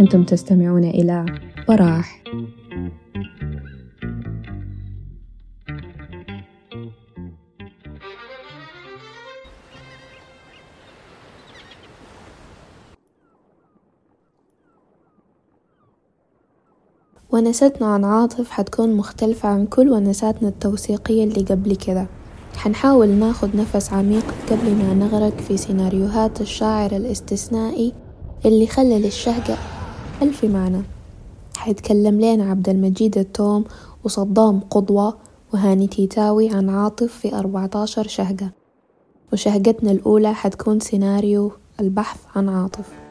أنتم تستمعون إلى براح ونستنا عن عاطف حتكون مختلفة عن كل ونساتنا التوثيقية اللي قبل كده. حنحاول ناخد نفس عميق قبل ما نغرق في سيناريوهات الشاعر الاستثنائي اللي خلى للشهقة ألف معنى. حيتكلم لنا عبد المجيد التوم وصدام قضوة وهاني تيتاوي عن عاطف في أربعتاشر شهقة. وشهقتنا الأولى حتكون سيناريو البحث عن عاطف.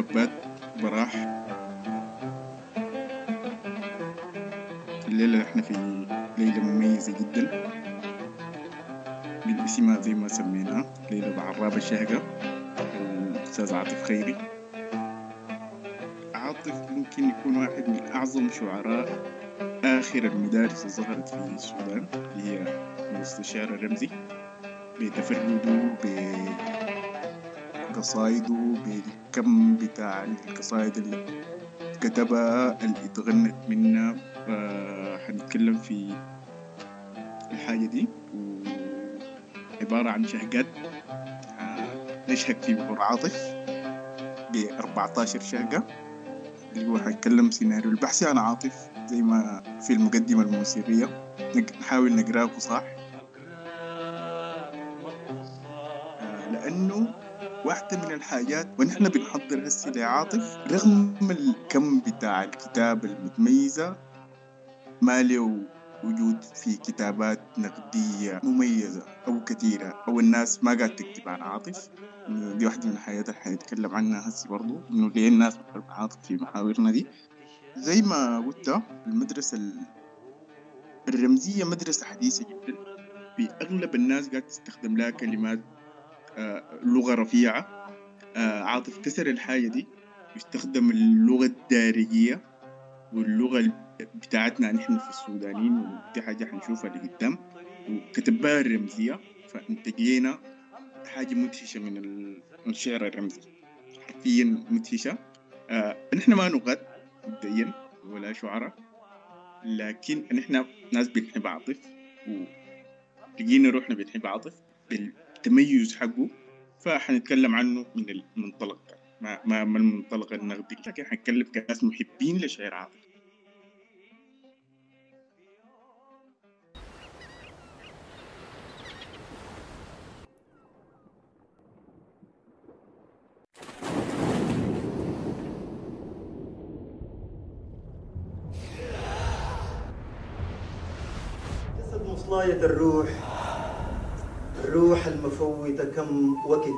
وشابات براح. الليلة إحنا في ليلة مميزة جدا. بالاسمها زي ما سميناها ليلة بعراب الشهقة الأستاذ عاطف خيري. عاطف ممكن يكون واحد من أعظم شعراء آخر المدارس اللي ظهرت في السودان اللي هي المستشار الرمزي بتفرده بقصايده بالكم بتاع القصايد اللي كتبها اللي اتغنت منها فحنتكلم في الحاجة دي وعبارة عن شهقات نشهق في بحور عاطف ب 14 شهقة. اللي هو حيتكلم سيناريو البحث عن عاطف زي ما في المقدمة الموسيقية. نحاول نقرأه صح. لأنه واحدة من الحاجات ونحن بنحضر هسي لعاطف رغم الكم بتاع الكتاب المتميزة ما له وجود في كتابات نقدية مميزة أو كثيرة أو الناس ما قاعد تكتب عن عاطف. دي واحدة من الحاجات اللي حنتكلم عنها هسي برضو إنه ليه الناس بتحب عاطف في محاورنا دي. زي ما قلت المدرسة الرمزية مدرسة حديثة جدا. في أغلب الناس قاعد تستخدم لها كلمات لغة رفيعة. عاطف كسر الحاجة دي. يستخدم اللغة الدارجية واللغة بتاعتنا. نحن في السودانيين ودي حاجة حنشوفها لقدام وكتب بها الرمزية. فانتجينا حاجة مدهشة من الشعر الرمزي. حرفيا مدهشة. آه نحن ما نغاد مبدئيا ولا شعراء. لكن نحن ناس بنحب عاطف. ولقينا روحنا بنحب عاطف. التميز حقه فحنتكلم عنه من المنطلق ده ما ما المنطلق النقدي لكن حنتكلم كناس محبين لشعر عاطف مصلاية الروح. الروح المفوتة كم وقت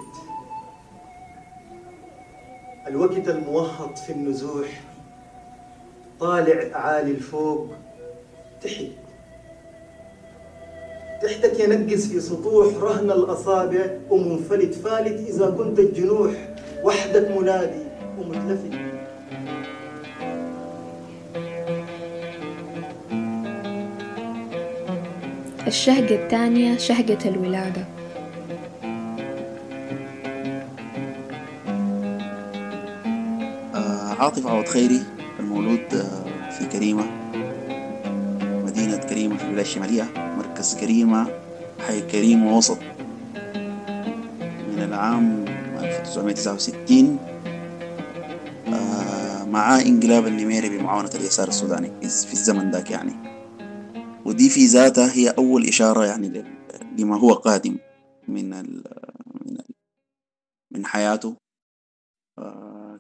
الوقت الموهط في النزوح طالع أعالي الفوق تحت تحتك ينقز في سطوح رهن الأصابع ومنفلت فالت إذا كنت الجنوح. وحدك منادي ومتلفت الشهقة الثانية شهقة الولادة. آه عاطف عوض خيري المولود آه في كريمة مدينة كريمة في الولاية الشمالية مركز كريمة حي كريمة وسط من العام 1969 آه مع انقلاب النميري بمعاونة اليسار السوداني في الزمن ذاك يعني. ودي في ذاتها هي أول إشارة يعني لما هو قادم من من من حياته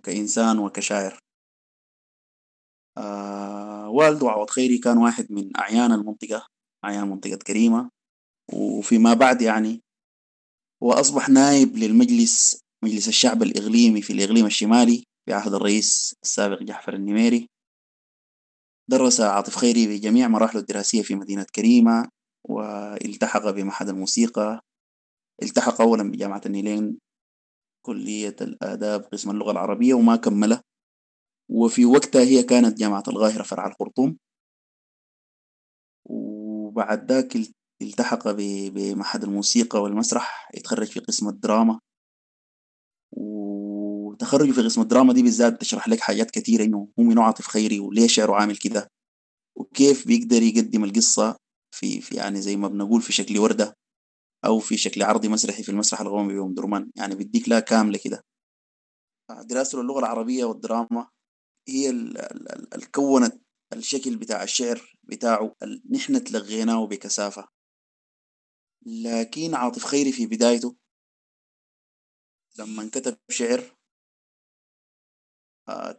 كإنسان وكشاعر. والده عوض خيري كان واحد من أعيان المنطقة أعيان منطقة كريمة. وفيما بعد يعني هو أصبح نائب للمجلس مجلس الشعب الإقليمي في الإقليم الشمالي في عهد الرئيس السابق جعفر النميري. درس عاطف خيري بجميع مراحله الدراسية في مدينة كريمة والتحق بمعهد الموسيقى. التحق أولا بجامعة النيلين كلية الآداب قسم اللغة العربية وما كمله. وفي وقتها هي كانت جامعة القاهرة فرع الخرطوم. وبعد ذاك التحق بمعهد الموسيقى والمسرح يتخرج في قسم الدراما. وتخرجه في قسم الدراما دي بالذات بتشرح لك حاجات كثيرة إنه هو منو عاطف خيري وليه شعره عامل كده وكيف بيقدر يقدم القصة في, في يعني زي ما بنقول في شكل وردة أو في شكل عرضي مسرحي في المسرح القومي بأم درمان يعني بيديك لها كاملة كده. دراسته للغة العربية والدراما هي اللي كونت الشكل بتاع الشعر بتاعه نحن تلغيناه بكثافة. لكن عاطف خيري في بدايته لما كتب شعر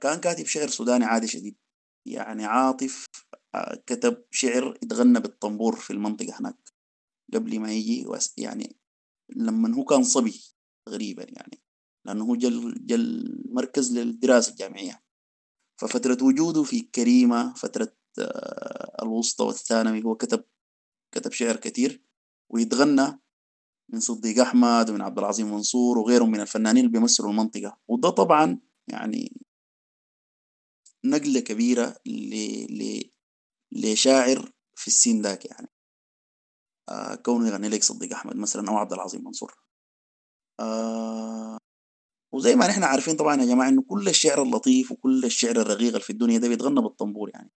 كان كاتب شعر سوداني عادي شديد. يعني عاطف آه، كتب شعر اتغنى بالطنبور في المنطقة هناك قبل ما يجي يعني لما هو كان صبي تقريبا يعني لأنه هو جل, جل مركز للدراسة الجامعية. ففترة وجوده في كريمة فترة آه، الوسطى والثانوي هو كتب كتب شعر كثير ويتغنى من صديق أحمد ومن عبد العظيم منصور وغيرهم من الفنانين اللي بيمثلوا المنطقة. وده طبعا يعني نقلة كبيرة لشاعر في السين ذاك يعني. آه كونه يغني لك صديق أحمد مثلا أو عبد العظيم منصور. آه وزي ما نحن عارفين طبعا يا جماعة إنه كل الشعر اللطيف وكل الشعر الرقيق اللي في الدنيا ده بيتغنى بالطنبور يعني.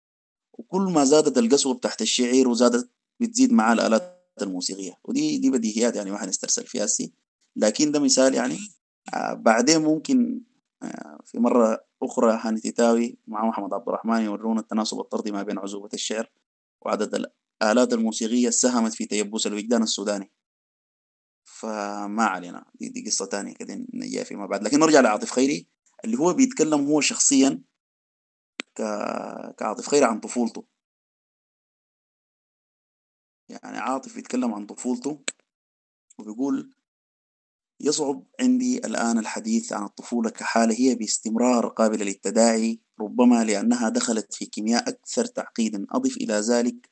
وكل ما زادت القسوة تحت الشعر وزادت بتزيد معاه الآلات الموسيقية. ودي دي بديهيات يعني ما حنسترسل فيها سي لكن ده مثال يعني. آه بعدين ممكن في مرة أخرى هاني تتاوي مع محمد عبد الرحمن يورونا التناسب الطردي ما بين عذوبة الشعر وعدد الآلات الموسيقية ساهمت في تيبس الوجدان السوداني. فما علينا. دي, دي قصة تانية كده نجيها فيما بعد. لكن نرجع لعاطف خيري اللي هو بيتكلم هو شخصيا ك... كعاطف خيري عن طفولته. يعني عاطف بيتكلم عن طفولته وبيقول يصعب عندي الآن الحديث عن الطفولة كحالة هي باستمرار قابلة للتداعي ربما لأنها دخلت في كيمياء أكثر تعقيدا. أضف إلى ذلك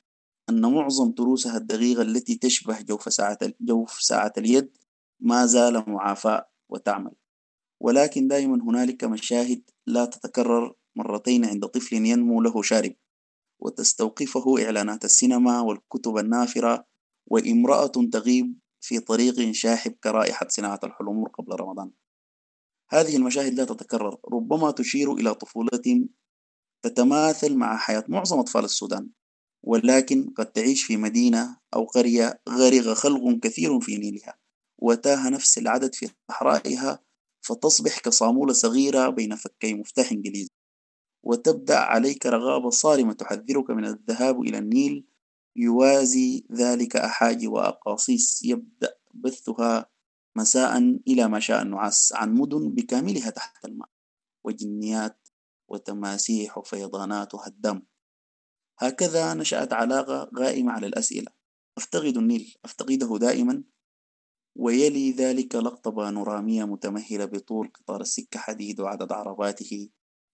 أن معظم تروسها الدقيقة التي تشبه جوف ساعة, جوف ساعة اليد ما زال معافاة وتعمل. ولكن دائما هنالك مشاهد لا تتكرر مرتين عند طفل ينمو له شارب وتستوقفه إعلانات السينما والكتب النافرة وامرأة تغيب في طريق شاحب كرائحة صناعة الحلمور قبل رمضان. هذه المشاهد لا تتكرر. ربما تشير إلى طفولة تتماثل مع حياة معظم أطفال السودان ولكن قد تعيش في مدينة أو قرية غرق خلق كثير في نيلها وتاه نفس العدد في صحرائها فتصبح كصامولة صغيرة بين فكي مفتاح إنجليزي. وتبدأ عليك رغابة صارمة تحذرك من الذهاب إلى النيل يوازي ذلك أحاجي وأقاصيص يبدأ بثها مساء إلى ما شاء النعاس عن مدن بكاملها تحت الماء وجنيات وتماسيح وفيضانات وهدام. هكذا نشأت علاقة غائمة على الأسئلة. أفتقد النيل أفتقده دائما. ويلي ذلك لقطة بانورامية متمهلة بطول قطار السكة حديد وعدد عرباته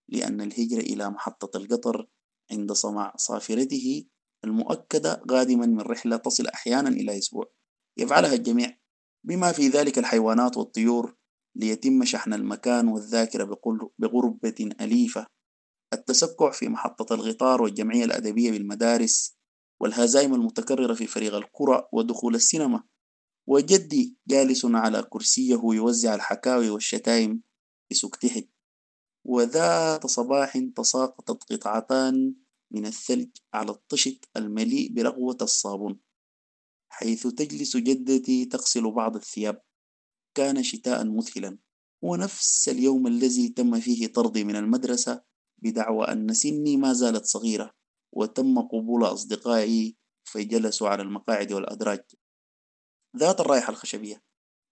لأن الهجرة إلى محطة القطر عند صمع صافرته المؤكدة قادما من رحلة تصل أحيانا إلى أسبوع. يفعلها الجميع بما في ذلك الحيوانات والطيور ليتم شحن المكان والذاكرة بغربة أليفة. التسكع في محطة القطار والجمعية الأدبية بالمدارس والهزائم المتكررة في فريق الكرة ودخول السينما. وجدي جالس على كرسيه يوزع الحكاوي والشتائم بسكتحد وذات صباح تساقطت قطعتان من الثلج على الطشت المليء برغوة الصابون حيث تجلس جدتي تغسل بعض الثياب. كان شتاء مذهلا ونفس اليوم الذي تم فيه طردي من المدرسة بدعوى أن سني ما زالت صغيرة وتم قبول أصدقائي فجلسوا على المقاعد والأدراج. ذات الرائحة الخشبية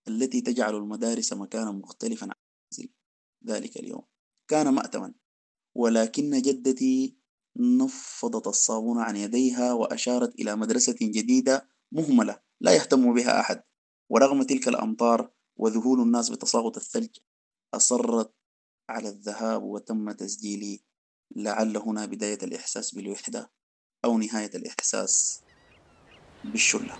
التي تجعل المدارس مكانا مختلفا عن ذلك اليوم. كان مأتما ولكن جدتي نفضت الصابون عن يديها وأشارت إلى مدرسة جديدة مهملة لا يهتم بها أحد. ورغم تلك الأمطار وذهول الناس بتساقط الثلج أصرت على الذهاب وتم تسجيلي لعل هنا بداية الإحساس بالوحدة أو نهاية الإحساس بالشلة.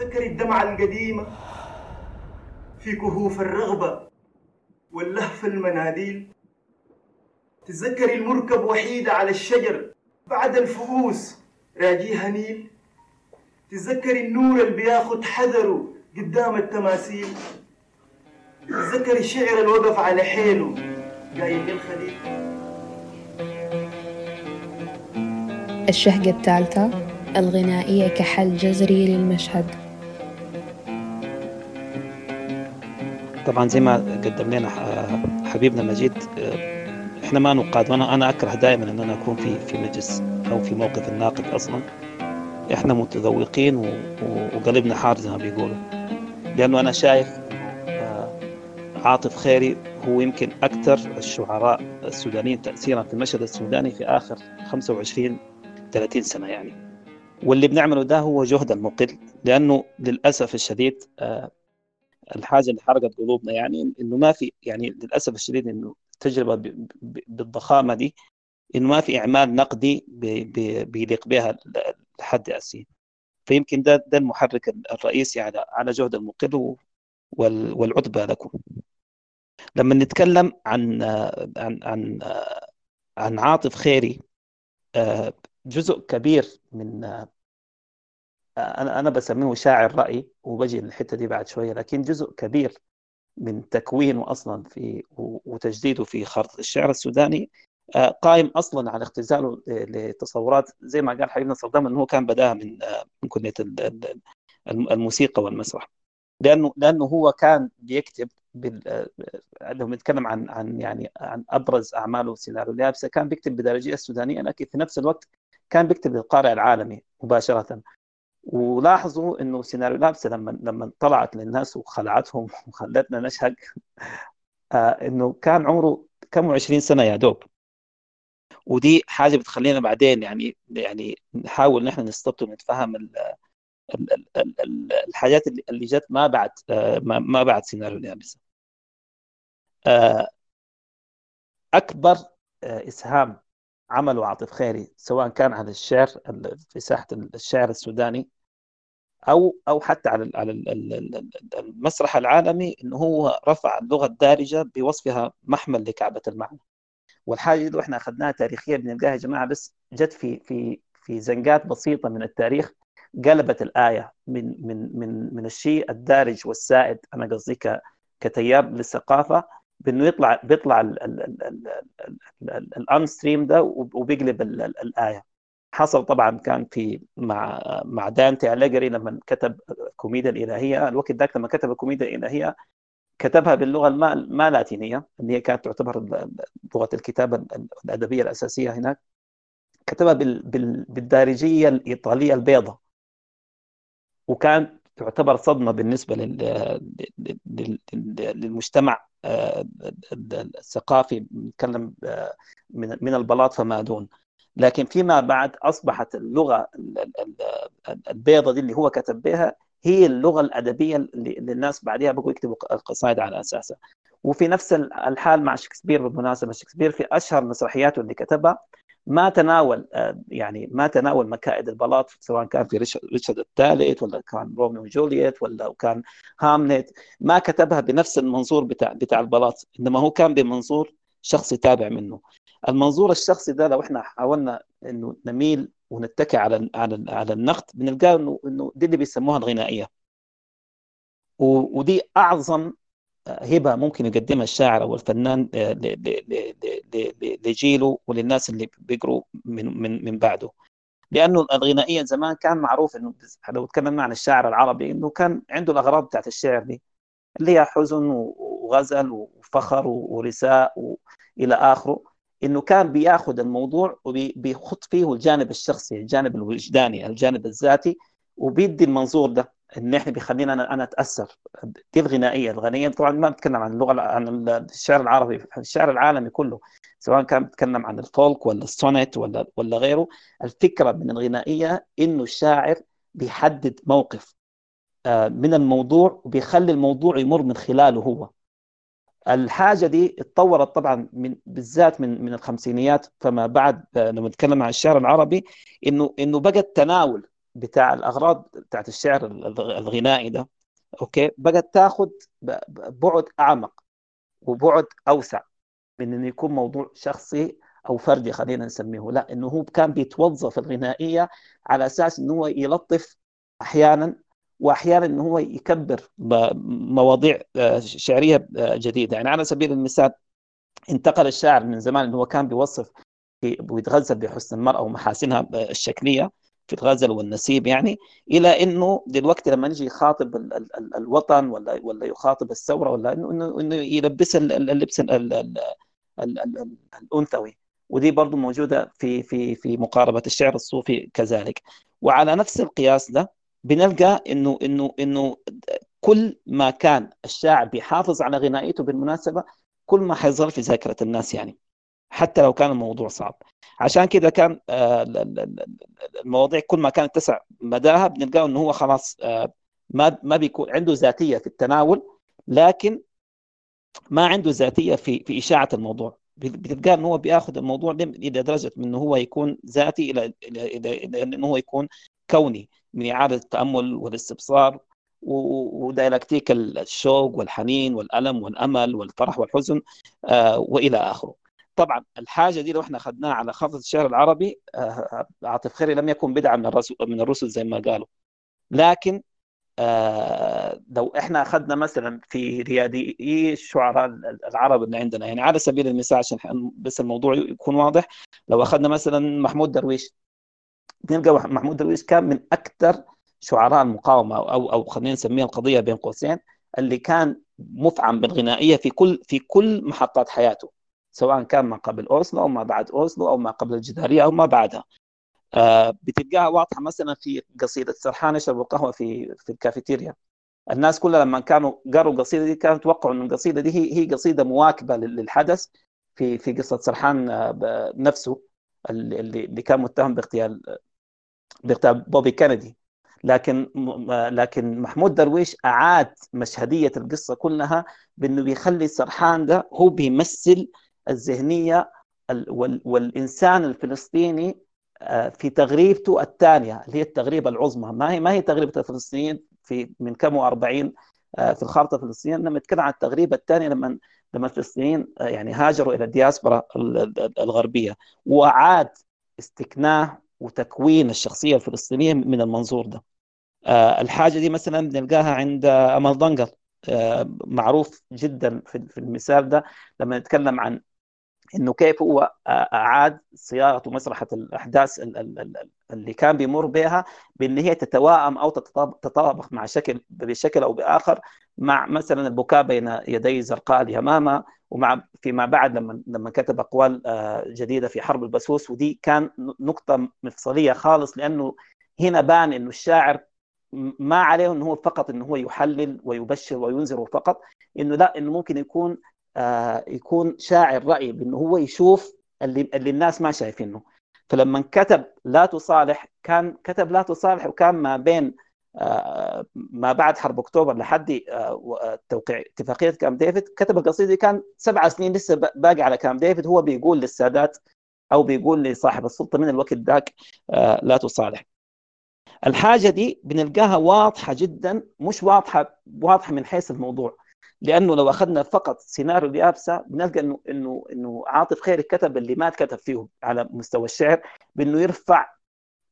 تذكر الدمعة القديمة في كهوف الرغبة واللهف المناديل. تتذكر المركب وحيدة على الشجر بعد الفؤوس راجيها نيل. تتذكر النور اللي بياخد حذره قدام التماثيل. تتذكر الشعر اللي وقف على حيله قايل للخليل. الشهقة الثالثة الغنائية كحل جذري للمشهد. طبعا زي ما قدم لنا حبيبنا مجيد إحنا ما نقاد. وأنا أنا أكره دائما إن أنا أكون في في مجلس أو في موقف الناقد أصلا. إحنا متذوقين وقلبنا حار زي ما بيقولوا. لأنه أنا شايف عاطف خيري هو يمكن أكثر الشعراء السودانيين تاثيرا في المشهد السوداني في آخر 25 30 سنة يعني. واللي بنعمله ده هو جهد المقل لأنه للأسف الشديد الحاجة اللي حرقت قلوبنا يعني إنه ما في يعني للأسف الشديد إنه التجربة بالضخامة دي إنه ما في إعمال نقدي بيليق بها لحد اسين فيمكن ده ده المحرك الرئيسي على على جهد المقل والعتبة لكم. لما نتكلم عن عن عن عن عاطف خيري جزء كبير من أنا أنا بسميه شاعر رأي وبجي للحتة دي بعد شوية لكن جزء كبير من تكوينه أصلا في وتجديده في خارطه الشعر السوداني قائم أصلا على اختزاله لتصورات زي ما قال حبيبنا صدام إنه هو كان بداها من من كلية الموسيقى والمسرح. لأنه لأنه هو كان بيكتب بال... لو بنتكلم عن عن يعني عن أبرز أعماله سيناريو اليابسه كان بيكتب بدرجية السودانية لكن في نفس الوقت كان بيكتب للقارئ العالمي مباشرة. ولاحظوا إنه سيناريو لابسه لما لما طلعت للناس وخلعتهم وخلتنا نشهق آه إنه كان عمره كم 20 سنة يا دوب. ودي حاجة بتخلينا بعدين يعني يعني نحاول نحن نستبطن ونتفهم ال ال ال ال الحاجات اللي جت ما بعد آه ما بعد سيناريو اليابسة. آه أكبر إسهام عمله عاطف خيري سواء كان على الشعر في ساحة الشعر السوداني أو أو حتى على على المسرح العالمي إنه هو رفع اللغة الدارجة بوصفها محمل لكعبة المعنى. والحاجة دي إحنا أخذناها تاريخيا بنلقاها يا جماعة بس جت في في في زنقات بسيطة من التاريخ قلبت الآية من من من من الشيء الدارج والسائد أنا قصدي كتياب للثقافة بإنه يطلع بيطلع الان ستريم ده وبيقلب الآية. حصل طبعا كان في مع مع دانتي أليجري لما كتب الكوميديا الإلهية. الوقت ذاك لما كتب الكوميديا الإلهية كتبها باللغة الما لاتينيه اللي هي كانت تعتبر لغة الكتابة الأدبية الأساسية هناك. كتبها بالدارجية الإيطالية البيضاء. وكان تعتبر صدمة بالنسبة للمجتمع الثقافي نتكلم من البلاط فما دون. لكن فيما بعد أصبحت اللغة البيضاء دي اللي هو كتب بها هي اللغة الأدبية اللي الناس بعدها بقوا يكتبوا القصائد على أساسها. وفي نفس الحال مع شكسبير بالمناسبة شكسبير في أشهر مسرحياته اللي كتبها ما تناول يعني ما تناول مكائد البلاط سواء كان في ريتشارد الثالث ولا كان روميو وجولييت ولا كان هاملت. ما كتبها بنفس المنظور بتاع بتاع البلاط إنما هو كان بمنظور شخصي تابع منه. المنظور الشخصي ده لو إحنا حاولنا إنه نميل ونتكي على على على النقد بنلقاه إنه إنه دي اللي بيسموها الغنائية. ودي أعظم هبة ممكن يقدمها الشاعر أو الفنان لجيله وللناس اللي بيقروا من من من بعده. لأنه الغنائية زمان كان معروف إنه لو تكلمنا عن الشاعر العربي إنه كان عنده الأغراض بتاعت الشعر دي اللي هي حزن وغزل وفخر ورثاء والى آخره. إنه كان بياخذ الموضوع وبيخط فيه الجانب الشخصي الجانب الوجداني الجانب الذاتي وبيدي المنظور ده. إن إحنا بيخلينا أنا أنا أتأثر دي الغنائيه الغنائيه طبعا ما بتكلم عن اللغة عن الشعر العربي الشعر العالمي كله سواء كان بيتكلم عن ال folk ولا السونيت ولا ولا غيره. الفكرة من الغنائية إنه الشاعر بيحدد موقف آه، من الموضوع وبيخلي الموضوع يمر من خلاله هو. الحاجة دي اتطورت طبعا من بالذات من من الخمسينيات فما بعد آه، لما نتكلم عن الشعر العربي انه إنه بقى التناول بتاع الأغراض بتاعت الشعر الغنائي ده okay؟ بقت تاخذ بعد أعمق وبعد أوسع من انه يكون موضوع شخصي أو فردي خلينا نسميه. لا إنه هو كان بيتوظف الغنائية على أساس إنه هو يلطف أحيانا واحيانا إنه هو يكبر مواضيع آه، شعرية آه، جديدة. يعني على سبيل المثال انتقل الشاعر من زمان إنه هو كان بيوصف ويتغزل بحسن المرأة ومحاسنها آه، الشكلية. في الغزل والنسيب يعني إلى إنه دلوقتي لما يجي يخاطب ال ال ال الوطن ولا ولا يخاطب الثورة ولا انه انه, إنه يلبس اللبس الأنثوي. ودي برضه موجودة في في في مقاربة الشعر الصوفي كذلك. وعلى نفس القياس ده بنلقى انه انه إنه كل ما كان الشاعر بيحافظ على غنائيته بالمناسبة كل ما حيظهر في ذاكرة الناس يعني. حتى لو كان الموضوع صعب عشان كده كان آه، المواضيع كل ما كانت تسع مداها بنلقاه إنه هو خلاص آه، ما ما بيكون عنده ذاتية في التناول لكن ما عنده ذاتية في في إشاعة الموضوع بتلقاه إنه هو بياخذ الموضوع إلى درجة من إنه هو يكون ذاتي إلى إلى إلى, إنه هو يكون كوني من إعادة التأمل والاستبصار وديالكتيك الشوق والحنين والألم والأمل والفرح والحزن آه، وإلى آخره. طبعا الحاجة دي لو إحنا اخذناها على خط الشعر العربي آه، عاطف خيري لم يكن بدعه من الرسل من الرسل زي ما قالوا. لكن آه لو إحنا أخذنا مثلا في ريادي الشعراء العرب اللي عندنا يعني على سبيل المثال عشان بس الموضوع يكون واضح لو أخذنا مثلا محمود درويش نلقى محمود درويش كان من أكثر شعراء المقاومة أو أو خلينا نسميها القضية بين قوسين اللي كان مفعم بالغنائية في كل في كل محطات حياته. سواء كان ما قبل أوسلو أو ما بعد أوسلو أو ما قبل الجدارية أو ما بعدها. آه بتلقاها واضحة مثلا في قصيدة سرحان يشرب القهوه في في الكافيتيريا. الناس كلها لما كانوا قروا القصيدة دي كانوا يتوقعوا إن القصيدة دي هي هي قصيدة مواكبة للحدث في في قصة سرحان آه، نفسه اللي اللي كان متهم باغتيال باغتيال بوبي كينيدي. لكن لكن محمود درويش أعاد مشهدية القصة كلها بأنه بيخلي سرحان ده هو بيمثل الذهنية والإنسان الفلسطيني آه، في تغريبته الثانية اللي هي التغريبة العظمى. ما هي ما هي تغريبة الفلسطينيين في من كم و40 آه، في الخارطة الفلسطينية؟ إنما نتكلم عن التغريبة الثانية لما لما الفلسطينيين آه، يعني هاجروا إلى الدياسبرا الغربية. وأعاد استكناه وتكوين الشخصية الفلسطينية من المنظور ده. الحاجة دي مثلا بنلقاها عند امل دنقل. معروف جدا في المثال ده. لما نتكلم عن إنه كيف هو أعاد صياغة مسرحه الأحداث اللي كان بيمر بها بإن هي تتواءم أو تتطابق مع شكل بشكل أو بآخر مع مثلا البكاء بين يدي زرقاء اليمامة ومع فيما بعد لما لما كتب أقوال جديدة في حرب البسوس. ودي كان نقطة مفصلية خالص لأنه هنا بان إنه الشاعر ما عليه إنه هو فقط إنه هو يحلل ويبشر وينذر فقط إنه لا إنه ممكن يكون آه يكون شاعر راي بأنه هو يشوف اللي اللي الناس ما شايفينه. فلما كتب لا تصالح كان كتب لا تصالح وكان ما بين آه ما بعد حرب أكتوبر لحد آه توقيع اتفاقية كام ديفيد كتب القصيدة كان سبع سنين لسه باقي على كام ديفيد. هو بيقول للسادات أو بيقول لصاحب السلطة من الوقت ذاك آه لا تصالح. الحاجة دي بنلقاها واضحة جدا مش واضحه واضحة من حيث الموضوع. لأنه لو أخذنا فقط سيناريو لابسا بنلقى انه انه إنه عاطف خيري كتب اللي ما كتب فيه على مستوى الشعر بإنه يرفع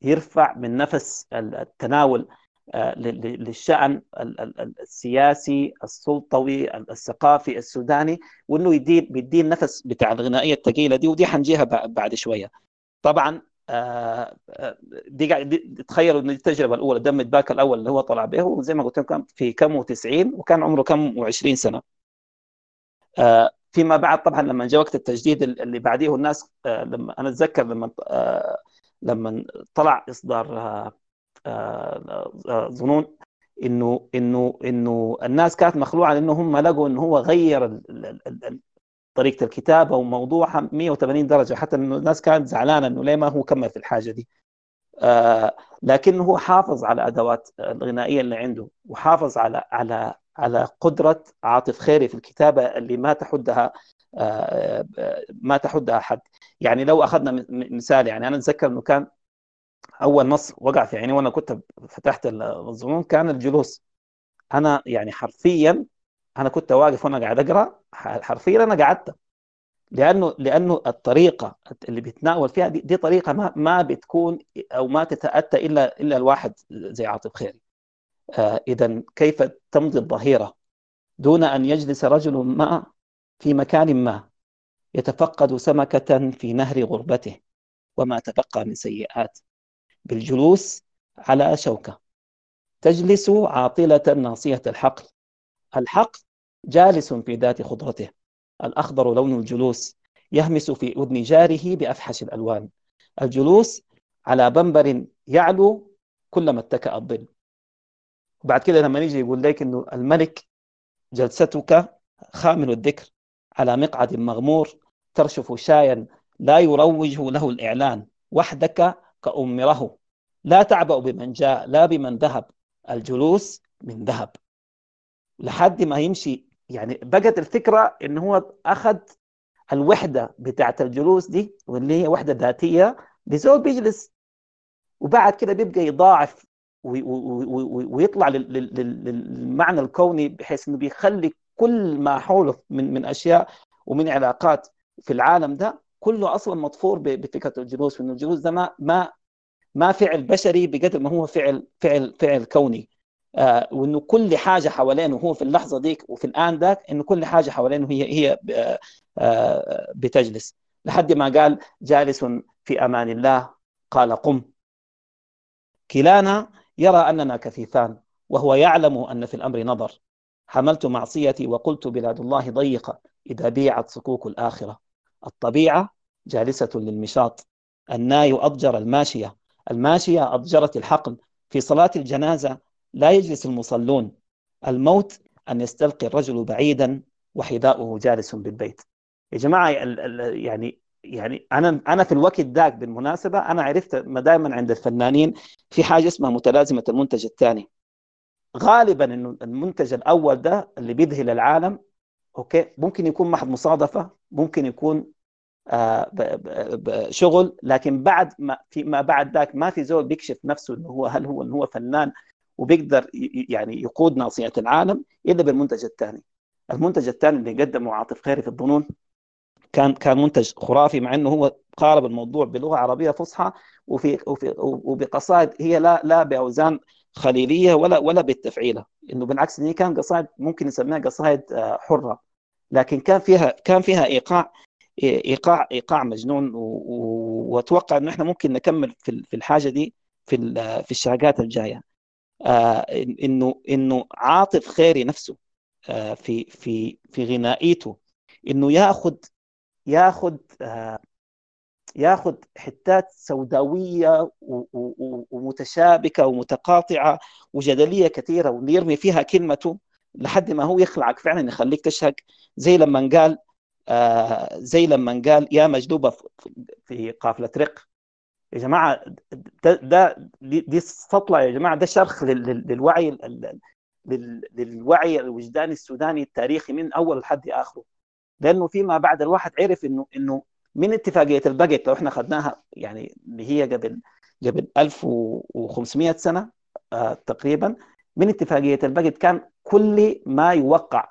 يرفع من نفس التناول آه، للشأن السياسي السلطوي الثقافي السوداني وإنه يدين بيدين النفس بتاع الغنائية الثقيلة دي ودي حنجيها بعد شوية. طبعا دي قاعد تخيلوا إن التجربة الأولى دم باك الأول اللي هو طلع به وزي ما قلت لكم في كم و90 وكان عمره كم؟ و20 سنة. آه، فيما بعد طبعا لما جاء وقت التجديد اللي بعديه الناس لما أنا أتذكر لما لما طلع إصدار ظنون انه انه إنه الناس كانت مخلوعة لأنه هم لقوا إنه هو غير طريقة الكتابة وموضوعها 180 درجة حتى إنه الناس كانت زعلانة إنه ليه ما هو كمل في الحاجة دي. آه لكنه هو حافظ على أدوات الغنائية اللي عنده وحافظ على على على قدرة عاطف خيري في الكتابة اللي ما تحدها آه ما تحدها حد. يعني لو أخذنا مثال يعني أنا أتذكر إنه كان أول نص وقع في عيني وأنا كنت فتحت الظنون كان الجلوس. أنا يعني حرفيا أنا كنت واقف وأنا قاعد أقرأ حرفيا أنا قعدت. لأنه لأنه الطريقة اللي بيتناول فيها دي, دي طريقة ما ما بتكون أو ما تتأتى إلا إلا الواحد زي عاطف خيري. آه اذا كيف تمضي الظهيرة؟ دون أن يجلس رجل ما في مكان ما يتفقد سمكة في نهر غربته وما تبقى من سيئات. بالجلوس على شوكة. تجلس عاطلة ناصية الحقل. الحق جالس في ذات خضرته الأخضر لون الجلوس يهمس في أذن جاره بأفحش الألوان. الجلوس على بنبر يعلو كلما اتكأ الظل. وبعد كده لما يجي يقول لك إنه الملك جلستك خامل الذكر على مقعد مغمور ترشف شايا لا يروج له الإعلان. وحدك كأمره. لا تعبأ بمن جاء لا بمن ذهب. الجلوس من ذهب. لحد ما يمشي. يعني بقت الفكرة إن هو أخذ الوحدة بتاعت الجلوس دي واللي هي وحدة ذاتية لزول بيجلس. وبعد كده بيبقى يضاعف ويطلع للمعنى الكوني بحيث إنه بيخلي كل ما حوله من من أشياء ومن علاقات في العالم ده كله أصلا مطفور بفكرة الجلوس. وانه الجلوس ده ما ما ما فعل بشري بقدر ما هو فعل فعل فعل كوني. آه وإنه كل حاجة حوالينه هو في اللحظة ديك وفي الآن ذاك إنه كل حاجة حوالينه هي هي آه, آه، بتجلس. لحد ما قال جالس في أمان الله قال قم. كلانا يرى أننا كثيفان وهو يعلم أن في الأمر نظر. حملت معصيتي وقلت بلاد الله ضيقة إذا بيعت صكوك الآخرة. الطبيعة جالسة للمشاط. الناي أضجر الماشية. الماشية أضجرت الحقل. في صلاة الجنازة لا يجلس المصلون. الموت أن يستلقي الرجل بعيدا وحذاؤه جالس بالبيت. يا جماعة يعني يعني أنا أنا في الوقت ذاك بالمناسبة أنا عرفت ما دائما عند الفنانين في حاجة اسمها متلازمة المنتج الثاني. غالبا إنه المنتج الأول ده اللي بيذهل العالم أوكي ممكن يكون محض مصادفة ممكن يكون آه شغل لكن بعد ما في ما بعد ذاك ما في زول بيكشف نفسه إنه هو هل هو إنه هو فنان وبيقدر يعني يقود ناصية العالم إلا بالمنتج الثاني. المنتج الثاني اللي قدمه عاطف خيري في الظنون كان كان منتج خرافي مع إنه هو قارب الموضوع بلغة عربية فصحى وفي وفي وبقصائد هي لا لا بأوزان خليلية ولا ولا بالتفعيلة. إنه بالعكس هي كان قصائد ممكن نسميها قصائد آه، حرة. لكن كان فيها كان فيها إيقاع إيقاع إيقاع مجنون وأتوقع إنه إحنا ممكن نكمل في الحاجة دي في في الشاقات الجاية. آه إنه إنه عاطف خيري نفسه آه في في في غنائيته إنه ياخذ ياخذ آه ياخذ حتات سوداوية ومتشابكة ومتقاطعة وجدلية كثيرة ويرمي فيها كلمته لحد ما هو يخلعك فعلا يخليك تشهق زي لما قال آه زي لما قال يا مجلوبه في قافلة رق يا جماعة ده, ده دي سطله يا جماعة ده شرخ للوعي للوعي الوجداني السوداني التاريخي من أول لحد آخره. لأنه فيما بعد الواحد عرف إنه إنه من اتفاقية البقت لو إحنا اخذناها يعني اللي هي قبل قبل 1500 سنة آه تقريبا من اتفاقية البقت كان كل ما يوقع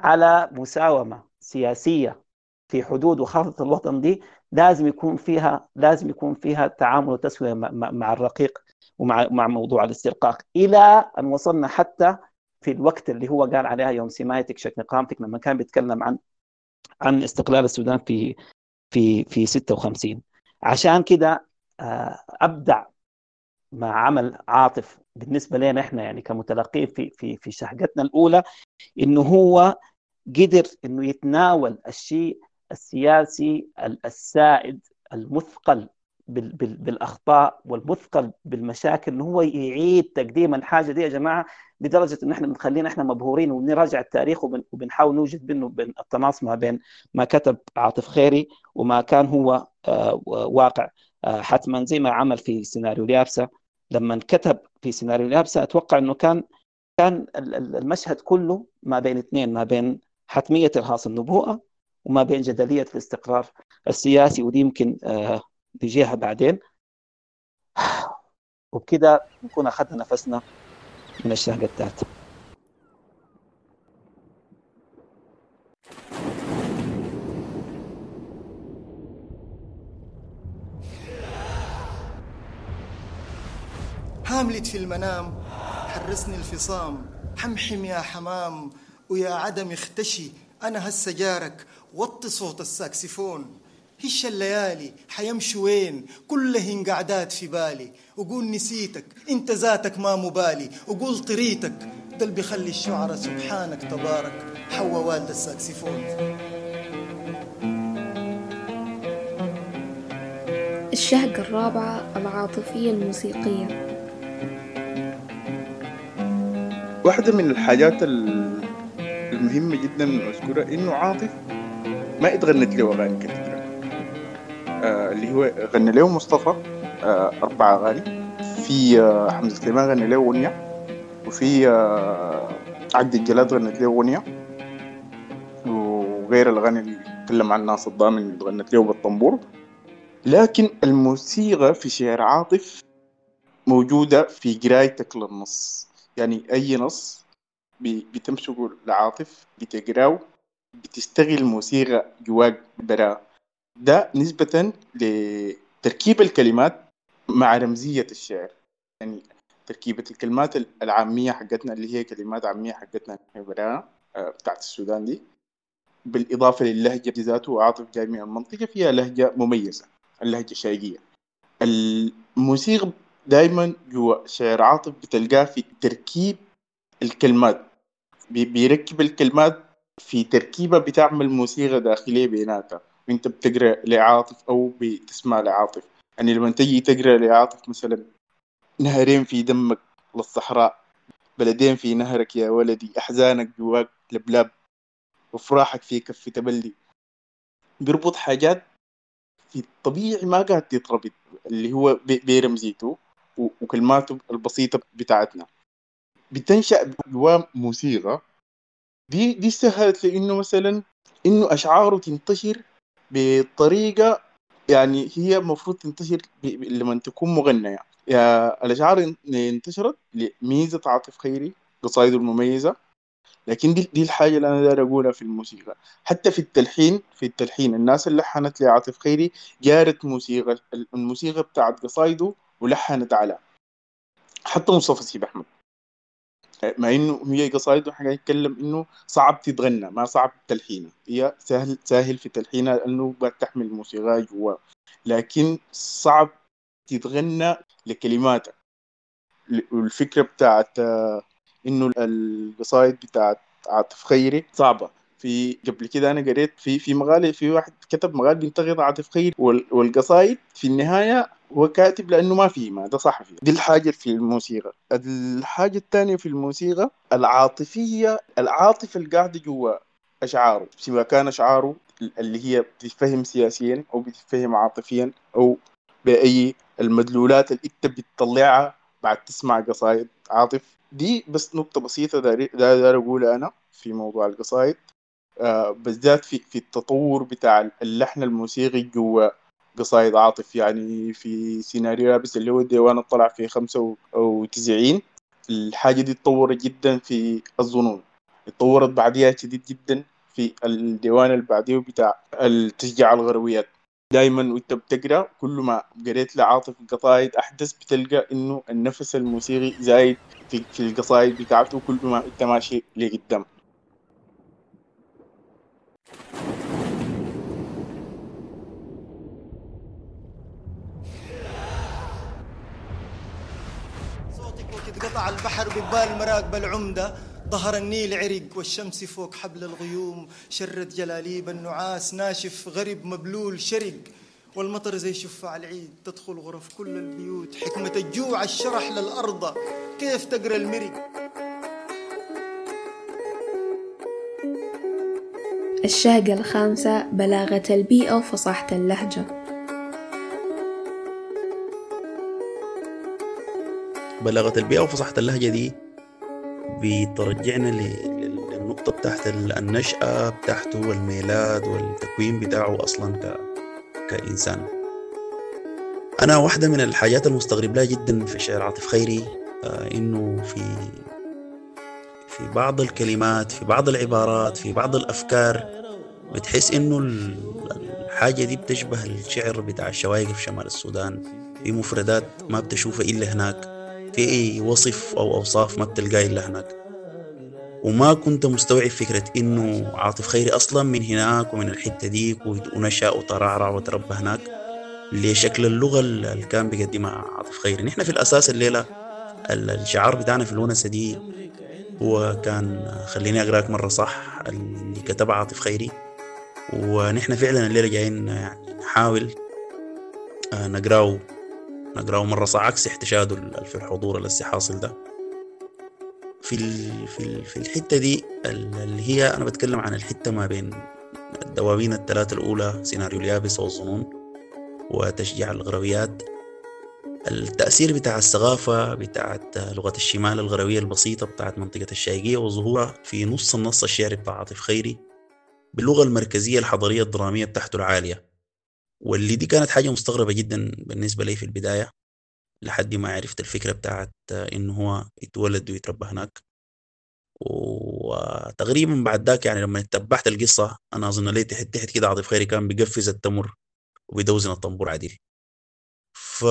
على مساومة سياسية في حدود وخارطه الوطن دي لازم يكون فيها لازم يكون فيها تعامل وتسوية مع الرقيق ومع مع موضوع الاسترقاق. إلى أن وصلنا حتى في الوقت اللي هو قال عليها يوم سمايتك شكل قامتك لما كان بيتكلم عن عن استقلال السودان في في في 56 عشان كده آه، أبدع ما عمل عاطف بالنسبة لنا إحنا يعني كمتلقين في في في شهقتنا الأولى إنه هو قدر إنه يتناول الشيء السياسي السائد المثقل بال بال بالأخطاء والمثقل بالمشاكل إنه هو يعيد تقديم الحاجة دي يا جماعة لدرجة إن إحنا بنخلينا إحنا مبهورين وبنراجع التاريخ وبن وبنحاول نوجد بينه بين التناص ما بين ما كتب عاطف خيري وما كان هو آه واقع. آه حتما زي ما عمل في سيناريو اليابسة. لما كتب في سيناريو اليابسة أتوقع إنه كان كان المشهد كله ما بين اثنين ما بين حتمية ارهاص النبوءة وما بين جدلية الاستقرار السياسي ودي يمكن آه نجيها بعدين. وبكده نكون أخذنا نفسنا من الثالثه هاملت في المنام حرسني الفصام. حمحم يا حمام ويا عدم اختشي. أنا هسه جارك وطي صوت الساكسفون. هش الليالي حيمشوا وين كلهن قعدات في بالي. وقول نسيتك انت ذاتك ما مبالي. وقول طريتك ده اللي بيخلي الشعراء سبحانك تبارك. حوا والد الساكسفون. الشهقة الرابعة العاطفية الموسيقية. واحدة من الحاجات المهمة جدا مذكورة إنه عاطف ما اتغنت له أغاني كثيرة آه اللي هو غنى له مصطفى آه أربع أغاني في آه حمزة سليمان غنى له أغنية. وفي آه عبد الجلاد غنت له أغنية. وغير الأغاني اللي تكلم عن ناس الضامن اللي غنت له بالطنبور. لكن الموسيقى في شعر عاطف موجودة في قرايتك للنص. يعني أي نص بتمسكه لعاطف بتقراه بتستغل موسيقى جواك برا. ده نسبة لتركيب الكلمات مع رمزية الشعر. يعني تركيبة الكلمات العامية حقتنا اللي هي كلمات عامية حقتنا برا بتاعت السودان دي. بالإضافة للهجة ذاته عاطف جاي من المنطقة فيها لهجة مميزة اللهجة الشاقية الموسيقى دائما جوا شعر عاطف بتلقاه في تركيب الكلمات. بيركب الكلمات في تركيبة بتعمل موسيقى داخلية بيناتها. وانت بتقرأ لعاطف أو بتسمع لعاطف. يعني لما تجي تقرأ لعاطف مثلا نهرين في دمك للصحراء بلدين في نهرك يا ولدي أحزانك جواك لبلاب وفراحك في كف تبلي بيربط حاجات في الطبيعي ما قاعد تتربط اللي هو برمزيته وكلماته البسيطة بتاعتنا. بتنشأ جواه موسيقى دي دي سهلت لإنه مثلا إنه أشعاره تنتشر بطريقة يعني هي المفروض تنتشر لما تكون مغنية. يا الأشعار انتشرت لميزة عاطف خيري قصائده المميزة. لكن دي دي الحاجة اللي أنا داير أقولها في الموسيقى. حتى في التلحين في التلحين الناس اللي لحنت لعاطف خيري جارت موسيقى الموسيقى بتاعت قصايده ولحنت على حتى مصطفى سيب أحمد. مع إنه هي قصايده حاجة يتكلم إنه صعب تتغنى ما صعب تلحينها هي سهل سهل في تلحينها لأنه بتحمل موسيقى جوا. لكن صعب تتغنى لكلماتها والفكرة بتاعت إنه القصايد بتاعت عاطف خيري صعبة. في قبل كده أنا قريت في في مقال في واحد كتب مقال بينتقد عاطف خيري والقصايد في النهاية هو كاتب لأنه ما في ما ده صحفي دي الحاجة في الموسيقى. الحاجة الثانية في الموسيقى العاطفية العاطفة اللي قاعدة جوا أشعاره. سواء كان أشعاره اللي هي بتتفهم سياسيا أو بتتفهم عاطفيا أو بأي المدلولات اللي أنت بتطلعها بعد تسمع قصايد عاطف. دي بس نقطة بسيطة داير أقولها أنا في موضوع القصايد. آه بالذات في في التطور بتاع اللحن الموسيقي جوا قصايد عاطف يعني في سيناريو يابس اللي هو الديوان طلع في خمسة وتسعين. الحاجة دي تطورت جدا في الظنون. اتطورت بعديها شديد جدا في الديوان اللي بعديه بتاع التشجيع الغرويات دائما وانت بتقرأ كل ما قريت لعاطف قصايد أحدث بتلقى إنه النفس الموسيقي زايد في, في القصايد بتاعته كل ما انت ماشي لقدام صوتك وقت البحر ببال مراقب العمدة ظهر النيل عرق والشمس فوق حبل الغيوم شرت جلاليب النعاس ناشف غريب مبلول شرق والمطر زي شفاع العيد تدخل غرف كل البيوت. حكمة الجوع الشرح للأرض كيف تقرأ المرق؟ الشهقة الخامسة بلاغة البيئة وفصاحة اللهجة. بلاغة البيئة وفصاحة اللهجة دي. بترجعنا للنقطة بتاعت النشأة بتاعته والميلاد والتكوين بتاعه أصلا ك... كإنسان. أنا واحدة من الحاجات المستغرب لها جدا في شعر عاطف خيري آه إنه في في بعض الكلمات في بعض العبارات في بعض الأفكار بتحس إنه الحاجة دي بتشبه الشعر بتاع الشوايق في شمال السودان. في مفردات ما بتشوفها إلا هناك. في أي وصف أو أوصاف ما بتلقاه إلا هناك. وما كنت مستوعب فكرة إنه عاطف خيري أصلا من هناك ومن الحتة ديك ونشأ وترعرع وتربى هناك لشكل اللغة اللي كان بيقدمها عاطف خيري. نحن في الأساس الليلة الشعار بتاعنا في الونسة دي هو كان خليني أقرأك مرة صح اللي كتبها عاطف خيري. ونحن فعلا الليلة جايين يعني نحاول آه، نقرأه نقراه مرة صح عكس احتشاده في الحضور اللي حاصل ده. في في في الحتة دي اللي هي أنا بتكلم عن الحتة ما بين الدواوين الثلاثة الأولى سيناريو اليابس والظنون وتشجيع الغرويات التأثير بتاع الثقافة بتاعت لغة الشمال الغروية البسيطة بتاعت منطقة الشايقية وظهورها في نص النص الشعري بتاع عاطف خيري باللغة المركزية الحضارية الدرامية بتاعته العالية. واللي دي كانت حاجة مستغربة جدا بالنسبة لي في البداية لحد ما عرفت الفكرة بتاعت إنه هو يتولد ويتربى هناك. وتقريبا بعد ذاك يعني لما اتبعت القصة أنا أظن لي تحت تحت كده عاطف خيري كان بيقفز التمر وبيدوزن الطنبور عديل ف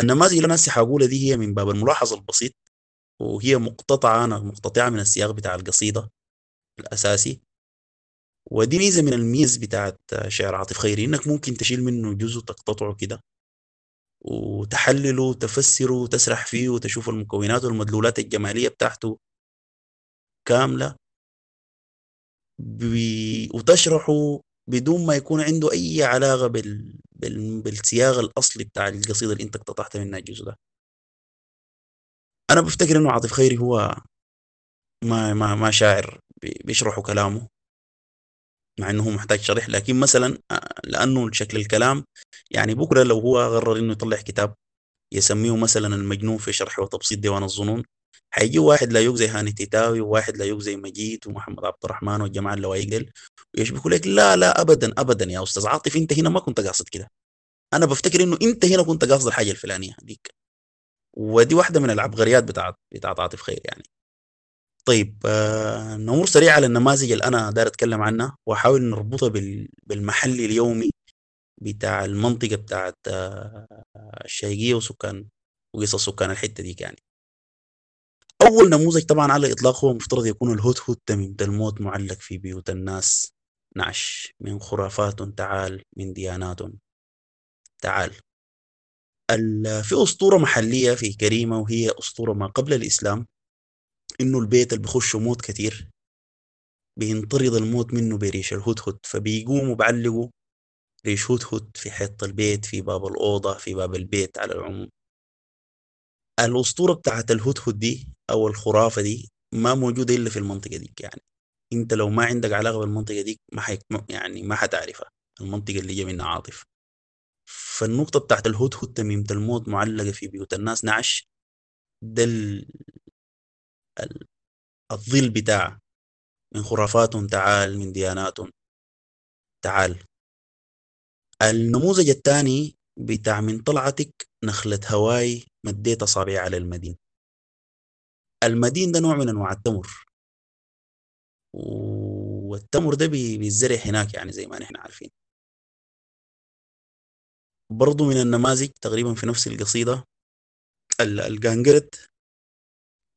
النماذج اللي أنا حقولها دي هي من باب الملاحظة البسيط وهي مقتطعة أنا مقتطعة من السياق بتاع القصيدة الأساسي. ودي ميزة من الميز بتاعت شعر عاطف خيري إنك ممكن تشيل منه جزء تقتطعه كده وتحلله وتفسره وتسرح فيه وتشوف المكونات والمدلولات الجمالية بتاعته كاملة بي... وتشرحه بدون ما يكون عنده أي علاقة بال... بال... بالصياغة الأصلي بتاع القصيدة اللي أنت اقتطعت منها الجزء ده. أنا بفتكر إنه عاطف خيري هو ما ما ما شاعر بيشرحوا كلامه. مع إنه هو محتاج شرح لكن مثلا آه، لأنه شكل الكلام يعني بكرة لو هو قرر إنه يطلع كتاب يسميه مثلا المجنون في شرح وتبسيط ديوان الظنون حيجي واحد لا زي هاني تيتاوي وواحد لا زي مجيد ومحمد عبد الرحمن والجماعة اللوايق ديل ويشبكوا لك لا لا ابدا ابدا يا أستاذ عاطف أنت هنا ما كنت قاصد كده. أنا بفتكر إنه أنت هنا كنت قاصد الحاجة الفلانية ديك ودي واحدة من العبقريات بتاعت بتاعت عاطف خير يعني. طيب آه نمر سريع على النماذج اللي أنا داير أتكلم عنها وأحاول نربطها بالمحل اليومي بتاع المنطقة بتاعت آه الشايقية وسكان وقصص سكان الحتة دي يعني. أول نموذج طبعا على الإطلاق هو مفترض يكون الهدهد تميمة الموت معلق في بيوت الناس. نعش من خرافات تعال من ديانات. تعال. في أسطورة محلية في كريمة وهي أسطورة ما قبل الإسلام. إنه البيت اللي بخشه موت كتير. بينطرد الموت منه بريش الهدهد فبيقوموا بعلقوا ريش هدهد في حيط البيت في باب الأوضة في باب البيت على العموم. الأسطورة بتاعت الهدهد دي أو الخرافة دي ما موجودة إلا في المنطقة دي يعني. أنت لو ما عندك علاقة بالمنطقة دي ما حيك يعني ما حتعرفها. المنطقة اللي جا منها عاطف. فالنقطة بتاعت الهدهد تميمة الموت معلقة في بيوت الناس. نعش ده الظل بتاع من خرافات تعال من ديانات تعال. النموذج الثاني بتاع من طلعتك نخلة هواي مديت أصابعي على المدين المدين ده نوع من أنواع التمر. والتمر ده بيزرع هناك يعني زي ما نحن عارفين. برضو من النماذج تقريبا في نفس القصيدة القنقرت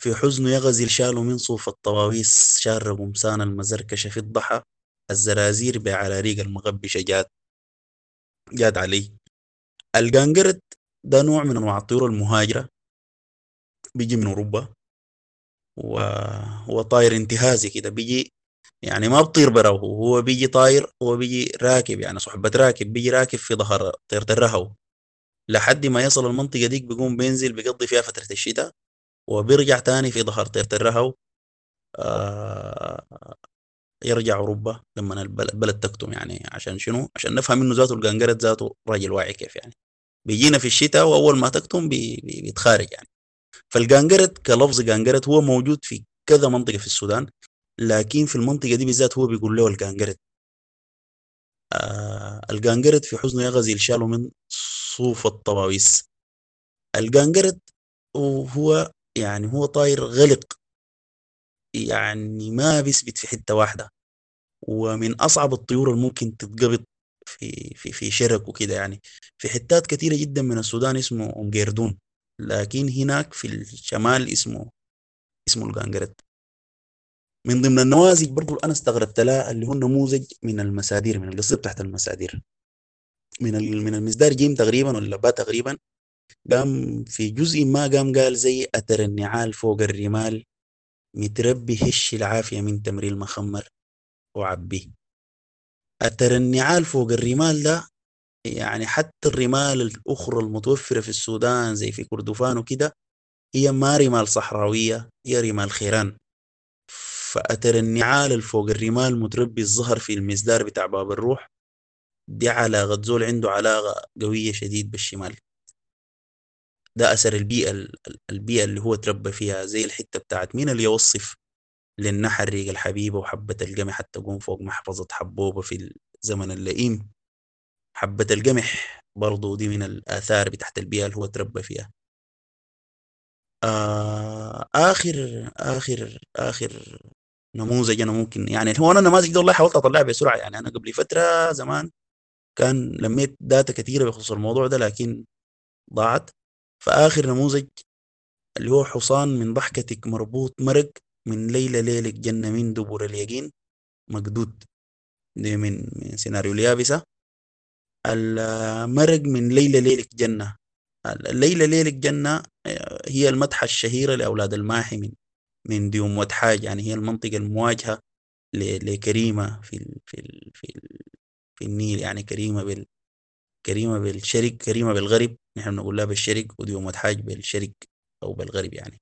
في حزنه يغزل شاله من صوف الطواويس شار قمصان المزركشة في الضحى الزرازير بعراريق المغبشة جات جات علي. القنقرت ده نوع من أنواع الطيور المهاجرة بيجي من أوروبا وهو طاير انتهازي كده بيجي يعني ما بطير براه هو بيجي طاير هو بيجي راكب يعني صحبة راكب بيجي راكب في ظهر طيرة الرهو. لحد ما يصل المنطقة ديك بيقوم بينزل بيقضي فيها فترة الشتاء. وبيرجع تاني في ظهر طيرة الرهو آه يرجع أوروبا لما البلد تكتم يعني عشان شنو؟ عشان نفهم إنه ذاته القنقرة ذاته راجل واعي كيف يعني. بيجينا في الشتاء وأول ما تكتم بي بيتخارج يعني. فالقنقرة كلفظ قنقرة هو موجود في كذا منطقة في السودان لكن في المنطقة دي بالذات هو بيقول له القنقرة آه القنقرة في حزن يغزي شالوا من صوف الطواويس. القنقرة وهو يعني هو طاير غلق. يعني ما بيثبت في حتة واحدة. ومن أصعب الطيور الممكن تتقبض في في في شرك وكده يعني. في حتات كثيرة جدا من السودان اسمه أم جيردون لكن هناك في الشمال اسمه اسمه القنقرت من ضمن النماذج برضو أنا استغربت لها اللي هو النموذج من المسادير من القصة تحت المسادير. من من المصدار جيم تقريبا ولا با تقريبا. قام في جزء ما قام قال زي أثر النعال فوق الرمال متربي هش العافية من تمر المخمر وعبيه أثر النعال فوق الرمال ده يعني حتى الرمال الأخرى المتوفرة في السودان زي في كردفان وكده هي ما رمال صحراوية هي رمال خيران. فأثر النعال الفوق الرمال متربي الظهر في المصدار بتاع باب الروح دي علاقة زول عنده علاقة قوية شديد بالشمال. ده أثر البيئة البيئة اللي هو تربى فيها زي الحتة بتاعت مين اللي يوصف للنحر ريق الحبيبة وحبة القمح حتى تقوم فوق محفظة حبوبة في الزمن اللئيم. حبة القمح برضو دي من الآثار بتاعت البيئة اللي هو تربى فيها. آه آخر آخر آخر نموذج أنا ممكن يعني هو أنا النماذج دي والله حاولت أطلعها بسرعة يعني أنا قبل فترة زمان كان لميت داتا كثيرة بخصوص الموضوع ده لكن ضاعت. فآخر نموذج اللي هو حصان من ضحكتك مربوط مرق من ليلة ليلك جنة من دبر اليقين. مقدود. دي من, من سيناريو اليابسة. المرق من ليلة ليلك جنة. الليلة ليلك جنة هي المدحة الشهيرة لأولاد الماحي من من ديوم وتحاج. يعني هي المنطقة المواجهة لكريمة في في ال في ال في النيل. يعني كريمة بال كريمة بالشرق كريمة بالغرب نحن بنقول لها بالشرق وديوم وتحاج بالشرق أو بالغرب يعني.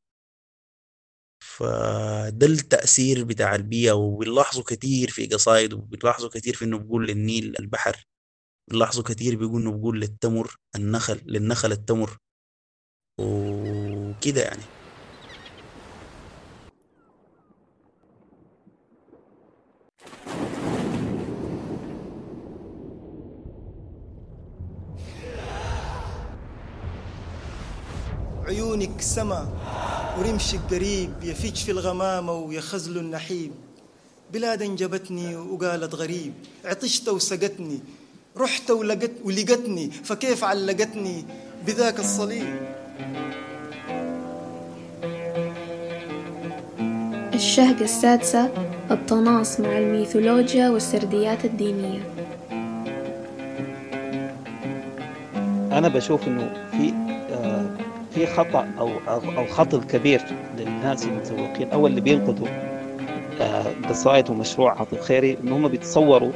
فده التأثير بتاع البيئة وبنلاحظه كتير في قصايد وبنلاحظه كتير في إنه بقول للنيل البحر. بنلاحظه كتير بيقول إنه بقول للتمر النخل للنخل التمر. وكده يعني. عيونك سما ورمشك قريب يفج في الغمامة ويخزل النحيب. بلاد انجبتني وقالت غريب عطشت وسقتني رحت ولقت ولقتني فكيف علقتني بذاك الصليب؟ الشهقة السادسة الطناس مع الميثولوجيا والسرديات الدينية. أنا بشوف إنه في في خطأ أو أو خطأ كبير للناس المتسوقين أو اللي بينقذوا آه قصائد ومشروع عاطف خيري إن هم بيتصوروا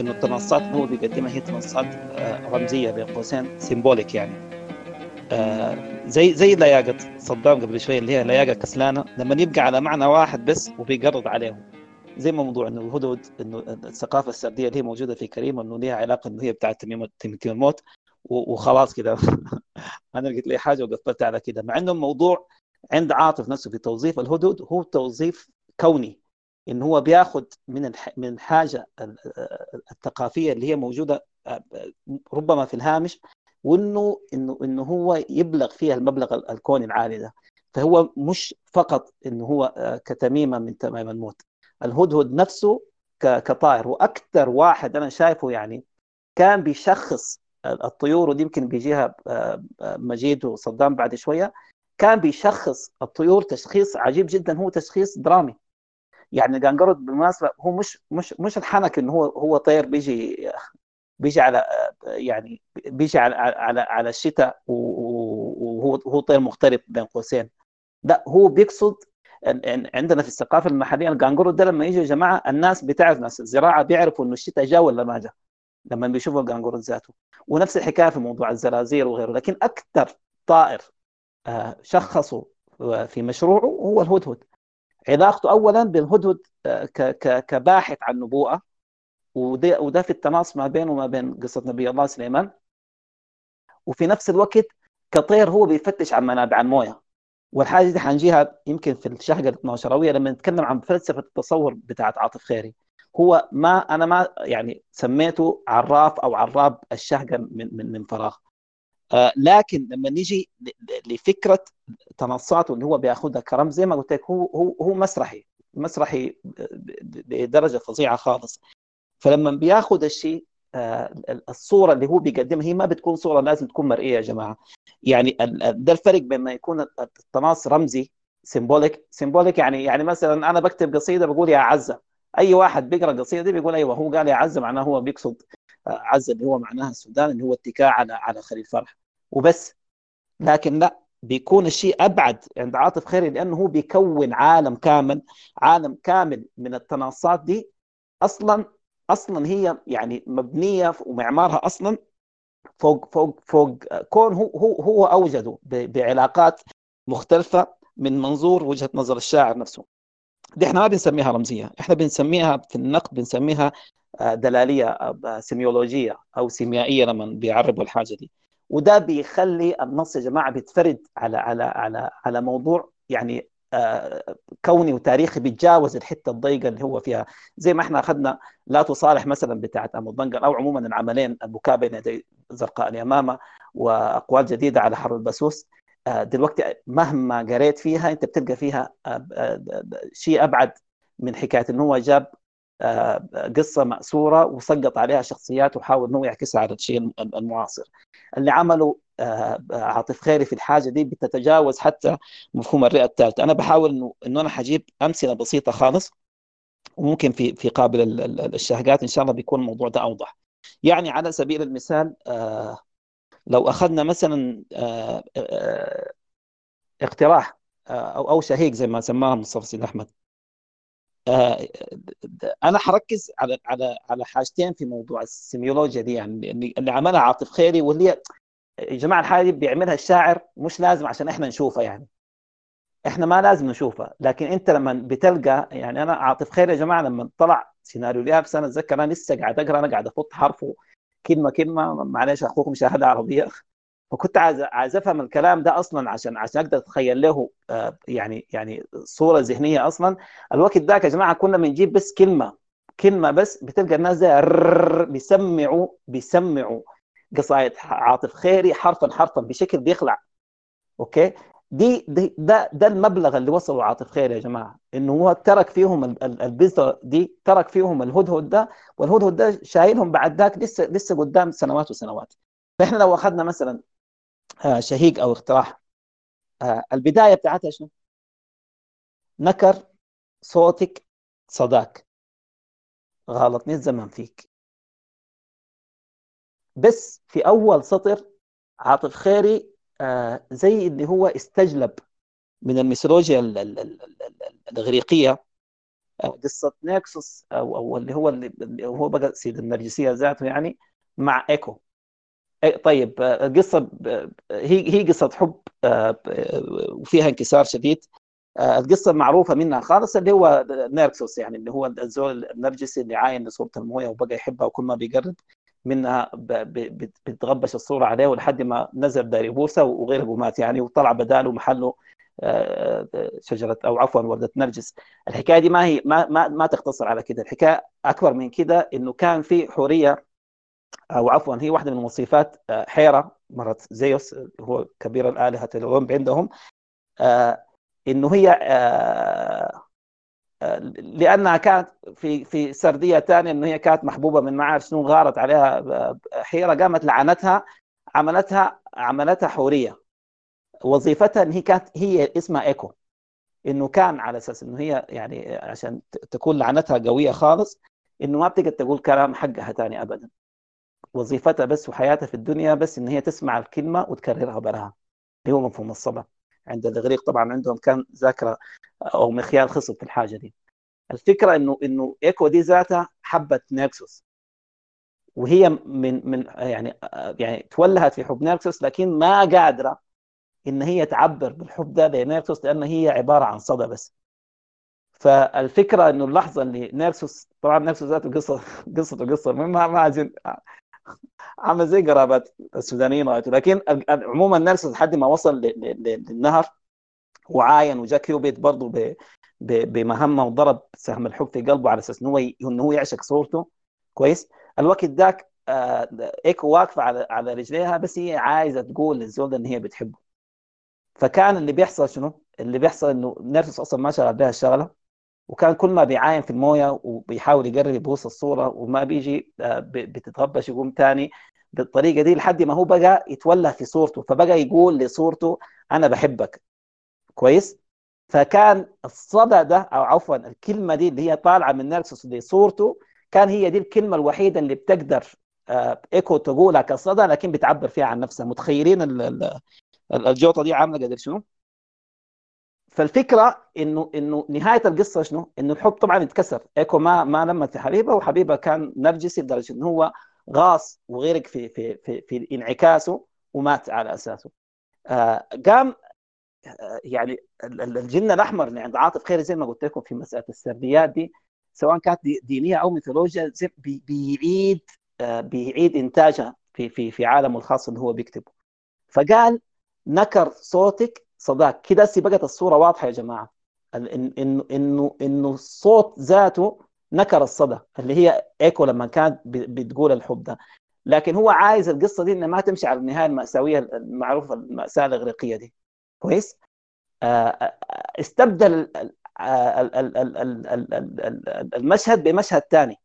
إنه التنصات اللي هو بيقدمها. هي تنصات آه رمزية بين قوسين سيمبوليك يعني. آه زي زي لياقة صدام قبل شوية اللي هي لياقة كسلانة. لما يبقى على معنى واحد بس وبيقرض عليهم. زي ما موضوع إنه الهدهد إنه الثقافة السردية اللي هي موجودة في كريم انه ليها علاقة إنه هي بتاعت تميم الموت وخلاص كده. أنا لقيت لي حاجة وقفلت على كده. مع إنه الموضوع عند عاطف نفسه في توظيف الهدهد هو توظيف كوني إن هو بياخذ من من الحاجة الثقافية اللي هي موجودة ربما في الهامش وإنه إنه إنه هو يبلغ فيها المبلغ الكوني العالي ده. فهو مش فقط إنه هو كتميمة من تمام الموت. الهدهد نفسه كطائر. وأكثر واحد أنا شايفه يعني كان بيشخص الطيور ودي يمكن بيجيها مجيد وصدام بعد شوية. كان بيشخص الطيور تشخيص عجيب جدا هو تشخيص درامي. يعني القنقرد بالمناسبة هو مش مش مش الحنك إنه هو هو طير بيجي بيجي على يعني بيجي على على على الشتاء وهو هو طير مختلف بين قوسين. لا هو بيقصد عندنا في الثقافة المحلية القانقرو ده لما يجي يا جماعة الناس بتعرف ناس الزراعة بيعرفوا إنه الشتاء جاء ولا ما جاء. لما بيشوفوا القانقرو ذاته. ونفس الحكاية في موضوع الزلازل وغيره لكن أكثر طائر آه، شخصوا في مشروعه هو الهدهد. علاقته اولا بالهدهد آه، كباحث عن نبوءة. وده وده في التناص ما بينه وما بين قصة نبي الله سليمان. وفي نفس الوقت كطير هو بيفتش عن منابع الموية. والحاجة دي حنجيها يمكن في الشهقة ال 12 لما نتكلم عن فلسفة التصور بتاعت عاطف خيري. هو ما أنا ما يعني سميته عراف أو عراب الشهقة من من من فراغ. آه لكن لما نيجي لفكرة تنصاته اللي هو بيأخذها كرمز زي ما قلت لك هو هو هو مسرحي مسرحي بدرجة فظيعة خالص. فلما بيأخذ الشيء آه، الصورة اللي هو بيقدمها هي ما بتكون صورة لازم تكون مرئية يا جماعة. يعني ده الفرق بين ما يكون التناص رمزي symbolic symbolic يعني يعني مثلا أنا بكتب قصيدة بقول يا عزة. أي واحد بيقرأ القصيدة دي بيقول أيوه هو قال يا عزة معناه هو بيقصد آه، عزة اللي هو معناها السودان اللي هو اتكاء على على خليل فرح. وبس. لكن لا بيكون الشيء أبعد عند عاطف خيري لأنه هو بيكون عالم كامل عالم كامل من التناصات دي. أصلا أصلا هي يعني مبنية ومعمارها أصلا فوق فوق فوق كون هو هو هو أوجده بعلاقات مختلفة من منظور وجهة نظر الشاعر نفسه. دي إحنا ما بنسميها رمزية إحنا بنسميها في النقد بنسميها آه، دلالية آه، سيميولوجية أو سيميائية لما بيعربوا الحاجة دي. وده بيخلي النص يا جماعة بيتفرد على على على على موضوع يعني آه، كوني وتاريخي بيتجاوز الحتة الضيقة اللي هو فيها. زي ما إحنا أخذنا لا تصالح مثلا بتاعت أبو بنجر أو عموما العملين البكاء بين يدي زرقاء اليمامة وأقوال جديدة على حرب البسوس. دلوقتي مهما قريت فيها انت بتلقى فيها آه، شيء أبعد من حكاية إنه هو جاب قصة مأسورة وسقط عليها شخصيات وحاول إنه يعكسها على الشيء المعاصر. اللي عمله آه، عاطف خيري في الحاجة دي بتتجاوز حتى مفهوم الرئة الثالثة. أنا بحاول إنه أنا حجيب أمثلة بسيطة خالص وممكن في في قابل الشهقات إن شاء الله بيكون الموضوع ده أوضح. يعني على سبيل المثال آه، لو أخذنا مثلا آه، اقتراح أو أو شهيق زي ما سماها مصطفى سيد أحمد. أنا حركز على على على حاجتين في موضوع السيميولوجيا دي يعني اللي عملها عاطف خيري واللي يا جماعة الحاجة بيعملها الشاعر مش لازم عشان إحنا نشوفها يعني. إحنا ما لازم نشوفها لكن أنت لما بتلقى يعني أنا عاطف خير يا جماعة لما طلع سيناريو اليابس أنا أتذكر أنا لسه قاعد أقرأ أنا قاعد افط حرفه كلمة كلمة معلش أخوك مشاهده عربيه فكنت عايز عايز أفهم الكلام ده أصلا عشان عشان أقدر أتخيل له آه، يعني يعني صورة ذهنية أصلا. الوقت ذاك يا جماعة كنا بنجيب بس كلمة كلمة بس بتلقى الناس زي بيسمعوا بيسمعوا قصايد عاطف خيري حرفا حرفا بشكل بيخلع. أوكي؟ دي, ده ده المبلغ اللي وصلوا عاطف خيري يا جماعة إنه هو ترك فيهم البذره دي ترك فيهم الهدهد ده والهدهد ده شايلهم بعد ذاك لسه لسه قدام سنوات وسنوات. فإحنا لو أخذنا مثلا آه، شهيق أو اقتراح آه، البداية بتاعتها شنو؟ نكر صوتك صداك. غلطني الزمن فيك. بس في أول سطر عاطف خيري زي اللي هو استجلب من الميثولوجيا الاغريقيه آه قصه نيكسوس أو أو اللي هو اللي هو بقى سيد النرجسية ذاته يعني مع إيكو. طيب القصة آه، هي هي قصة حب آه، وفيها انكسار شديد. آه، القصة المعروفه منها خالص اللي هو نيركسوس يعني اللي هو الزول النرجسي اللي عاين لصورة الموية وبقى يحبها وكل ما بيقرب. منها بتغبش الصورة عليه ولحد ما نزل داري بوسه وغيره ومات يعني وطلع بداله محله آه، شجرة أو عفوا وردة نرجس. الحكاية دي ما هي ما ما, ما تقتصر على كده. الحكاية أكبر من كده إنه كان في حورية أو عفوا هي واحدة من وصفات آه، حيرة مرت زيوس هو كبير الآلهة الأولمب عندهم آه، إنه هي لأنها كانت في في سردية ثانية إنه هي كانت محبوبة من ما عارف شنو غارت عليها حيرة قامت لعنتها عملتها عملتها حورية. وظيفتها إن هي كانت هي اسمها إيكو. إنه كان على أساس إنه هي يعني عشان تكون لعنتها قوية خالص إنه ما بتقدر تقول كلام حقها ثاني ابدا. وظيفتها بس وحياتها في الدنيا بس إن هي تسمع الكلمة وتكررها براها. اللي هو مفهوم الصدى عند الإغريق طبعا عندهم كان ذاكرة أو مخيال خصب في الحاجة دي. الفكرة إنه إنه ايكو دي ذاتها حبت نيركسوس وهي من من يعني يعني تولهت في حب نيركسوس لكن ما قادرة إن هي تعبر بالحب ده لنيركسوس لأن هي عبارة عن صدى بس. فالفكرة إنه اللحظة اللي نيركسوس طبعا نيركسوس قصة قصته قصة ما ما عايزين عامل زي قرابات السودانيين رأيته. لكن عموما نيركسوس لحد ما وصل للنهر وعاين وجا كيوبيت برضه بمهمة وضرب سهم الحب في قلبه على أساس إنه هو إنه هو يعشق صورته. كويس. الوقت ذاك آه إيكو واقفة على على رجليها بس هي عايزة تقول للزول إن هي بتحبه. فكان اللي بيحصل شنو؟ اللي بيحصل إنه نيركسوس أصلا ما شغل بها الشغلة. وكان كل ما بيعاين في الموية وبيحاول يقرب يبوس الصورة وما بيجي آه بتتغبش يقوم تاني. بالطريقة دي لحد ما هو بقى يتولى في صورته فبقى يقول لصورته أنا بحبك. كويس؟ فكان الصدى ده أو عفوا الكلمة دي اللي هي طالعة من نرسيس لصورته كان هي دي الكلمة الوحيدة اللي بتقدر آه، ايكو تقولها كصدى لكن بتعبر فيها عن نفسها. متخيلين الجوطة دي عاملة قدر شنو؟ فالفكرة إنه إنه نهاية القصة شنو؟ إنه الحب طبعا اتكسر إيكو ما ما لمت حبيبة وحبيبة كان نرجسي لدرجة إنه هو غاص وغرق في في في في انعكاسه ومات على أساسه. آه قام آه يعني الجن الأحمر اللي عند عاطف خير زي ما قلت لكم في مسألة السرديات دي سواء كانت دينية أو ميثولوجيا بيعيد آه، بيعيد إنتاجها في في في عالمه الخاص اللي هو بيكتبه فقال نكر صوتك صداك كده بقت الصورة واضحه يا جماعة. انه انه إنه الصوت ذاته نكر الصدى اللي هي إيكو لما كانت بتقول الحب ده. لكن هو عايز القصة دي إنها ما تمشي على النهاية المأساوية المعروفة المأساة الإغريقية دي. كويس؟ آه، آه، استبدل المشهد بمشهد ثاني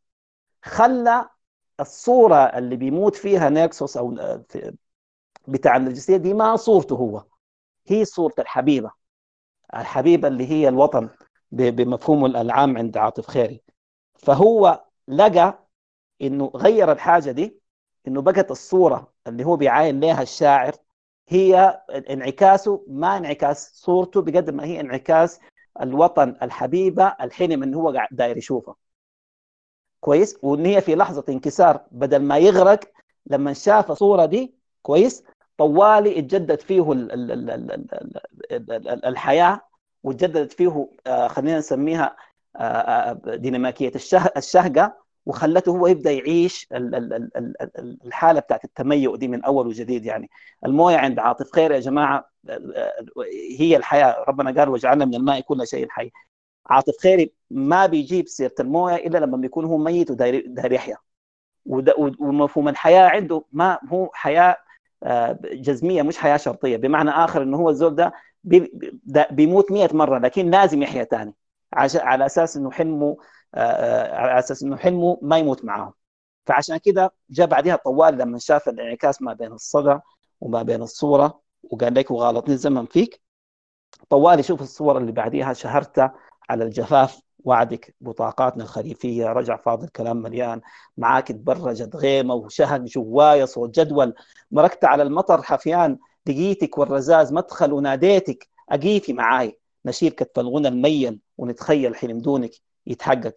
خلى الصورة اللي بيموت فيها نيكسوس أو بتاع النرجسية دي ما صورته هو. هي صورة الحبيبة الحبيبة اللي هي الوطن بمفهومه العام عند عاطف خيري. فهو لقى إنه غير الحاجة دي إنه بقت الصورة اللي هو بيعاين لها الشاعر هي انعكاسه ما انعكاس صورته بقدر ما هي انعكاس الوطن الحبيبة الحلم انه هو داير يشوفه. كويس؟ وإن هي في لحظة انكسار بدل ما يغرق لما شاف الصورة دي كويس؟ طوالي اتجدد فيه الحياة وتجددت فيه آه، خلينا نسميها آه، آه، ديناميكيه الشهقه وخلته هو يبدا يعيش الحاله بتاعت التميؤ دي من اول وجديد يعني المويه عند عاطف خير يا جماعة هي الحياة ربنا قال وجعلنا من الماء كل شيء حي عاطف خيري ما بيجيب سيره المويه الا لما بيكون هو ميت وداير يحيا ومفهوم الحياة عنده ما هو حياه آه، جزمية مش حياة شرطية بمعنى آخر إنه هو الزول ده بيموت 100 مرة لكن لازم يحيا ثاني على أساس إنه حلمه على أساس إنه حلمه ما يموت معاهم. فعشان كده جاء بعدها طوال لما شاف الانعكاس ما بين الصدى وما بين الصورة وقال لك وغالطني الزمن فيك. طوالي شوف الصور اللي بعديها شهرت على الجفاف وعدك بطاقاتنا الخريفية رجع فاضل كلام مليان. معاك تبرجت غيمة وشهق جوايا صوت جدول. مركت على المطر حفيان. لقيتك والرذاذ مدخل وناديتك. أقيفي معاي. نشيل كتف الغنى الميل. ونتخيل حلم دونك يتحقق.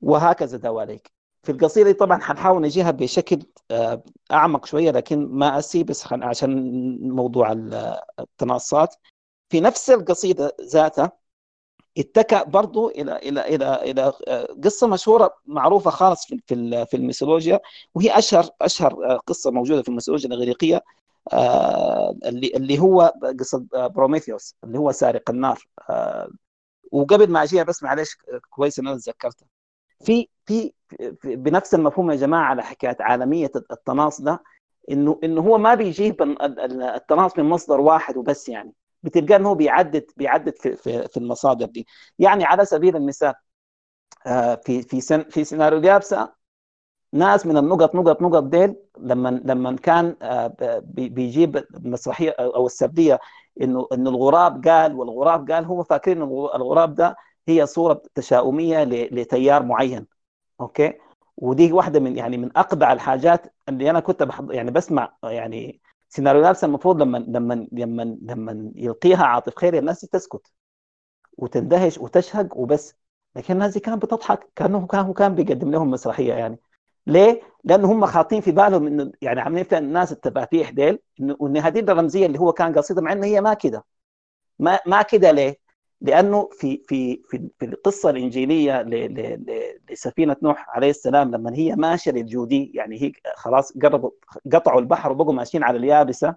وهكذا دواليك. في القصيده طبعا حنحاول نجيها بشكل آه، أعمق شوية لكن ما أسي بس عشان موضوع التناصات. في نفس القصيدة ذاتها اتكى برضه إلى إلى إلى إلى آه، قصة مشهورة معروفة خالص في في في الميثولوجيا وهي أشهر أشهر آه، قصة موجودة في الميثولوجيا الإغريقية اللي اللي هو قصة بروميثيوس اللي هو سارق النار وقبل ما أجيها بس معلش كويس ان أنا تذكرتها. في في بنفس المفهوم يا جماعة على حكاية عالمية التناص ده إنه إنه هو ما بيجيب التناص من مصدر واحد وبس يعني. بتلقى إنه هو بيعدد بيعدد في, في, في المصادر دي. يعني على سبيل المثال آه، في في سن في سيناريو جابسا ناس من النقط نقط نقط ديل لما لما كان آه، بيجيب المسرحية أو السردية انه إنه الغراب قال والغراب قال هو فاكرين الغراب ده هي صورة تشاؤمية لتيار معين. أوكي؟ ودي واحدة من يعني من أقبح الحاجات اللي أنا كنت بحض يعني بسمع يعني سيناريو لابسه المفروض لما لما لما لما يلقيها عاطف خيري الناس تسكت وتندهش وتشهق وبس لكن الناس كانت بتضحك كأنه كان كان بيقدم لهم مسرحية يعني ليه؟ لأنه هم خاطين في بالهم إنه يعني عاملين الناس التفاتيح ديل انه ان هذه الرمزية اللي هو كان قصيدها مع إنه هي ما كده ما ما كده ليه؟ لأنه في في في في القصة الإنجيلية لسفينة نوح عليه السلام لما هي ماشية للجودي يعني هي خلاص قربوا قطعوا البحر وبقوا ماشيين على اليابسة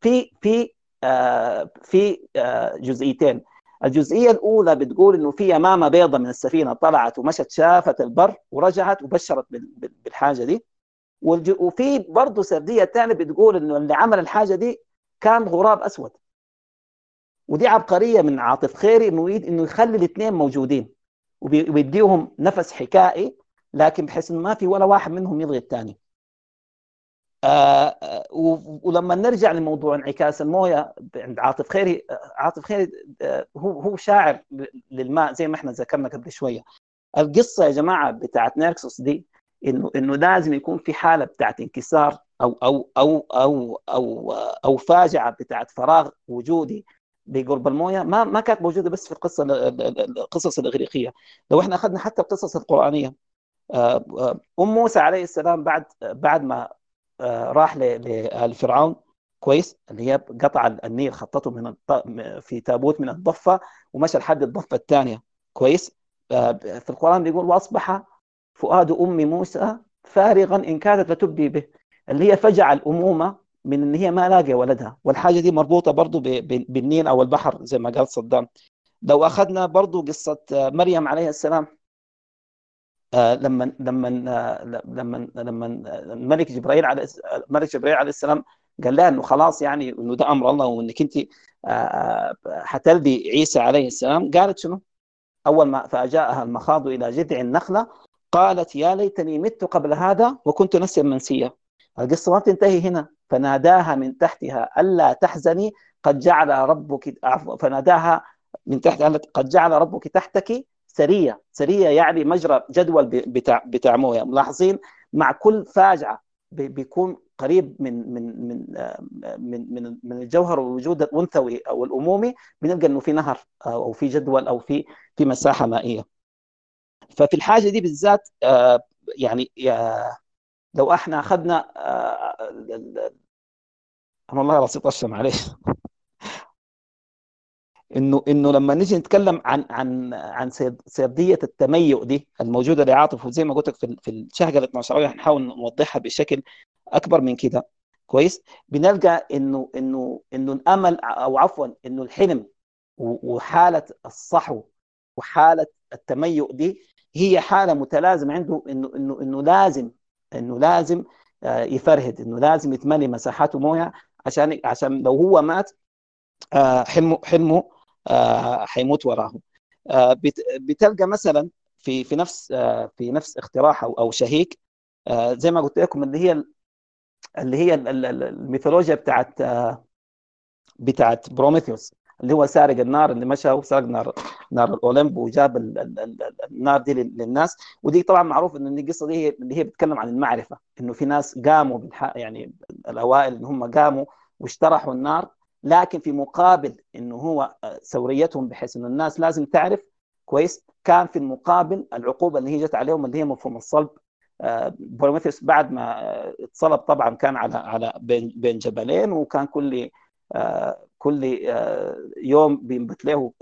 في في آه في آه جزئيتين. الجزئية الأولى بتقول إنه في يمامه بيضة من السفينة طلعت ومشت شافت البر ورجعت وبشرت بالحاجة دي. وفي برضه سردية ثانية بتقول إنه اللي عمل الحاجة دي كان غراب أسود. ودي عبقرية من عاطف خيري إنه إنه يخلي الاثنين موجودين وبيديهم نفس حكائي لكن بحيث إنه ما في ولا واحد منهم يلغي الثاني. آه, آه، ولما نرجع لموضوع انعكاس الموية عند عاطف خيري عاطف خيري آه هو هو شاعر للماء زي ما إحنا ذكرنا قبل شوية. القصة يا جماعة بتاعت نيركسوس دي انه إنه لازم يكون في حالة بتاعت انكسار أو أو أو أو أو أو فاجعة بتاعت فراغ وجودي. بقرب الموية. ما ما كانت موجودة بس في القصة القصص الإغريقية. لو إحنا أخذنا حتى القصص القرآنية آه، آه، أم موسى عليه السلام بعد بعد ما آه، راح لفرعون كويس اللي هي قطع النيل خطته من في تابوت من الضفة ومشى لحد الضفة الثانية. كويس؟ في القرآن بيقول وأصبح فؤاد أم موسى فارغا إن كادت لتبدي به اللي هي فجع الأمومة من إن هي ما لاقي ولدها. والحاجة دي مربوطة برضه بالنيل أو البحر زي ما قال صدام. لو أخذنا برضه قصة مريم عليه السلام آه، لما لما آه، لما لما الملك جبرائيل على الملك جبرائيل عليه السلام قال لها إنه خلاص يعني إنه ده أمر الله وإنك أنت آه، حتلدي عيسى عليه السلام. قالت شنو؟ أول ما فأجاءها المخاض إلى جذع النخلة قالت يا ليتني مت قبل هذا وكنت نسيا منسيا القصة ما بتنتهي هنا. فناداها من تحتها. ألا تحزني قد جعل ربك فناداها من تحت. قد جعل ربك تحتك سرية. سرية يعني مجرى جدول بتاع بتاع مويه ملاحظين مع كل فاجعة بيكون قريب من من من من من, من الجوهر والوجود الأنثوي أو الأمومي بنلقى إنه في نهر أو في جدول أو في في مساحة مائية. ففي الحاجة دي بالذات آه، يعني لو إحنا اخذنا آه، أنا والله راسي طشه معلش انه انه لما نيجي نتكلم عن عن عن سرديه التميؤ دي الموجوده لعاطف وزي ما قلت لك في في الشهقه ال 12 هنحاول نوضحها بشكل اكبر من كده كويس بنلقى انه انه انه الامل أو عفوا انه الحلم وحاله الصحو وحاله التميؤ دي هي حاله متلازمه عنده انه انه انه لازم إنه لازم آه، يفرهد إنه لازم يتملي مساحاته موية عشان عشان لو هو مات آه، حلمه حلمه آه، حيموت وراه. بتلقى مثلا في في نفس في نفس اقتراح أو أو شهيك زي ما قلت لكم اللي هي اللي هي الميثولوجيا بتاعت بتاعت بروميثيوس اللي هو سارق النار اللي مشى وسرق نار نار الأولمب وجاب النار دي للناس. ودي طبعا معروف إن القصة دي اللي هي بتتكلم عن المعرفة إنه في ناس قاموا يعني الأوائل إن هم قاموا واجترحوا النار. لكن في مقابل إنه هو ثوريتهم بحيث إنه الناس لازم تعرف كويس كان في المقابل العقوبة اللي هي جت عليهم اللي هي مفهوم الصلب. آه، بروميثيوس بعد ما اتصلب طبعا كان على على بين جبلين وكان كل آه، كل آه، يوم بينبت له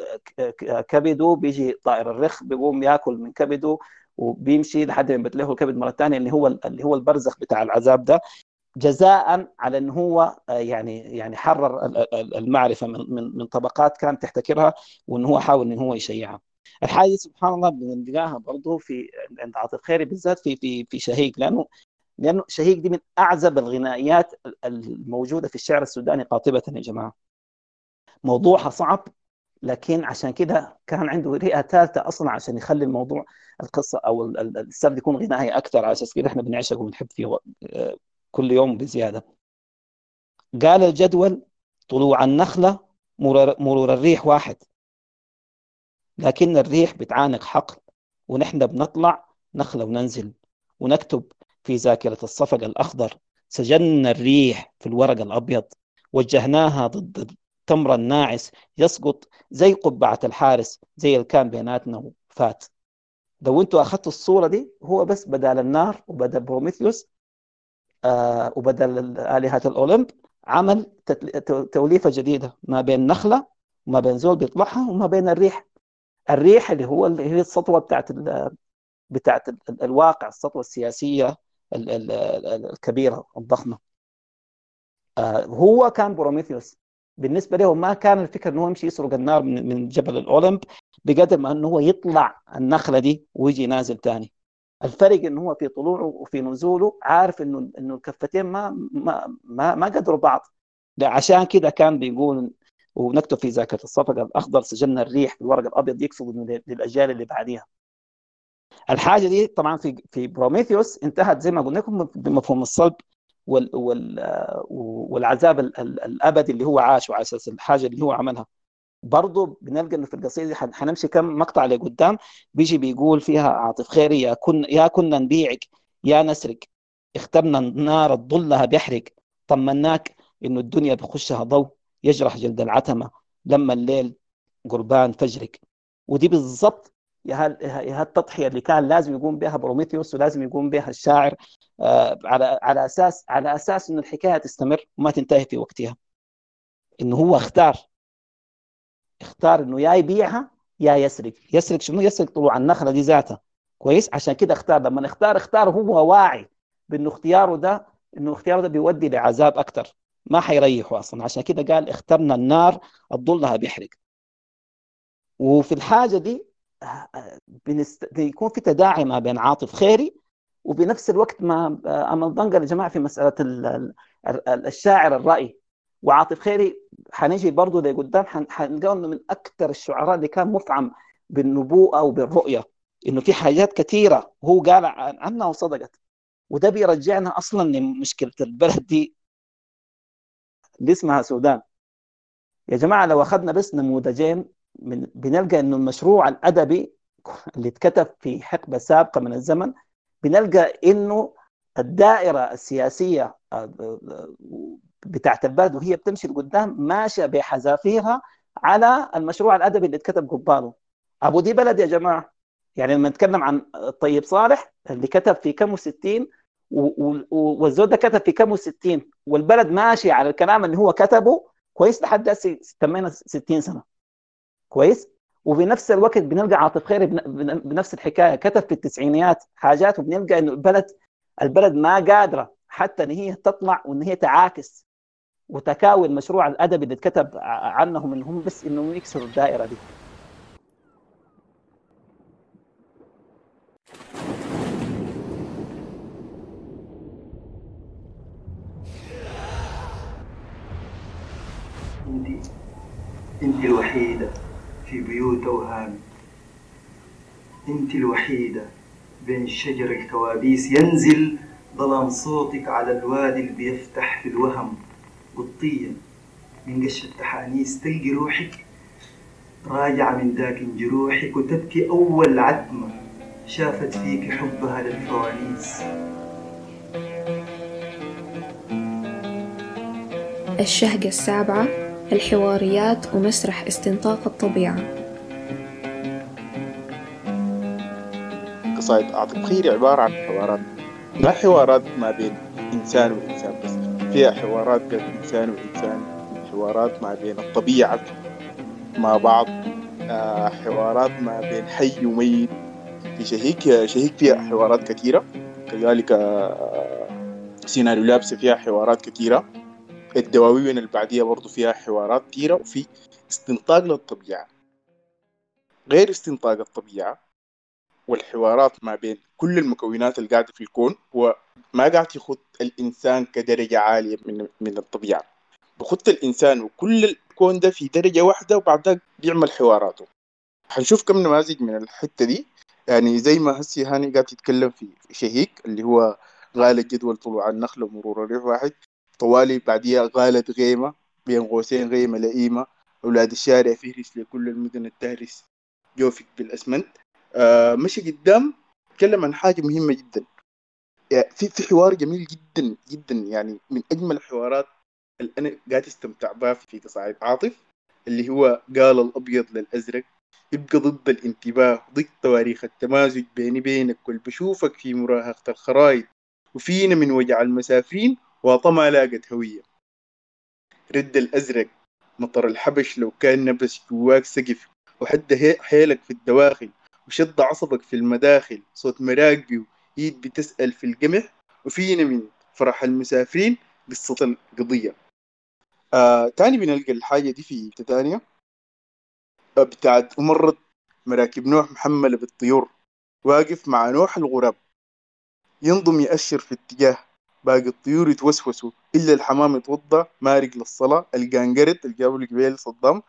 كبده بيجي طائر الرخ بيقوم ياكل من كبده وبيمشي لحد ما ينبت له الكبد مرة ثانية اللي هو اللي هو البرزخ بتاع العذاب ده جزاء على إن هو آه، يعني يعني حرر المعرفة من من من طبقات كان تحتكرها وإن هو حاول إن هو يشيعها. الحاجة سبحان الله بنلقاها برضه في عند عاطف خيري بالذات في في في شهيق لأنه لأنه شهيق دي من أعزب الغنائيات الموجودة في الشعر السوداني قاطبة يا جماعة. موضوعها صعب لكن عشان كده كان عنده رئة ثالثه أصلا عشان يخلي الموضوع القصة أو السرد يكون غنائي أكثر على أساس كده إحنا بنعشق وبنحب فيه آه، كل يوم بزيادة. قال الجدول طلوع النخلة مرور الريح واحد لكن الريح بتعانق حقل ونحن بنطلع نخلة وننزل ونكتب في ذاكرة الصفق الأخضر سجلنا الريح في الورق الأبيض وجهناها ضد التمر الناعس يسقط زي قبعة الحارس زي اللي كان بيناتنا وفات لو أنتوا أخذتوا الصورة دي هو بس بدل النار وبدل بروميثيوس آه وبدل آلهة الأولمب عمل توليفة جديدة ما بين نخلة وما بين زول بيطلعها وما بين الريح. الريح اللي هو اللي هي السطوة بتاعت بتاعت الواقع السطوة السياسية الكبيرة الضخمة. آه هو كان بروميثيوس. بالنسبة له ما كان الفكرة إنه هو يمشي يسرق النار من من جبل الأولمب بقدر ما إنه هو يطلع النخلة دي ويجي نازل تاني. الفرق إنه هو في طلوعه وفي نزوله عارف إنه إنه الكفتين ما ما ما, ما قدروا بعض. عشان كده كان بيقول ونكتب في ذاكرة الصفقة الأخضر سجلنا الريح في الورق الأبيض يقصد للأجيال اللي بعديها. الحاجة دي طبعا في في بروميثيوس انتهت زي ما قلنا لكم بمفهوم الصلب وال وال والعذاب الأبدي اللي هو عاشه على أساس الحاجة اللي هو عملها. برضه بنلقى إنه في القصيدة حنمشي كم مقطع لقدام. بيجي بيقول فيها عاطف خيري يا كن يا كنا نبيعك يا نسرق اخترنا النار تضلها بيحرق طمناك إنه الدنيا بخشها ضوء يجرح جلد العتمة لما الليل قربان فجرك. ودي بالضبط يا التضحيه اللي كان لازم يقوم بها بروميثيوس ولازم يقوم بها الشاعر آه على على أساس على أساس انه الحكاية تستمر وما تنتهي في وقتها. إنه هو اختار. اختار إنه يا يبيعها يا يسرق. يسرق شنو؟ يسرق طلوع النخلة دي ذاتها. كويس؟ عشان كده اختار. لما اختار اختار هو واعي بإنه اختياره ده إنه اختياره ده بيودي لعذاب أكثر ما حيريحه أصلا. عشان كده قال اخترنا النار الضلها بيحرق. وفي الحاجة دي بنست... بيكون في تداعي ما بين عاطف خيري وبنفس الوقت ما أمل ضنقل يا جماعة في مسألة ال... الشاعر الرأي. وعاطف خيري حنيجي برضه لقدام حنلقى إنه من أكثر الشعراء اللي كان مفعم بالنبوءة وبالرؤية إنه في حاجات كثيرة هو قال عنها وصدقت. وده بيرجعنا أصلا لمشكلة البلد دي. اللي اسمها السودان. يا جماعة لو أخذنا بس نموذجين من بنلقى إنه المشروع الأدبي اللي اتكتب في حقبة سابقة من الزمن بنلقى إنه الدائرة السياسية بتاعت البلد وهي بتمشي لقدام ماشية بحذافيرها على المشروع الأدبي اللي اتكتب قباله. أبو دي بلد يا جماعة. يعني لما نتكلم عن الطيب صالح اللي كتب في كم وستين والزود ده كتب في كم وستين والبلد ماشي على الكلام اللي هو كتبه كويس لحد تمينا 60 سنة. كويس؟ وفي نفس الوقت بنلقى عاطف خيري بنفس الحكاية كتب في التسعينيات حاجات وبنلقى إنه البلد البلد ما قادرة حتى إن هي تطلع وإن هي تعاكس وتكاوي المشروع الأدبي اللي اتكتب عنهم انهم بس انهم يكسروا الدائرة دي. انت انت الوحيدة. في بيوت أوهامي أنت الوحيدة بين شجر الكوابيس. ينزل ظلام صوتك على الوادي اللي بيفتح في الوهم. قطيا من قش التحانيس تلقي روحك. راجعة من ذاك جروحك وتبكي أول عتمة شافت فيك حبها للفوانيس. الشهقة السابعة الحواريات ومسرح استنطاق الطبيعة. قصائد خيري عبارة عن حوارات. ما حوارات ما بين إنسان وإنسان بس فيها حوارات بين إنسان وإنسان حوارات ما بين الطبيعة مع بعض آه، حوارات ما بين حي وميت. في شهيك شهيك فيها حوارات كثيرة كذلك آه، سيناريو لابسة فيها حوارات كثيرة. الدواوين اللي بعديها برضو فيها حوارات كثيرة وفي استنطاق للطبيعة. غير استنطاق الطبيعة والحوارات ما بين كل المكونات اللي قاعدة في الكون هو ما قاعد يخط الإنسان كدرجة عالية من من الطبيعة. بخط الإنسان وكل الكون ده في درجة واحدة وبعد ذلك بيعمل حواراته. حنشوف كم نماذج من الحتة دي. يعني زي ما هسي هاني قاعد يتكلم في شهيك اللي هو غالة جدول طلوع النخل ومرور الريح واحد. طوالي بعديها غالت غيمة بين قوسين غيمة لئيمة أولاد الشارع فهرس لكل المدن التهرس جوفك بالأسمنت. آه مشي قدام تكلم عن حاجة مهمة جدا. في في حوار جميل جدا جدا. يعني من أجمل الحوارات اللي أنا قاعد أستمتع بها في قصائد عاطف اللي هو قال الأبيض للأزرق. يبقى ضد الانتباه ضد تواريخ التمازج. بيني بينك واللي بشوفك في مراهقة الخرايط. وفينا من وجع المسافرين وطمع لاقت هوية رد الأزرق مطر الحبش لو كان نبس جواك سقف وحد حيلك في الدواخل وشد عصبك في المداخل. صوت مراقبي وإيد بتسأل في القمح وفينا من فرح المسافرين قصة القضية. آه تاني بنلقى الحاجة دي في تانية. آه بتاعت مرت مراكب نوح محملة بالطيور واقف مع نوح الغراب. ينضم يأشر في اتجاه باقي الطيور يتوسوسوا. إلا الحمام يتوضى مارق للصلاة القنقرت اللي جابوا قبيل صدام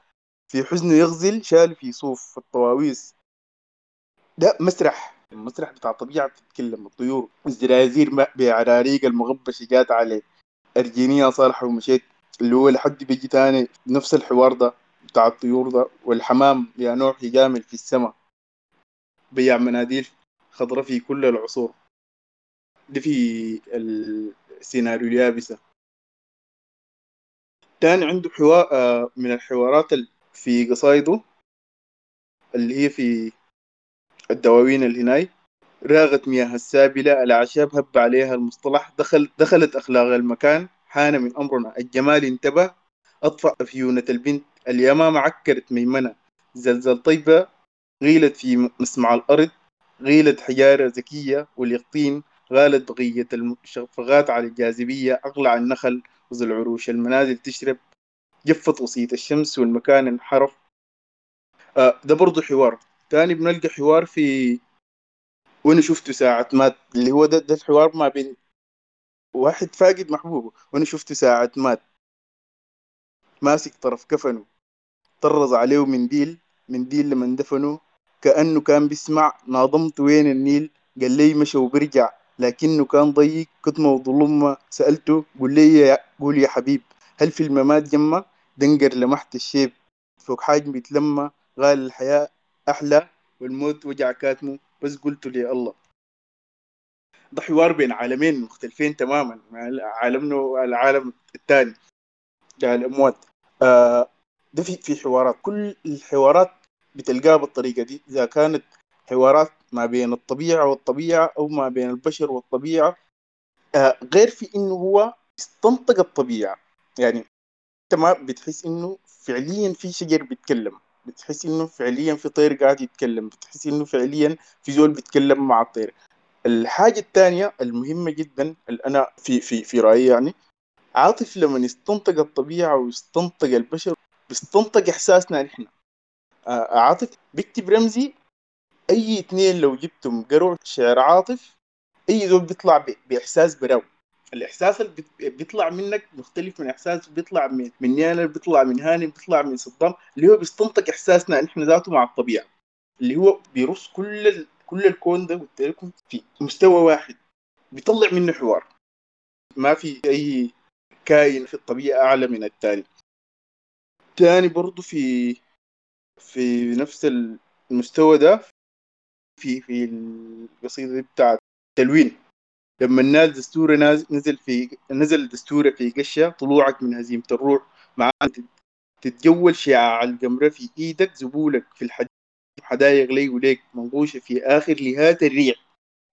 في حزنه يغزل شال في صوف الطواويس. ده مسرح. المسرح بتاع الطبيعة بتتكلم الطيور الزرازير بعراريق المغبشة جات عليه. أرجينية صالحة ومشيت. اللي هو لحد بيجي تاني. نفس الحوار ده بتاع الطيور ده. والحمام يا نوح يجامل في السماء. بيع مناديل خضرة في كل العصور. دي في السيناريو اليابسة. تاني عنده حوار آه، من الحوارات في قصايده اللي هي في الدواوين الهناي راغت مياه السابلة الأعشاب هب عليها المصطلح دخل دخلت أخلاق المكان حان من أمرنا. الجمال انتبه أطفأ أفيونة البنت اليمامة عكرت ميمنة. زلزل طيبة غيلت في مسمع الأرض غيلت حجارة ذكية واليقطين غالت بقية المشفغات على الجاذبية أقلع النخل وذو العروش. المنازل تشرب جفت وصية الشمس والمكان انحرف. آه ده برضو حوار. تاني بنلقى حوار في وأنا شفته ساعة مات؟ اللي هو ده, ده الحوار ما بين واحد فاقد محبوبه. وأنا شفته ساعة مات؟ ماسك طرف كفنه. طرز عليه منديل منديل لما دفنه كأنه كان بيسمع ناظمت وين النيل؟ قال لي مشى وبرجع. لكنه كان ضيق. كتمة وظلمة سألته قول لي يا قول يا حبيب هل في الممات جمة؟ دنقر لمحت الشيب. فوق حاج بيتلمى قال الحياة أحلى والموت وجع كاتمه بس قلت لي الله. ده حوار بين عالمين مختلفين تماما عالمنا والعالم الثاني ده الأموات. آه ده في في حوارات. كل الحوارات بتلقاها بالطريقة دي. إذا كانت حوارات ما بين الطبيعة والطبيعة أو ما بين البشر والطبيعة. آه غير في إنه هو استنطق الطبيعة. يعني أنت ما بتحس إنه فعليا في شجر بيتكلم. بتحس إنه فعليا في طير قاعد يتكلم. بتحس إنه فعليا في زول بيتكلم مع الطير. الحاجة الثانية المهمة جدا اللي أنا في في في رأيي يعني عاطف لما يستنطق الطبيعة ويستنطق البشر بيستنطق إحساسنا نحن آه عاطف بيكتب رمزي أي اثنين لو جبتم قروا شعر عاطف أي زول بيطلع بإحساس براو الإحساس اللي بيطلع منك مختلف من إحساس بيطلع من من نيانا بيطلع من هاني بيطلع من صدام اللي هو بيستنطق إحساسنا نحن ذاته مع الطبيعة. اللي هو بيرص كل ال... كل الكون ده قلت لكم في مستوى واحد. بيطلع منه حوار. ما في أي كائن في الطبيعة أعلى من الثاني تاني برضو في في نفس المستوى ده في في القصيدة بتاعت تلوين. لما الناس دستورة نزل في نزل دستورة في قشة طلوعك من هزيمة الروح مع تتجول شعاع القمرة في إيدك زبولك في الحديد حدايق لي وليك منقوشة في آخر لهات الريع.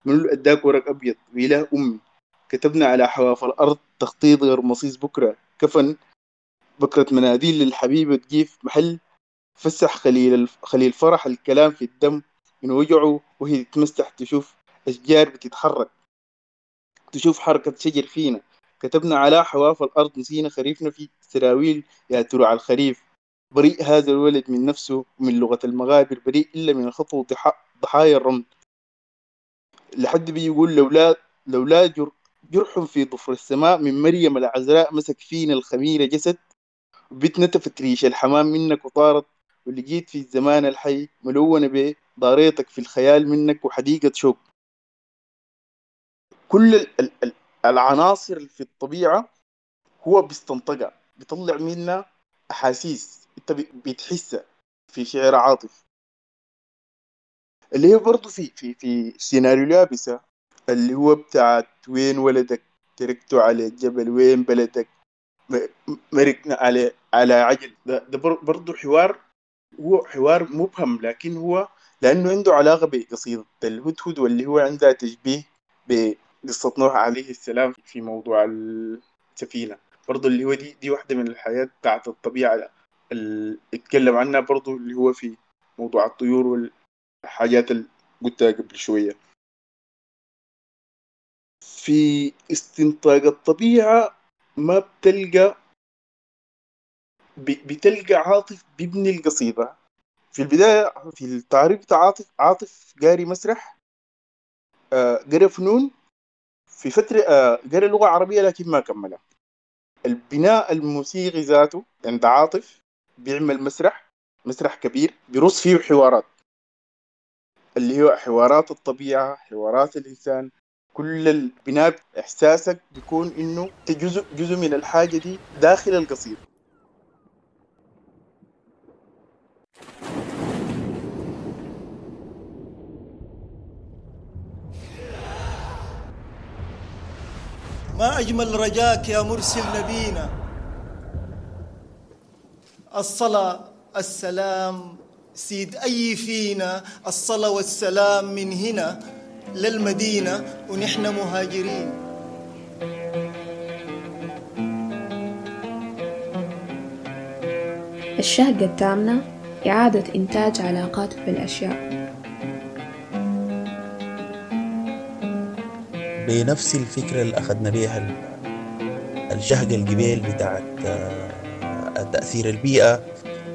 من أداك ورق أبيض؟ وإله أمي. كتبنا على حواف الأرض تخطيط غير مصيص بكرة. كفن. بكرة مناديل للحبيبة تجيف محل. فسح خليل خليل فرح الكلام في الدم. من وجعه وهي تتمسح تشوف أشجار بتتحرك تشوف حركة شجر فينا. كتبنا على حواف الأرض نسينا خريفنا في سراويل يا ترى على الخريف. بريء هذا الولد من نفسه ومن لغة المغابر بريء إلا من الخطو ضحايا الرمل. لحد بيقول لولا لولا جر جرح في ضفر السماء من مريم العذراء مسك فينا الخميرة جسد وبتنتفت ريش الحمام منك وطارت. واللي جيت في الزمان الحي ملونة به ضاريتك في الخيال منك وحديقة شوق كل العناصر في الطبيعة هو بيستنطقها بيطلع منا أحاسيس. أنت بتحسها في شعر عاطف اللي هي برضه في في في سيناريو لابسة اللي هو بتاعت وين ولدك؟ تركته على الجبل وين بلدك؟ مركنا على على عجل. ده, ده بر- برضو حوار هو حوار مبهم لكن هو لأنه عنده علاقة بقصيدة الهدهد واللي هو عندها تشبيه بقصة نوح عليه السلام في موضوع السفينة. برضو اللي هو دي دي واحدة من الحياة بتاعت الطبيعة اللي اتكلم عنها برضو اللي هو في موضوع الطيور والحاجات اللي قلتها قبل شوية. في استنتاج الطبيعة ما بتلقى بتلقى عاطف بيبني القصيدة. في البداية في التعريف بتاع عاطف عاطف قاري مسرح آه، قرا فنون في فترة آه، قرا لغة عربية لكن ما كملها. البناء الموسيقي ذاته عند عاطف بيعمل مسرح مسرح كبير بيرص فيه حوارات. اللي هو حوارات الطبيعة حوارات الإنسان. كل البناء إحساسك بيكون إنه جزء جزء من الحاجة دي داخل القصيدة. ما أجمل رجاك يا مرسل نبينا. الصلاة السلام سيد أي فينا. الصلاة والسلام من هنا للمدينة ونحن مهاجرين. الشهقة الثامنة إعادة إنتاج علاقات بالأشياء. بنفس الفكرة اللي أخذنا بيها ال- الشهقة الجبال بتاعت آه، تأثير البيئة.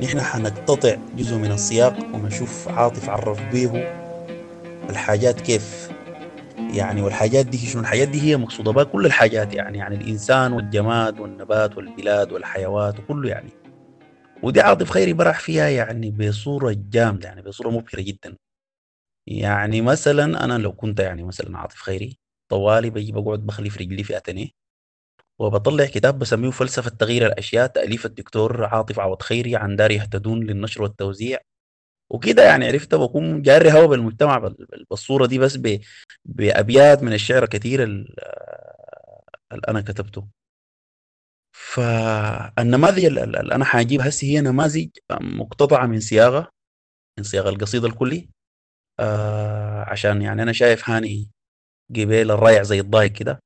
نحن حنقتطع جزء من السياق ونشوف عاطف عرف بيه الحاجات كيف؟ يعني والحاجات دي شنو؟ الحاجات دي هي مقصودة بها كل الحاجات يعني يعني الإنسان والجماد والنبات والبلاد والحيوات وكله يعني. ودي عاطف خيري برح فيها يعني بصورة جامدة يعني بصورة مبهرة جدا. يعني مثلا أنا لو كنت يعني مثلا عاطف خيري طوالي بجي بقعد بخلي في رجلي في أتنيه وبطلع كتاب بسميه فلسفة تغيير الأشياء تأليف الدكتور عاطف عوض خيري عن دار يهتدون للنشر والتوزيع. وكده يعني عرفت بكون جاري هوا بالمجتمع بال- بال- بالصورة دي بس بأبيات من الشعر كثير ال- اللي أنا كتبته. فالنماذج ال- ال- اللي أنا حاجيب هسي هي نماذج مقتطعة من صياغة من صياغة القصيدة الكلي. آه عشان يعني أنا شايف هاني قبيل الرايع زي الضايق كده.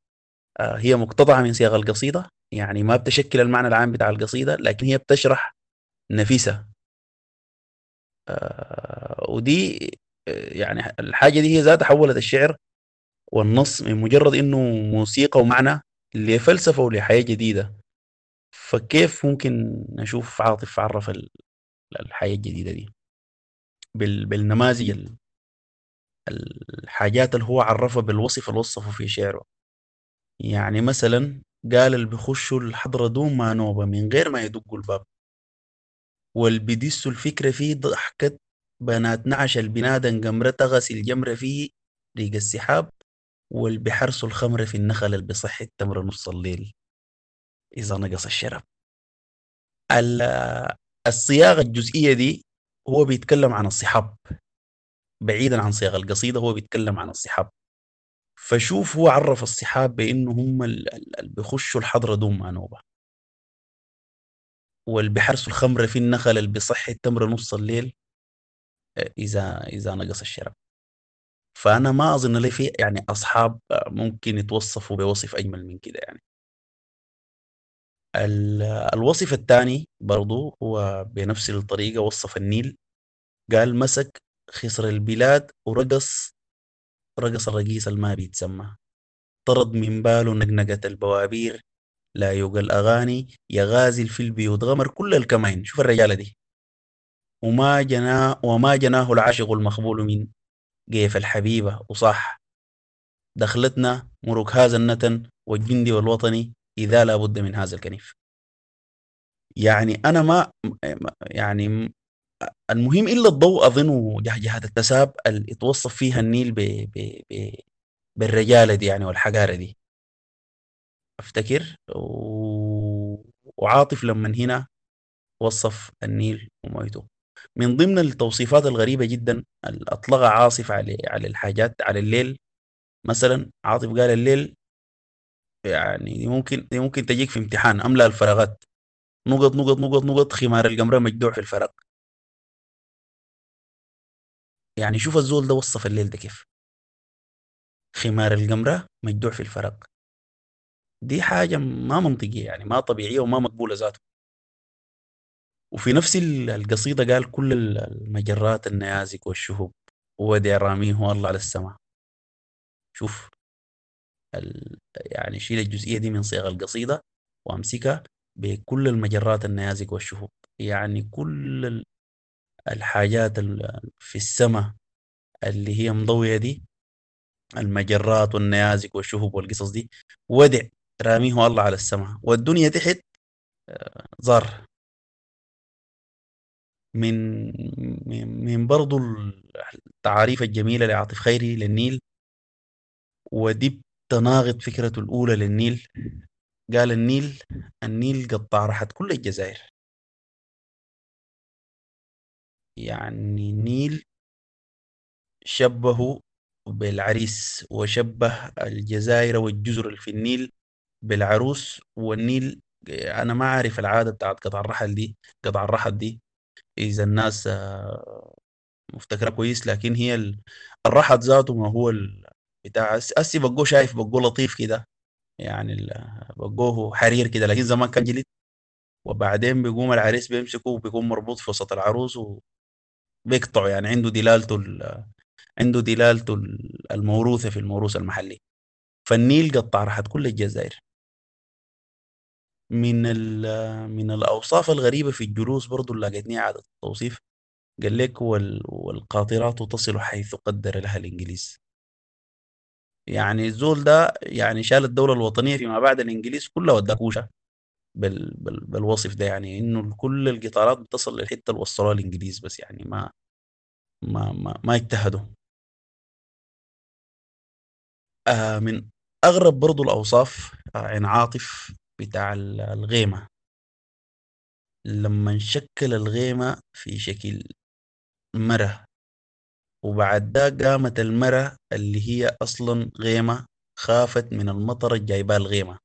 آه هي مقتطعة من صياغة القصيدة يعني ما بتشكل المعنى العام بتاع القصيدة لكن هي بتشرح نفيسة. آه ودي آه، يعني الحاجة دي هي ذاتها حولت الشعر والنص من مجرد إنه موسيقى ومعنى لفلسفة ولحياة جديدة. فكيف ممكن نشوف عاطف عرف ال- الحياة الجديدة دي؟ بال- بالنماذج ال- الحاجات اللي هو عرفها بالوصف اللي وصفه في شعره. يعني مثلا قال اللي بيخشوا الحضرة دون ما نوبة من غير ما يدقوا الباب. واللي بيدسوا الفكرة فيه ضحكت بنات نعش البنادن قمرة تغسل جمرة فيه ريق السحاب واللي بيحرسوا الخمر في النخل اللي بصح التمر نص الليل. إذا نقص الشرب. ال- الصياغة الجزئية دي هو بيتكلم عن الصحاب بعيدا عن صياغة القصيدة هو بيتكلم عن الصحاب فشوف هو عرف الصحاب بإنه هم ال- ال- اللي بيخشوا الحضره دون ما نوبه واللي بيحرسوا الخمر في النخل اللي بيصحي التمر نص الليل إذا إذا نقص الشرب. فأنا ما أظن لي في يعني أصحاب ممكن يتوصفوا بوصف أجمل من كده يعني. ال- الوصف الثاني برضو هو بنفس الطريقة وصف النيل. قال مسك خصر البلاد ورقص رقص الرقيص الما بيتسمى. طرد من باله نقنقة البوابير لا يوقع الأغاني يا غازل في البيوت غمر كل الكمين. شوف الرجالة دي. وما جنا وما جناه العاشق المخبول من جيف الحبيبة. وصح دخلتنا مرك هذا النتن والجندي والوطني إذا لا بد من هذا الكنيف. يعني أنا ما يعني المهم إلا الضوء أظن جهجهة التساب اللي يتوصف فيها النيل ب ب ب بالرجالة دي يعني والحقارة دي. أفتكر؟ و... وعاطف لما هنا وصف النيل ومويته. من ضمن التوصيفات الغريبة جدا اللي أطلق عاصف على على الحاجات على الليل. مثلا عاطف قال الليل يعني ممكن ممكن تجيك في امتحان أملأ الفراغات. نقط نقط نقط نقط خمار القمرة مجدوع في الفراغ يعني شوف الزول ده وصف الليل ده كيف. خمار القمرة مجدوع في الفراغ دي حاجة ما منطقية يعني ما طبيعية وما مقبولة ذاته. وفي نفس القصيدة قال كل المجرات النيازك والشهب ودع راميه الله على السماء. شوف ال... يعني شيل الجزئية دي من صيغ القصيدة وأمسكها بكل المجرات النيازك والشهب. يعني كل الحاجات في السماء اللي هي مضوية دي المجرات والنيازك والشهب والقصص دي ودع راميه الله على السماء والدنيا تحت آه، زار من من برضو التعاريف الجميلة لعاطف خيري للنيل ودي تناقض فكرته الأولى للنيل. قال النيل النيل قطع راحت كل الجزائر. يعني النيل شبهه بالعريس وشبه الجزائر والجزر اللي في النيل بالعروس. والنيل أنا ما عارف العادة بتاعت قطع الرحل دي قطع الرحل دي. إذا الناس آه، مفتكرة كويس لكن هي الرحل ذاته ما هو بتاع اسي بقوه شايف بقوه لطيف كده. يعني بقوه حرير كده. لكن زمان كان جلد وبعدين بيقوم العريس بيمسكه وبيكون مربوط في وسط العروس وبيقطعه يعني عنده دلالته عنده دلالته الموروثة في الموروث المحلي فالنيل قطع راحت كل الجزائر من من الأوصاف الغريبة في الجلوس برضو اللي لقيتني اعاده التوصيف قال لك والقاطرات تصل حيث قدر لها الإنجليز. يعني الزول ده يعني شال الدولة الوطنية فيما بعد الإنجليز كلها وداكوشه بال بال بالوصف ده يعني إنه كل القطارات بتصل للحتة اللي وصلوها الإنجليز بس يعني ما ما ما, ما اجتهدوا آه من أغرب برضو الأوصاف آه عن عاطف بتاع الغيمة. لما نشكل الغيمة في شكل مرة وبعد ده قامت المرة اللي هي أصلا غيمة خافت من المطر الجايبها الغيمة.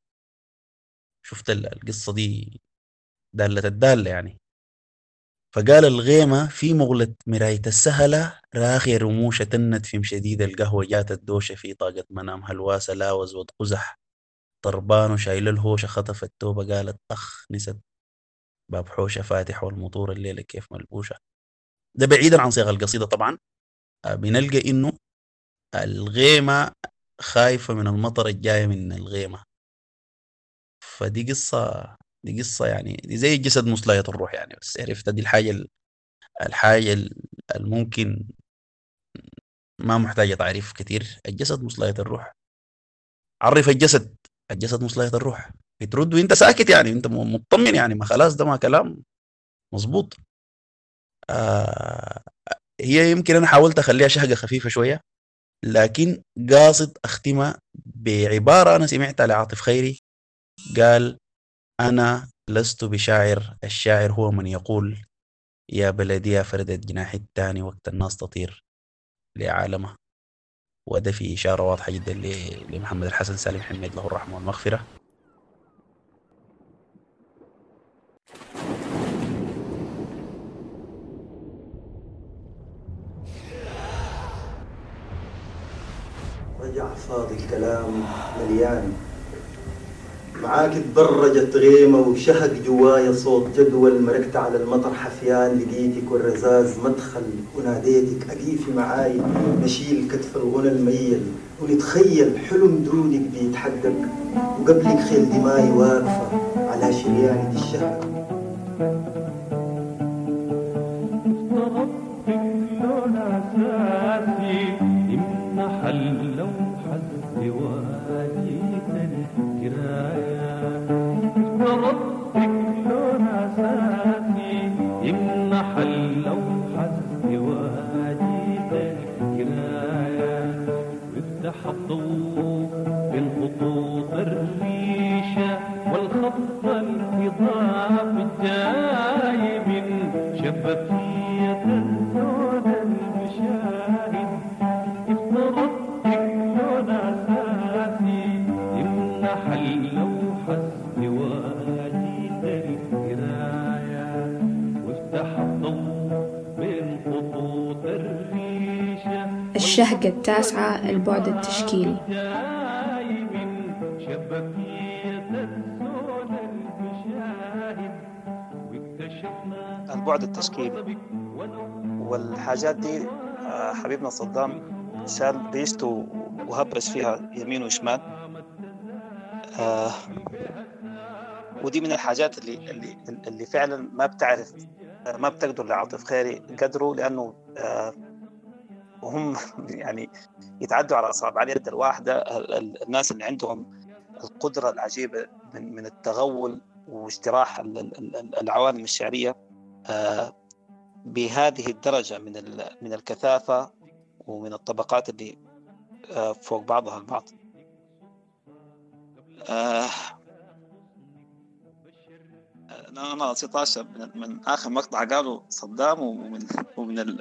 شفت القصة دي دالة الدالة يعني. فقال الغيمة في مغلة مراية السهلة راخية رموشة تنت في شديد القهوة جات الدوشة في طاقة منام هلواسة لاوز وقزح طربان وشايل الهوشة خطف التوبة قالت أخ نسد باب حوشة فاتح والمطور الليلة كيف ملبوشة. ده بعيدا عن صيغ القصيدة طبعا. آه، بنلقى إنه الغيمة خايفة من المطر الجاية من الغيمة. فدي قصة دي قصة يعني دي زي جسد مصلاية الروح يعني بس عرفت دي الحاجة الحاجة الممكن ما محتاجة تعريف كتير. الجسد مصلاية الروح. عرف الجسد الجسد مصلحة الروح. بترد وانت ساكت يعني انت مطمن يعني ما خلاص ده ما كلام مظبوط. آه هي يمكن أنا حاولت أخليها شهقة خفيفة شوية لكن قاصد أختمها بعبارة أنا سمعتها لعاطف خيري. قال أنا لست بشاعر. الشاعر هو من يقول يا بلدي يا فردت جناحي الثاني وقت الناس تطير لعالمه. وده في إشارة واضحة جدا لمحمد الحسن سالم حميد له الرحمة والمغفرة رجع فاضي الكلام مليان. معاك تدرجت غيمة وشهق جوايا صوت جدول مركت على المطر حفيان لقيتك والرزاز مدخل وناديتك أقيفي معاي نشيل كتف الغنى الميل. ونتخيل حلم درودك بيتحقق وقبلك خيل دماي واقفة على شريانة الشهق الشهقة التاسعة البعد التشكيلي. البعد التشكيلي. والحاجات دي آه، حبيبنا صدام شال ريشته وهبش فيها يمين وشمال. آه ودي من الحاجات اللي اللي اللي فعلا ما بتعرف آه، ما بتقدر لعاطف خيري قدره لأنه آه وهم يعني يتعدوا على أصابع اليد الواحدة. الناس اللي عندهم القدرة العجيبة من من التغول واجتراح العوالم الشعرية آه، بهذه الدرجة من من الكثافة ومن الطبقات اللي آه، فوق بعضها البعض. آه، أنا 16 من, من آخر مقطع قالوا صدام ومن ومن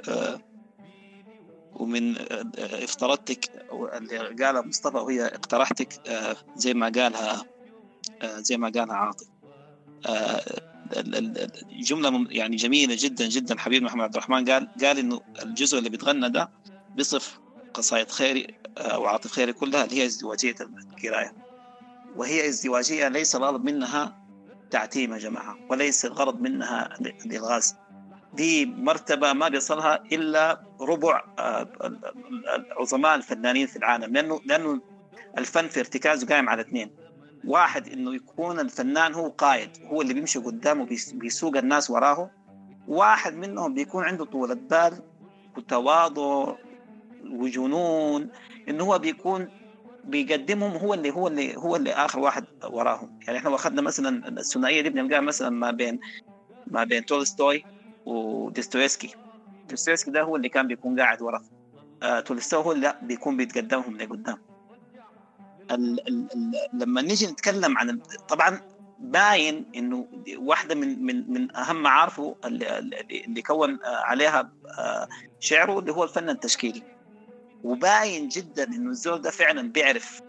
ومن افترضتك اللي قالها مصطفى وهي اقترحتك زي ما قالها زي ما قالها عاطف الجملة يعني جميلة جدا جدا. حبيب محمد عبد الرحمن قال قال إنه الجزء اللي بيتغنى ده بصف قصائد خيري أو عاطف خيري كلها اللي هي ازدواجية القراية وهي ازدواجية ليس الغرض منها تعتيم يا جماعة وليس الغرض منها الإلغاز. دي مرتبة ما بيصلها إلا ربع عظماء الفنانين في العالم لأنه لأنه الفن في ارتكازه قائم على اثنين. واحد إنه يكون الفنان هو قائد هو اللي بيمشي قدامه بيسوق الناس وراه. واحد منهم بيكون عنده طولة بال وتواضع وجنون انه هو بيكون بيقدمهم هو اللي هو اللي هو اللي آخر واحد وراهم. يعني إحنا اخذنا مثلا الثنائية دي بنلقاها مثلا ما بين ما بين تولستوي وديستويفسكي ديستويفسكي ده هو اللي كان بيكون قاعد ورا. آه تولستوي هو اللي بيكون بيتقدمهم لقدام. ال ال ال لما نيجي نتكلم عن طبعا باين إنه واحدة من من من أهم معارفه اللي, اللي كون عليها شعره اللي هو الفن التشكيلي. وباين جدا إنه الزول ده فعلا بيعرف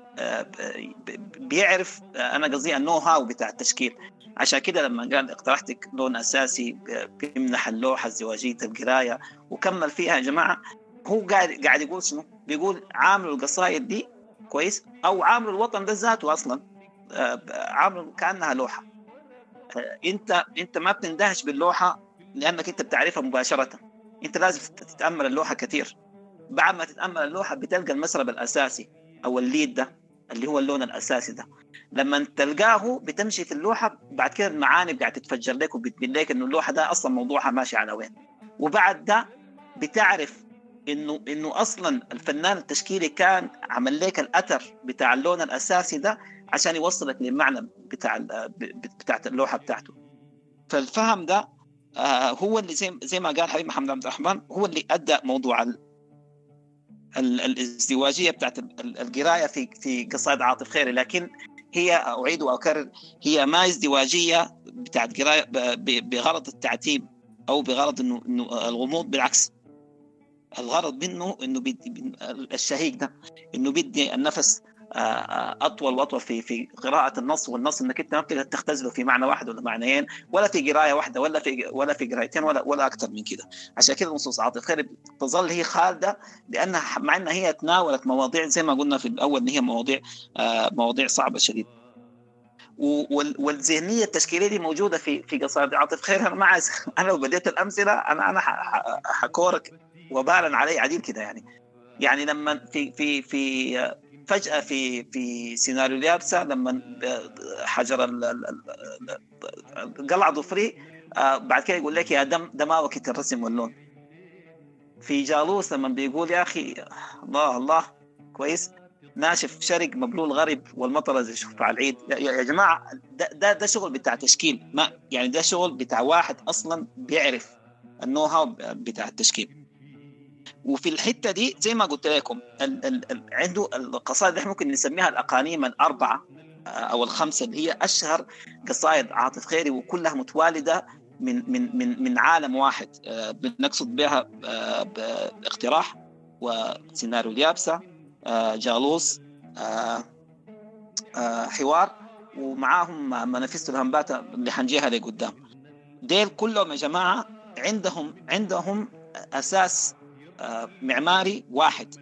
بيعرف أنا قصدي النو هاو بتاع التشكيل. عشان كده لما قال اقترحتك لون أساسي بيمنح اللوحة ازدواجيه القراية وكمل فيها يا جماعة. هو قاعد قاعد يقول شنو؟ بيقول عاملوا القصائد دي كويس أو عامل الوطن ده ذاته أصلا آه، عامل كأنها لوحة. آه، أنت أنت ما بتندهش باللوحة لأنك أنت بتعرفها مباشرة. أنت لازم تتأمل اللوحة كثير. بعد ما تتأمل اللوحة بتلقى المسرب الأساسي أو الليد ده. اللي هو اللون الأساسي ده. لما تلقاه بتمشي في اللوحة بعد كده المعاني قاعد تتفجر لك وبتبين لك إنه اللوحة ده أصلا موضوعها ماشي على وين. وبعد ده بتعرف إنه إنه أصلا الفنان التشكيلي كان عمل لك الأثر بتاع اللون الأساسي ده عشان يوصلك للمعنى بتاع بتاعت اللوحة بتاعته. فالفهم ده آه هو اللي زي زي ما قال حبيب محمد عبد الرحمن هو اللي أدى موضوع الازدواجية بتاعت القراية في في قصائد عاطف خيري لكن هي أعيد وأكرر هي ما ازدواجية بتاعت قراية بغرض التعتيم أو بغرض انه الغموض بالعكس. الغرض منه إنه الشهيق ده إنه بيدي النفس أطول وأطول في في قراءة النص والنص إنك أنت ما بتقدر تختزله في معنى واحد ولا معنيين ولا في قراية واحدة ولا في ولا في قرايتين ولا ولا أكثر من كده. عشان كده نصوص عاطف خير تظل هي خالدة لأنها مع انها هي تناولت مواضيع زي ما قلنا في الأول إن هي مواضيع آه، مواضيع صعبة شديد. والذهنية التشكيلية دي موجودة في في قصائد عاطف خير أنا ما أنا لو بديت الأمثلة أنا أنا حكورك وبالا علي عديد كده يعني. يعني لما في في في فجأة في في سيناريو اليابسة لما حجر قلع ظفري آه، بعد كده يقول لك يا دم دماوك الرسم واللون. في جالوس لما بيقول يا أخي الله الله كويس. ناشف شرق مبلول غرب والمطر زي على العيد. يا جماعة ده, ده, ده شغل بتاع تشكيل. ما يعني ده شغل بتاع واحد أصلا بيعرف النو هاو بتاع التشكيل. وفي الحتة دي زي ما قلت لكم ال ال ال عنده القصائد إحنا ممكن نسميها الاقانيم الأربعة آه، أو الخمسة اللي هي أشهر قصائد عاطف خيري وكلها متوالدة من من من من عالم واحد آه، بنقصد بها آه، باقتراح وسيناريو اليابسة جالوس حوار ومعاهم منافسة الهمبات اللي حنجيها لقدام. ديل كلهم يا جماعة عندهم عندهم أساس معماري واحد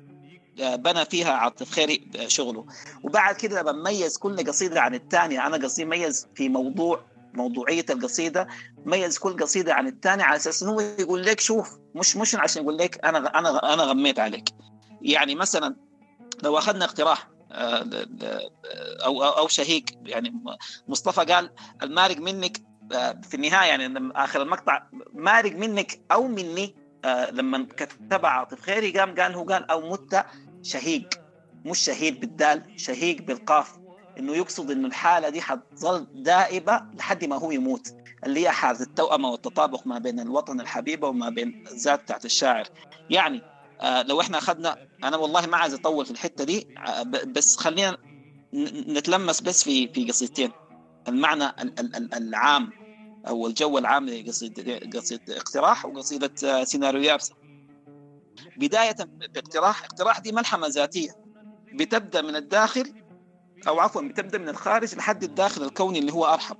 بنى فيها عاطف خيري شغله. وبعد كده لما ميز كل قصيدة عن الثانية أنا قصدي ميز في موضوع موضوعية القصيدة ميز كل قصيدة عن الثانية على أساس إنه يقول لك شوف مش مش عشان يقول لك أنا أنا أنا غميت عليك. يعني مثلا لو أخذنا اقتراح آه، أو أو شهيق يعني مصطفى قال المارق منك آه، في النهاية يعني آخر المقطع مارق منك أو مني آه، لما كتبها عاطف خيري قام قال هو قال أو مت شهيق مش شهيد بالدال شهيق بالقاف إنه يقصد إنه الحالة دي حتظل دائبه لحد ما هو يموت اللي هي حالة التوأمة والتطابق ما بين الوطن الحبيبة وما بين الذات بتاعت الشاعر. يعني آه لو إحنا أخذنا أنا والله ما عايز أطول في الحتة دي آه بس خلينا نتلمس بس في في قصيدتين المعنى العام أو الجو العام لقصيده قصيدة اقتراح وقصيدة آه، سيناريو يابسة. بداية باقتراح اقتراح دي ملحمة ذاتية. بتبدأ من الداخل أو عفوا بتبدأ من الخارج لحد الداخل الكوني اللي هو أرحب.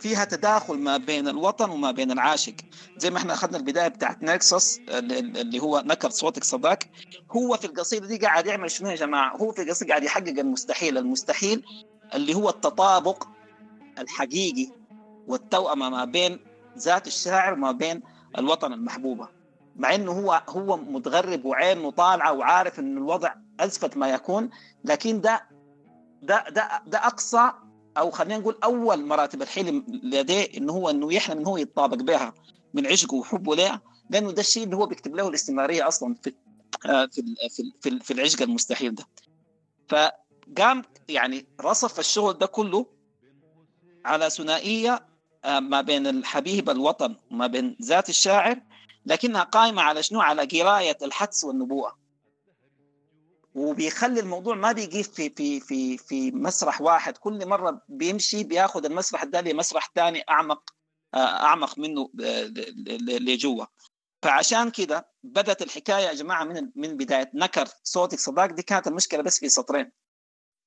فيها تداخل ما بين الوطن وما بين العاشق. زي ما إحنا أخذنا البداية بتاعت نكسس اللي هو نكر صوتك صداك. هو في القصيدة دي قاعد يعمل شنو يا جماعة؟ هو في القصيدة قاعد يحقق المستحيل. المستحيل اللي هو التطابق الحقيقي. والتوأمه ما بين ذات الشاعر وما بين الوطن المحبوبة. مع إنه هو هو متغرب وعينه طالعة وعارف إن الوضع ازفت ما يكون لكن ده ده ده ده أقصى أو خلينا نقول أول مراتب الحلم لديه إنه هو إنه يحلم إنه هو يتطابق بها من عشقه وحبه لها لأنه ده الشيء اللي هو بيكتب له الاستمرارية أصلا في آه، في في في العشق المستحيل ده. فقام يعني رصف الشغل ده كله على ثنائية ما بين الحبيب الوطن وما بين ذات الشاعر لكنها قائمة على شنو؟ على قراية الحدس والنبوءة. وبيخلي الموضوع ما بيقيف في في في في مسرح واحد. كل مرة بيمشي بياخذ المسرح ده لمسرح ثاني أعمق آه، أعمق منه آه، لجوا فعشان كده بدأت الحكاية يا جماعة من من بداية. نكر صوتك. صداق دي كانت المشكلة بس في سطرين.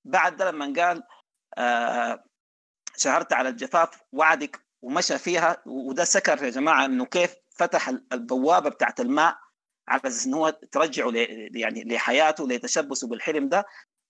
بعد ده لما قال آه شهرت على الجفاف وعدك ومشى فيها وده سكر يا جماعة إنه كيف فتح البوابة بتاعت الماء على أساس إن هو ترجعه يعني لحياته لتشبثه بالحلم ده.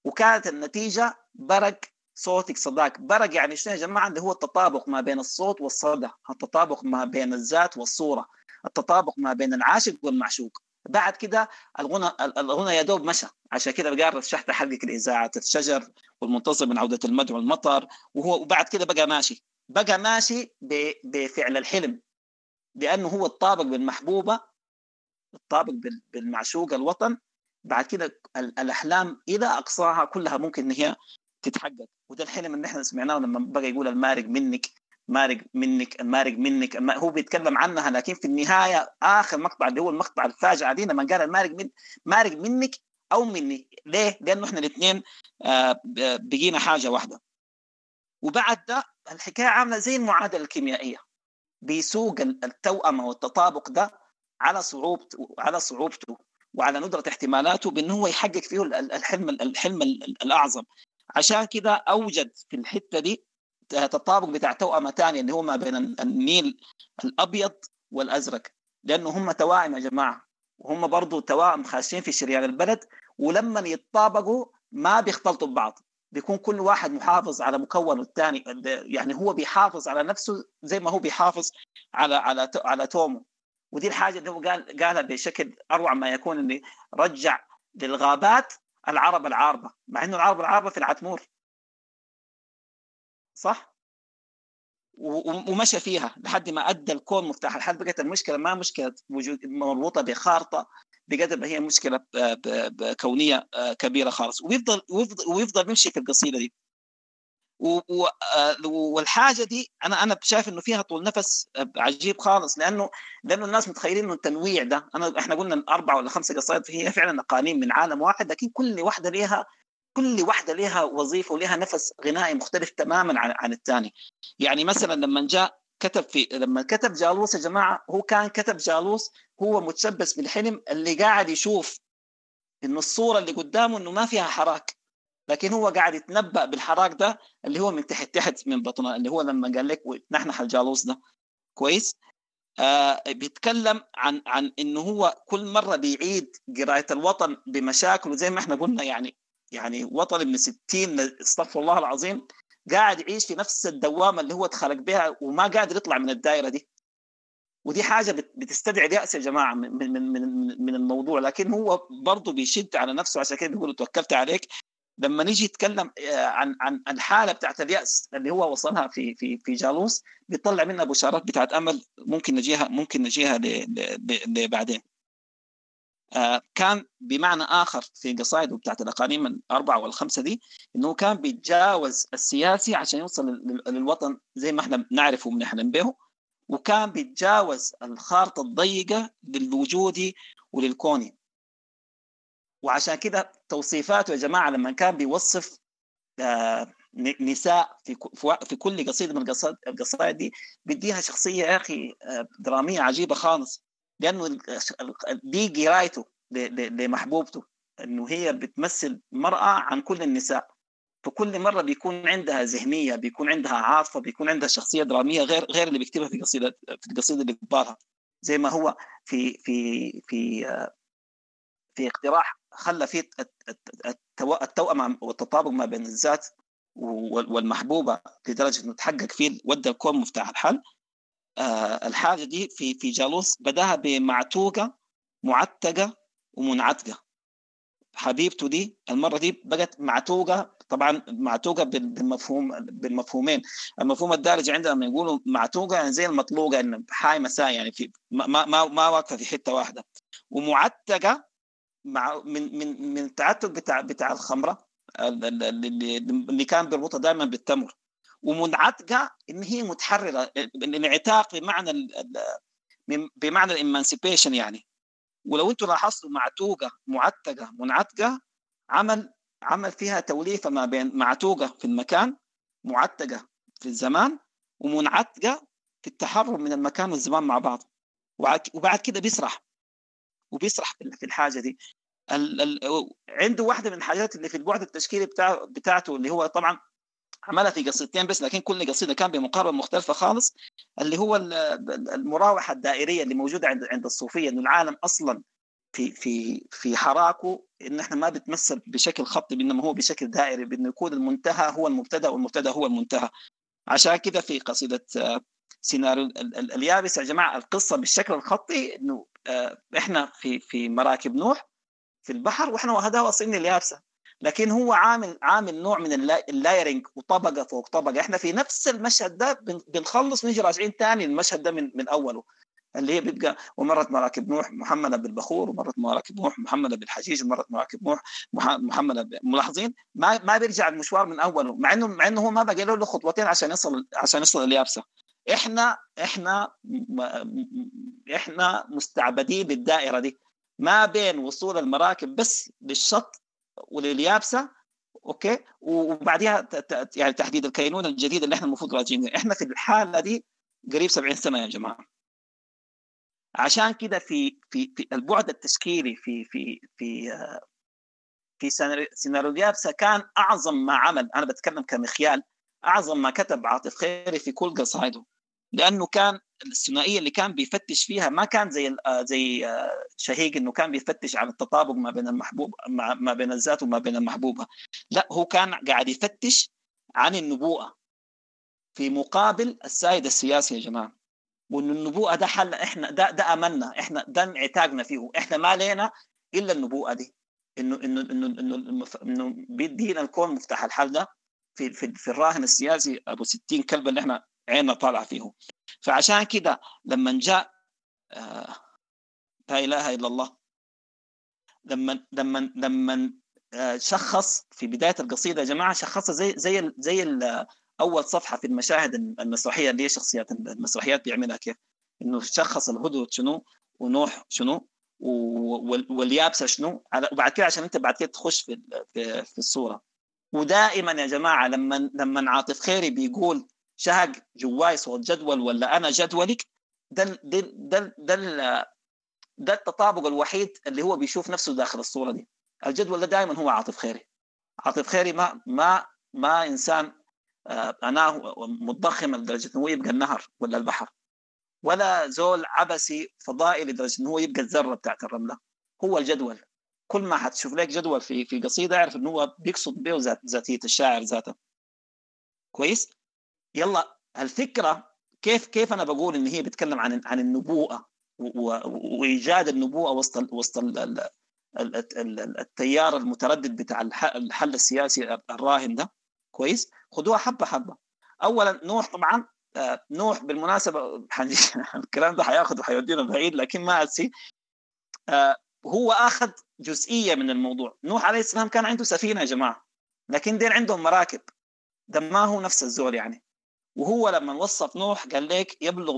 وكانت النتيجة برق صوتك صداك. برق يعني شنو يا جماعة؟ اللي هو التطابق ما بين الصوت والصدى التطابق ما بين الذات والصورة التطابق ما بين العاشق والمعشوق. بعد كده الغنى الغنى يا دوب مشى. عشان كده بقى رشحت حلقه الاذاعه الشجر والمنتصر من عودة المد والمطر وهو وبعد كده بقى ماشي. بقى ماشي بفعل الحلم لأنه هو الطابق بالمحبوبة الطابق بالمعشوق الوطن. بعد كده الأحلام إلى أقصاها كلها ممكن إن هي تتحقق. وده الحلم اللي إحنا سمعناه لما بقى يقول المارق منك مارق منك المارق منك هو بيتكلم عنها لكن في النهاية آخر مقطع اللي هو المقطع الفاجعه دي لما قال المارق من مارق منك أو مني. ليه؟ لأنه إحنا الاثنين آه، بقينا حاجة واحدة. وبعد ده الحكاية عاملة زي المعادلة الكيميائية. بيسوق التوأمه والتطابق ده على صعوبته على صعوبته وعلى ندرة احتمالاته بأنه هو يحقق فيه الحلم الحلم الأعظم. عشان كده أوجد في الحتة دي تطابق بتاع توأمة ثانية اللي هو ما بين النيل الأبيض والأزرق. لأنه هم توائم يا جماعة. وهم برضو توائم خاشين في شريان البلد. ولما يتطابقوا ما بيختلطوا ببعض. بيكون كل واحد محافظ على مكونه الثاني يعني هو بيحافظ على نفسه زي ما هو بيحافظ على على على تومه. ودي الحاجة اللي هو قال قالها بشكل أروع ما يكون انه رجع للغابات العرب العاربة مع إنه العرب العاربة في العتمور. صح؟ ومشى فيها لحد ما أدى الكون مفتاح. الحل بقت المشكلة؟ ما مشكلة. وجود مربوطه بخارطة. بقدر ما هي مشكلة كونية آه، كبيرة خالص. ويفضل ويفضل, ويفضل يمشي في القصيدة دي. آه، والحاجة دي أنا أنا شايف إنه فيها طول نفس عجيب خالص. لأنه لأنه الناس متخيلين إنه التنويع ده أنا إحنا قلنا أربع ولا خمسة قصائد هي فعلا اقانيم من عالم واحد لكن كل واحدة لها كل واحدة لها وظيفة ولها نفس غنائي مختلف تماما عن عن الثاني. يعني مثلا لما جاء كتب في لما كتب جالوس يا جماعة هو كان كتب جالوس هو متشبث بالحلم اللي قاعد يشوف إنه الصورة اللي قدامه إنه ما فيها حراك. لكن هو قاعد يتنبأ بالحراك ده اللي هو من تحت تحت من بطنه اللي هو لما قال لك نحن الجالوس ده. كويس؟ آه بيتكلم عن عن إنه هو كل مرة بيعيد قراية الوطن بمشاكله زي ما إحنا قلنا يعني يعني وطن ابن 60 استغفر الله العظيم قاعد يعيش في نفس الدوامة اللي هو اتخلق بها وما قادر يطلع من الدائرة دي. ودي حاجة بتستدعي الياس يا جماعة من من من من الموضوع لكن هو برضه بيشد على نفسه عشان كده بيقول توكلت عليك. لما نيجي نتكلم آه، عن عن الحاله بتاعت اليأس اللي هو وصلها في في في جالوس بيطلع منها بشارات بتاعت أمل ممكن نجيها ممكن نجيها بعدين آه، كان بمعنى آخر في قصائده بتاعت الأقاليم الأربعة والخمسة دي إنه كان بيتجاوز السياسي عشان يوصل للوطن زي ما إحنا بنعرفه وبنحلم به وكان بيتجاوز الخارطة الضيقة للوجودي وللكوني وعشان كده توصيفاته يا جماعة لما كان بيوصف آه، نساء في في كل قصيدة من القصائد دي بيديها شخصية يا أخي آه، درامية عجيبة خالص. لأنه دي قرايته لمحبوبته إنه هي بتمثل مرأة عن كل النساء. فكل مرة بيكون عندها ذهنية بيكون عندها عاطفة بيكون عندها شخصية درامية غير غير اللي بيكتبها في قصيدة في القصيدة اللي قبالها زي ما هو في في في في اقتراح خلى فيه التوأم والتطابق ما بين الذات والمحبوبة لدرجة إنه تحقق فيه ودى الكون مفتاح الحل آه الحاجة دي في في جالوس بداها بمعتوقة معتقة ومنعتقة. حبيبته دي المرة دي بقت معتوقة طبعا معتوقة بالمفهوم بالمفهومين. المفهوم الدارج عندنا لما يقولوا معتوقة يعني زي المطلوقة إن حاي مساء يعني في ما ما ما واقفة في حتة واحدة. ومعتقة مع من من من التعتق بتاع بتاع الخمرة اللي, اللي كان بيربطها دائما بالتمر. ومنعتقة إن هي متحررة الانعتاق بمعنى بمعنى الامانسيبيشن يعني. ولو أنتم لاحظتوا معتوقه معتقه منعتقه عمل عمل فيها توليفة ما بين معتوقه في المكان معتقه في الزمان ومنعتقه في التحرر من المكان والزمان مع بعض. وبعد كده بيسرح. وبيسرح في الحاجة دي. عنده واحدة من الحاجات اللي في البعد التشكيلي بتاع بتاعته اللي هو طبعا عملها في قصيدتين بس لكن كل قصيدة كان بمقاربه مختلفة خالص. اللي هو المراوحة الدائرية اللي موجودة عند عند الصوفية انه العالم أصلا في في في حراكه إن إحنا ما بتمثل بشكل خطي بإنما هو بشكل دائري بإنه يكون المنتهى هو المبتدأ والمبتدأ هو المنتهى. عشان كده في قصيدة آه، سيناريو اليابس يا جماعة القصة بالشكل الخطي إنه آه، إحنا في في مراكب نوح في البحر وإحنا وهذا واصلين اليابسة. لكن هو عامل عامل نوع من اللايرنج وطبقة فوق طبقة. إحنا في نفس المشهد ده بنخلص نيجي راجعين ثاني المشهد ده من من أوله اللي هي بيبقى ومرت مراكب نوح محمله بالبخور ومرت مراكب نوح محمله بالحجيج ومرت مراكب نوح محمله ملاحظين؟ ما ما بيرجع المشوار من أوله مع إنه مع إنه هو ما بقى له خطوتين عشان يصل عشان يصل اليابسة. إحنا إحنا إحنا مستعبدين بالدائرة دي. ما بين وصول المراكب بس للشط ولليابسة أوكي؟ وبعديها يعني تحديد الكينونة الجديدة اللي إحنا المفروض راجعين إحنا في الحالة دي قريب 70 سنة يا جماعة. عشان كده في في في البعد التشكيلي في في في في سيناريو اليابسة كان أعظم ما عمل أنا بتكلم كمخيال أعظم ما كتب عاطف خيري في كل قصائده. لأنه كان الثنائية اللي كان بيفتش فيها ما كان زي آه، زي آه، شهيق إنه كان بيفتش على التطابق ما بين المحبوب ما بين الذات وما بين المحبوبة. لا هو كان قاعد يفتش عن النبوءة في مقابل السائد السياسي يا جماعة. وان النبوءة ده حل إحنا ده ده أملنا إحنا ده انعتاقنا فيه إحنا ما لينا إلا النبوءة دي. إنه إنه إنه إنه إنه بيدينا الكون مفتاح الحل ده في في, في الراهن السياسي أبو 60 كلب اللي إحنا عيننا طالعة فيه فعشان كده لما جاء آه لا إله إلا الله لما لما لما آه شخص في بداية القصيدة يا جماعة شخصها زي زي زي أول صفحة في المشاهد المسرحية اللي هي شخصيات المسرحيات بيعملها كيف؟ إنه شخص الهدهد شنو؟ ونوح شنو؟ واليابسة شنو؟ وبعد كده عشان أنت بعد كده تخش في في الصورة. ودائما يا جماعة لما لما عاطف خيري بيقول شهق جواي صوت جدول ولا أنا جدولك ده ده ده ده, ده التطابق الوحيد اللي هو بيشوف نفسه داخل الصورة دي. الجدول ده دائما هو عاطف خيري. عاطف خيري ما ما ما إنسان آه، أنا متضخم لدرجة إنه يبقى النهر ولا البحر ولا زول عبسي فضائي لدرجة إنه هو يبقى الذرة بتاعت الرملة. هو الجدول. كل ما حتشوف لك جدول في في قصيدة اعرف إنه هو بيقصد به ذات ذاتية الشاعر ذاته. كويس؟ يلا الفكرة كيف كيف أنا بقول إن هي بتتكلم عن عن النبوءة وإيجاد النبوءة وسط وسط التيار المتردد بتاع الحل السياسي الراهن ده. كويس؟ خدوها حبة حبة. اولا نوح طبعا آه، نوح بالمناسبة الكلام ده حياخذ وحيودينا بعيد لكن ما اسي آه، هو آخذ جزئية من الموضوع. نوح عليه السلام كان عنده سفينة يا جماعة لكن دين عندهم مراكب. ده ما هو نفس الزول يعني. وهو لما وصف نوح قال لك يبلغ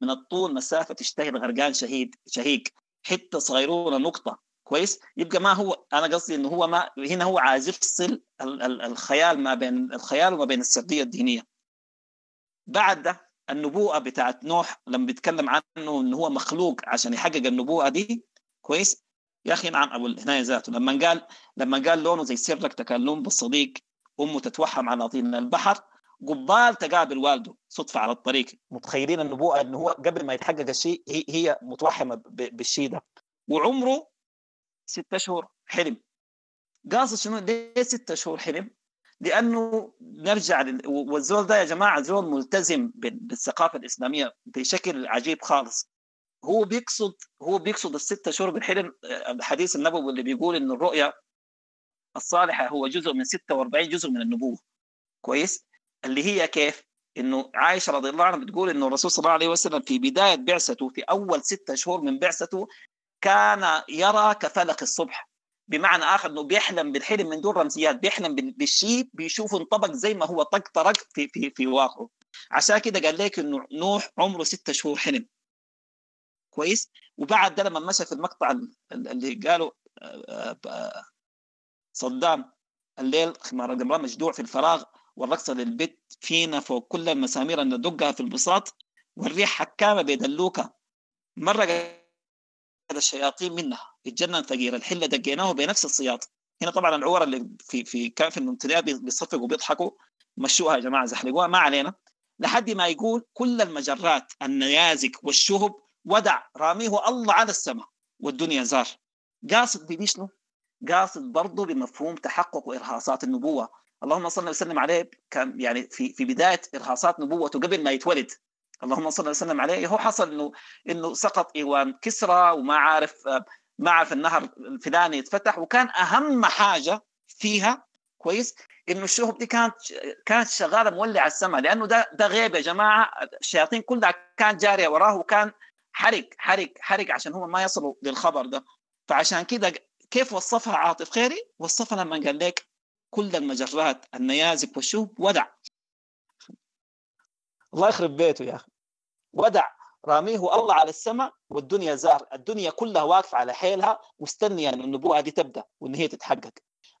من الطول مسافة تشتهي الغرقان شهيد شهيق. حتة صغيرونه نقطة. كويس؟ يبقى ما هو أنا قصدي إنه هو ما هنا هو عايز يفصل الخيال ما بين الخيال وما بين السردية الدينية. بعد ده النبوءة بتاعت نوح لما بيتكلم عنه انه هو مخلوق عشان يحقق النبوءة دي. كويس؟ يا أخي نعم أبو الهناية ذاته. لما قال لما قال لونه زي سرك تكلم بالصديق أمه تتوحم على طين البحر. قبال تقابل والده صدفة على الطريق. متخيلين النبوءة انه هو قبل ما يتحقق الشيء هي, هي متوحمه بالشيء ده. وعمره ست اشهر حلم. قاصد شنو؟ ليه ست اشهر حلم؟ لأنه نرجع لل... والزول ده يا جماعة زول ملتزم بالثقافة الإسلامية بشكل عجيب خالص. هو بيقصد هو بيقصد الست شهور بالحلم الحديث النبوي اللي بيقول إن الرؤيا الصالحة هو جزء من 46 جزء من النبوة. كويس؟ اللي هي كيف؟ إنه عائشة رضي الله عنها بتقول إنه الرسول صلى الله عليه وسلم في بداية بعثته في أول ستة شهور من بعثته كان يرى كفلق الصبح. بمعنى آخر إنه بيحلم بالحلم من دون رمزيات بيحلم بالشيء بيشوفه انطبق زي ما هو طق طرق في في في واقعه. عشان كده قال لك إنه نوح عمره ستة شهور حلم. كويس؟ وبعد ده لما مشى في المقطع اللي قالوا آه، آه، صدام الليل خمار القمران مجدوع في الفراغ والرقصة للبت فينا فوق كل المسامير أن ندقها في البساط والريح حكامة بيدلوكا مرة الشياطين منها اتجنن ثقيل الحلة دقيناه بنفس السياط. هنا طبعا العور اللي في في كان في المنتديات بيصفقوا وبيضحكوا مشوها يا جماعة زحلقوها ما علينا. لحد ما يقول كل المجرات النيازك والشهب ودع راميه الله على السماء والدنيا زار. قاصد بدي؟ قاصد برضه بمفهوم تحقق وإرهاصات النبوة. اللهم صل وسلم عليه كان يعني في في بداية إرهاصات نبوته قبل ما يتولد. اللهم صل وسلم عليه هو حصل إنه إنه سقط إيوان كسرى وما عارف ما عارف النهر الفلاني يتفتح وكان أهم حاجة فيها كويس إنه الشهب دي كانت كانت شغالة مولعة السماء لأنه ده ده غيب يا جماعة الشياطين كلها كانت جارية وراه وكان حرق حرق حرق عشان هم ما يصلوا للخبر ده. فعشان كده كيف وصفها عاطف خيري؟ وصفها لما قال لك كل المجرات النيازك والشوب ودع. الله يخرب بيته يا أخي. ودع. راميه الله على السماء والدنيا زار. الدنيا كلها واقفة على حيلها مستنية أن النبوءة دي تبدأ وأن هي تتحقق.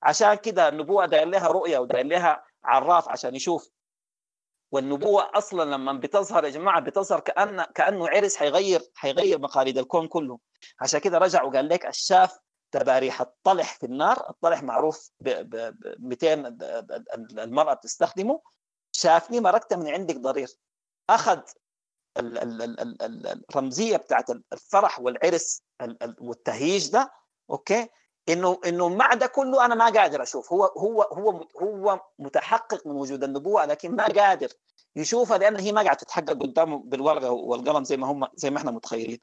عشان كده النبوءة داير لها رؤية وداير لها عراف عشان يشوف. والنبوة أصلا لما بتظهر يا جماعة بتظهر كأن كأنه عرس حيغير حيغير مقاليد الكون كله. عشان كده رجع وقال لك الشاف تباريح الطلح في النار الطلح معروف ب 200 المرأة بتستخدمه. شافني مرقت من عندك ضرير. أخذ الرمزية بتاعت الفرح والعرس والتهييج ده أوكي؟ إنه إنه مع ده كله أنا ما قادر أشوف. هو هو هو هو متحقق من وجود النبوة لكن ما قادر يشوفها لأن هي ما قاعدة تتحقق قدامه بالورقة والقلم زي ما هم زي ما إحنا متخيلين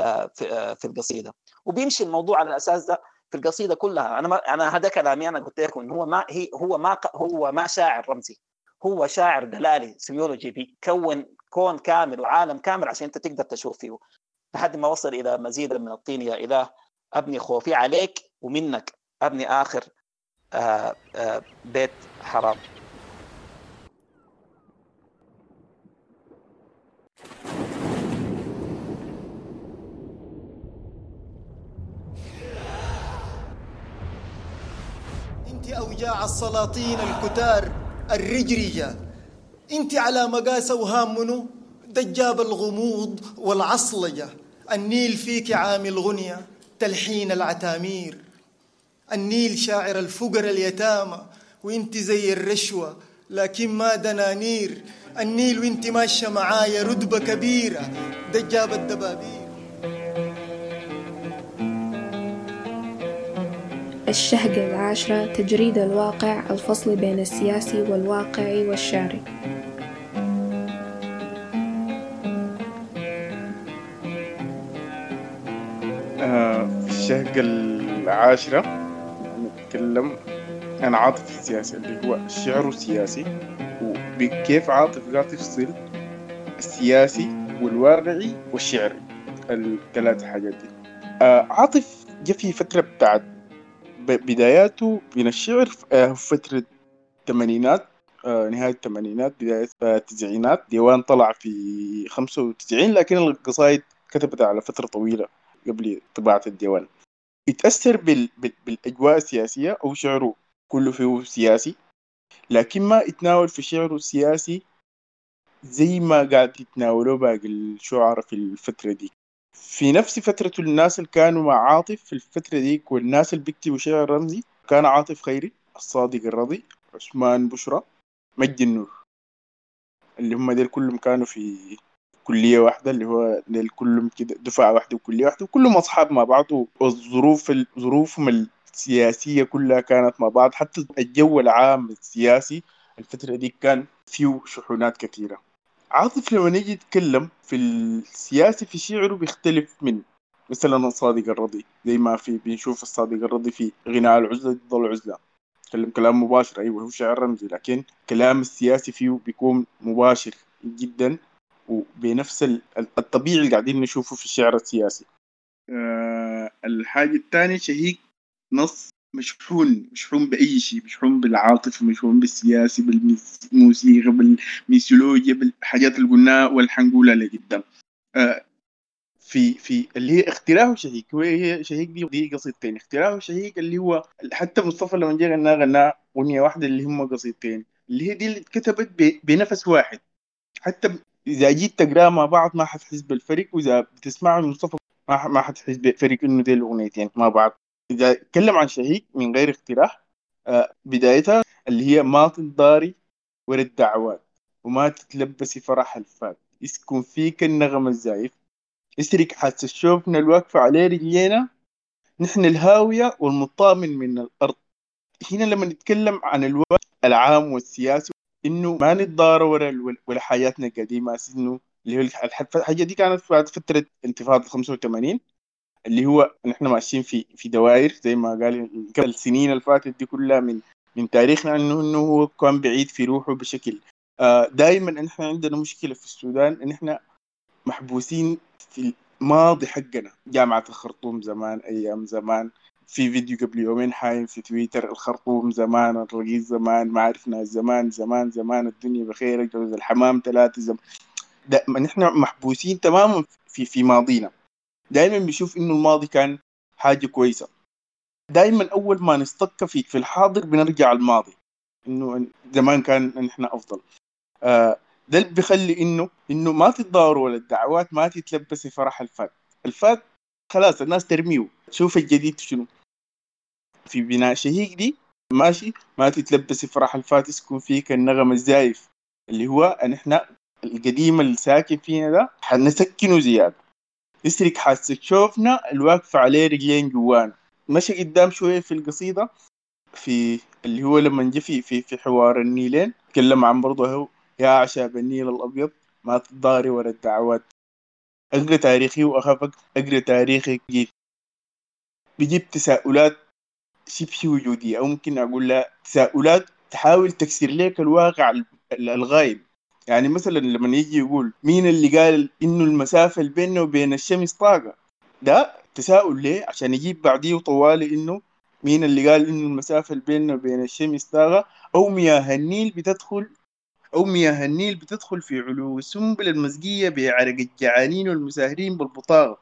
آه، آه، في القصيدة. وبيمشي الموضوع على الأساس ده في القصيدة كلها. أنا ما أنا هذا كلامي أنا قلت لكم هو ما هي هو ما هو ما شاعر رمزي. هو شاعر دلالي سيميولوجي بيكون كون كامل وعالم كامل عشان أنت تقدر تشوف فيه. لحد ما وصل إلى مزيد من الطين يا إله. أبني خوفي عليك ومنك أبني آخر آآ آه، آآ آه، بيت حرام. اوجاع السلاطين الكتار الرجرية. انت على مقاس أوهام منو؟ دجاب الغموض والعصلجة. النيل فيك عامل غنية تلحين العتامير. النيل شاعر الفقر اليتامى وانت زي الرشوة لكن ما دنانير النيل وانت ماشية معايا ردبة كبيرة. دجاب الدبابير. الشهقة العاشرة تجريد الواقع الفصل بين السياسي والواقعي والشعري. آه، الشهقة العاشرة نتكلم عن عاطف السياسي اللي هو الشعر السياسي وكيف عاطف قاعد تفصل السياسي والواقعي والشعري. الثلاث حاجات دي. آه، عاطف جا في فترة بتاعت بداياته من الشعر آه، في فترة الثمانينات آه، نهاية الثمانينات بداية التسعينات. ديوان طلع في خمسة وتسعين لكن القصائد كتبتها على فترة طويلة قبل طباعة الديوان. يتأثر بال... بال... بالأجواء السياسية أو شعره كله فيه سياسي لكن ما يتناول في شعره السياسي زي ما قاعد يتناولوا باقي الشعراء في الفترة دي. في نفس فترة الناس اللي كانوا مع عاطف في الفترة دي والناس اللي بيكتبوا شعر رمزي كان عاطف خيري الصادق الرضي عثمان بشرى مجد النور. اللي هم ديل كلهم كانوا في كلية واحدة اللي هو ديل كلهم كده دفعة واحدة وكلية واحدة وكلهم أصحاب مع بعض والظروف ظروفهم السياسية كلها كانت مع بعض. حتى الجو العام السياسي الفترة دي كان فيه شحونات كثيرة. عاطف لما نيجي يتكلم في السياسي في شعره بيختلف من مثلا الصادق الرضي زي ما في بنشوف الصادق الرضي في غناء العزلة ضد العزلة يتكلم كلام مباشر أيوه هو شعر رمزي لكن كلام السياسي فيه بيكون مباشر جدا وبنفس ال- الطبيعي اللي قاعدين نشوفه في الشعر السياسي. أه الحاجة الثانية شهيق نص مشحون مشحون بأي شيء مشحون بالعاطفة مشحون بالسياسي بالموسيقى بالميثولوجيا بالحاجات اللي قلناها واللي حنقولها لقدام. أه في في اللي هي اختراعه شهيق. هو هي شهيق دي دي قصيدتين. اختراعه شهيق اللي هو حتى مصطفى لما جه غناها غناها أغنية واحدة اللي هم قصيدتين. اللي هي دي اللي اتكتبت بنفس واحد. حتى إذا جيت تقرأها مع بعض ما حتحس بالفرق وإذا بتسمعها مصطفى ما ما حتحس بفرق إنه دي الأغنيتين مع بعض. إذا اتكلم عن شهيق من غير اقتراح آه، بدايتها اللي هي ما تنضاري ورا الدعوات وما تتلبسي فرح الفات يسكن فيك النغم الزايف. يسرق حاسة شوفنا الواقفة عليه رجلينا. نحن الهاوية والمطامن من الأرض. هنا لما نتكلم عن الوقت العام والسياسي إنه ما نتضارى ورا ولا حياتنا القديمة. أساس إنه اللي هو الح- الحاجة دي كانت بعد فترة انتفاضة 85 اللي هو نحن ماشيين في في دوائر زي ما قال السنين اللي فاتت دي كلها من من تاريخنا إنه إنه هو كان بعيد في روحه بشكل. آه دائما نحن عندنا مشكلة في السودان إن إحنا محبوسين في الماضي حقنا. جامعة الخرطوم زمان أيام زمان. في فيديو قبل يومين حايم في تويتر الخرطوم زمان الرقيق زمان ما عرفنا زمان زمان زمان الدنيا بخير جوز الحمام ثلاثة زمان نحن محبوسين تماما في في ماضينا. دائما بنشوف إنه الماضي كان حاجة كويسة. دائما أول ما نستك في في الحاضر بنرجع الماضي إنه زمان كان نحن أفضل. آه ده اللي بيخلي إنه إنه ما تتضاروا ولا الدعوات ما تتلبسي فرح الفات. الفات خلاص الناس ترميه. تشوف الجديد شنو. في بناء شهيق دي ماشي ما تتلبسي فرح الفات يسكن فيك النغم الزايف. اللي هو ان إحنا القديم اللي ساكن فينا ده حنسكنه زيادة. يسرق حاسة شوفنا الواقفة عليه رجلين جوانا مشى قدام شوية في القصيدة في اللي هو لما جه في في في حوار النيلين. تكلم عن برضه هو يا عشاب النيل الأبيض ما تضاري ورا الدعوات. أقرأ تاريخي وأخاف أقرأ تاريخي جيت بيجيب تساؤلات شبه وجودية. أو ممكن أقول لها تساؤلات تحاول تكسر لك الواقع ال- الغايب. يعني مثلا لما يجي يقول مين اللي قال إنه المسافة اللي بيننا وبين الشمس طاقة؟ ده تساؤل ليه؟ عشان يجيب بعديه طوالي إنه مين اللي قال إنه المسافة اللي بيننا وبين الشمس طاقة؟ أو مياه النيل بتدخل أو مياه النيل بتدخل في علو السنبل المزقية بعرق الجعانين والمساهرين بالبطاقة.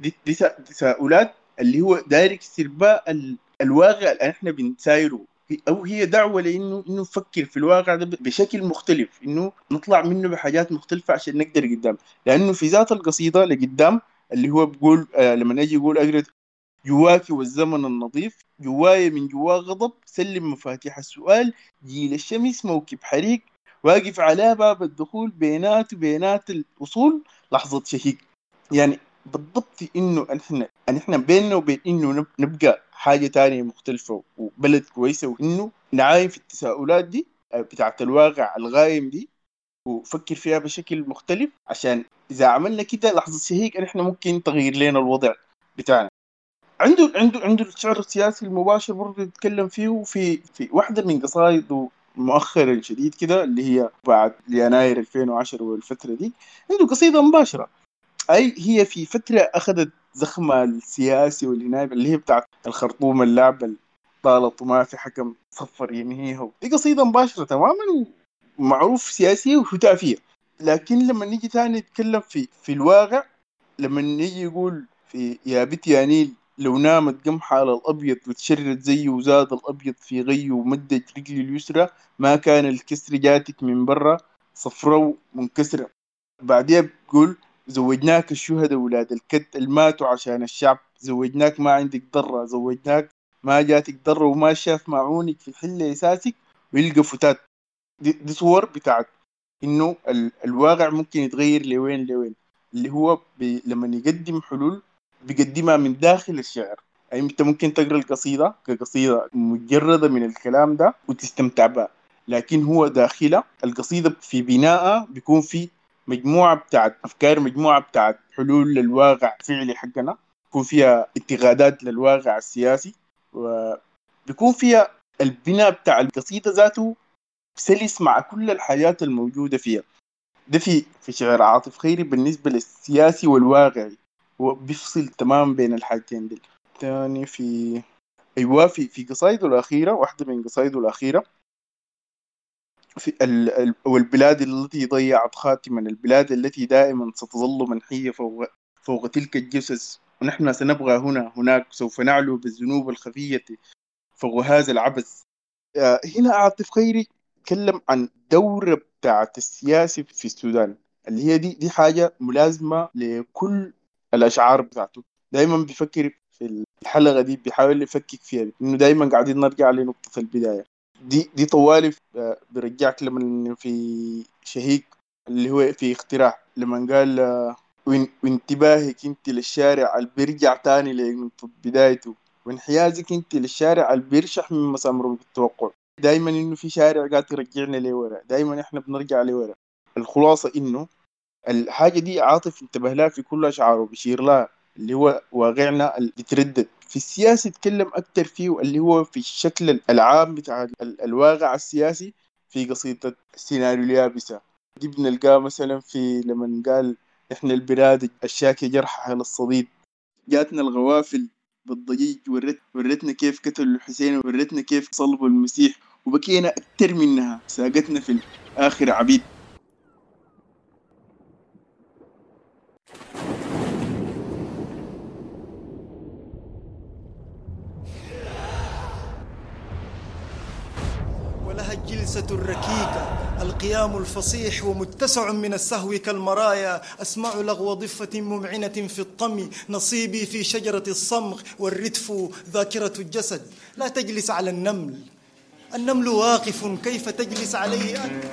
دي, دي تسا- تساؤلات اللي هو داير يكسر بقى ال- الواقع اللي إحنا بنسايره. أو هي دعوة لأنه إنه نفكر في الواقع ده بشكل مختلف إنه نطلع منه بحاجات مختلفة عشان نقدر قدام. لأنه في ذات القصيدة لقدام اللي هو بيقول آه لما نجي يقول اقرا جواك والزمن النظيف جواي من جوا غضب سلم مفاتيح السؤال جيل الشمس موكب حريق واقف على باب الدخول بينات وبينات الوصول. لحظة شهيق. يعني بالضبط إنه إحنا إحنا بيننا وبين إنه نبقى حاجة تانية مختلفة وبلد كويسة وإنه نعاين في التساؤلات دي بتاعت الواقع الغايم دي وفكر فيها بشكل مختلف. عشان إذا عملنا كده لحظة شهيق إحنا ممكن تغير لنا الوضع بتاعنا. عنده عنده عنده الشعر السياسي المباشر برضه يتكلم فيه في في واحدة من قصائده مؤخرا شديد كده اللي هي بعد يناير 2010 والفترة دي عنده قصيدة مباشرة. أي هي في فترة أخذت زخمة السياسي والهناية اللي هي بتاعت الخرطوم اللعبة طالت وما في حكم صفر ينهيها دي قصيدة مباشرة تماما ومعروف سياسية وهتافية لكن لما نيجي تاني نتكلم في في الواقع لما نيجي يقول في يا بت يا نيل لو نامت قمحة على الأبيض وتشرد زيه وزاد الأبيض في غيه ومدت رجلي اليسرى ما كان الكسر جاتك من برا صفرة منكسرة بعديها بتقول زوجناك الشهداء ولاد؟ الكد الماتوا عشان الشعب. زوجناك ما عندك ضرة. زوجناك ما جاتك ضرة وما شاف معونك في الحلة أساسك. ويلقى فتات. دي, صور بتاعت إنه ال الواقع ممكن يتغير لوين لوين. اللي هو لما يقدم حلول بيقدمها من داخل الشعر. يعني أنت ممكن تقرأ القصيدة كقصيدة مجردة من الكلام ده وتستمتع بها. لكن هو داخلها. القصيدة في بنائها بيكون في مجموعة بتاعت أفكار مجموعة بتاعت حلول للواقع الفعلي حقنا. بيكون فيها انتقادات للواقع السياسي. وبيكون فيها البناء بتاع القصيدة ذاته سلس مع كل الحاجات الموجودة فيها. ده في في شعر عاطف خيري بالنسبة للسياسي والواقعي. هو بيفصل تمام بين الحاجتين دي تاني في أيوه في في قصايده الأخيرة واحدة من قصايده الأخيرة. في ال... ال... والبلاد التي ضيعت خاتما البلاد التي دائما ستظل منحية فوق فوق تلك الجثث ونحن سنبغى هنا هناك سوف نعلو بالذنوب الخفية فوق هذا العبث. آه، هنا عاطف خيري تكلم عن دورة بتاعت السياسي في السودان. اللي هي دي دي حاجة ملازمة لكل الأشعار بتاعته. دايما بيفكر في الحلقة دي بيحاول يفكك فيها إنه دايما قاعدين نرجع لنقطة البداية. دي دي طوالي بيرجعك لما في شهيق اللي هو في اختراع. لما قال وانتباهك أنت للشارع اللي بيرجع تاني لنقطة بدايته. وانحيازك أنت للشارع اللي بيرشح من مسامره التوقع دايما إنه في شارع قاعد يرجعنا لورا. دايما إحنا بنرجع لورا. الخلاصة إنه الحاجة دي عاطف انتبه لها في كل أشعاره بيشير لها اللي هو واقعنا اللي بيتردد في السياسي يتكلم أكثر فيه اللي هو في الشكل العام بتاع الواقع السياسي في قصيدة السيناريو اليابسة دي بنلقاه مثلا في لما قال إحنا البلاد الشاكي جرحها للصديد جاتنا الغوافل بالضجيج ورت ورتنا كيف قتلوا الحسين ورتنا كيف صلبوا المسيح وبكينا أكثر منها. ساقتنا في الآخر عبيد. الجلسة الركيكة. القيام الفصيح ومتسع من السهو كالمرايا. أسمع لغو ضفة ممعنة في الطم. نصيبي في شجرة الصمغ والردف ذاكرة الجسد. لا تجلس على النمل. النمل واقف. كيف تجلس عليه؟ أنت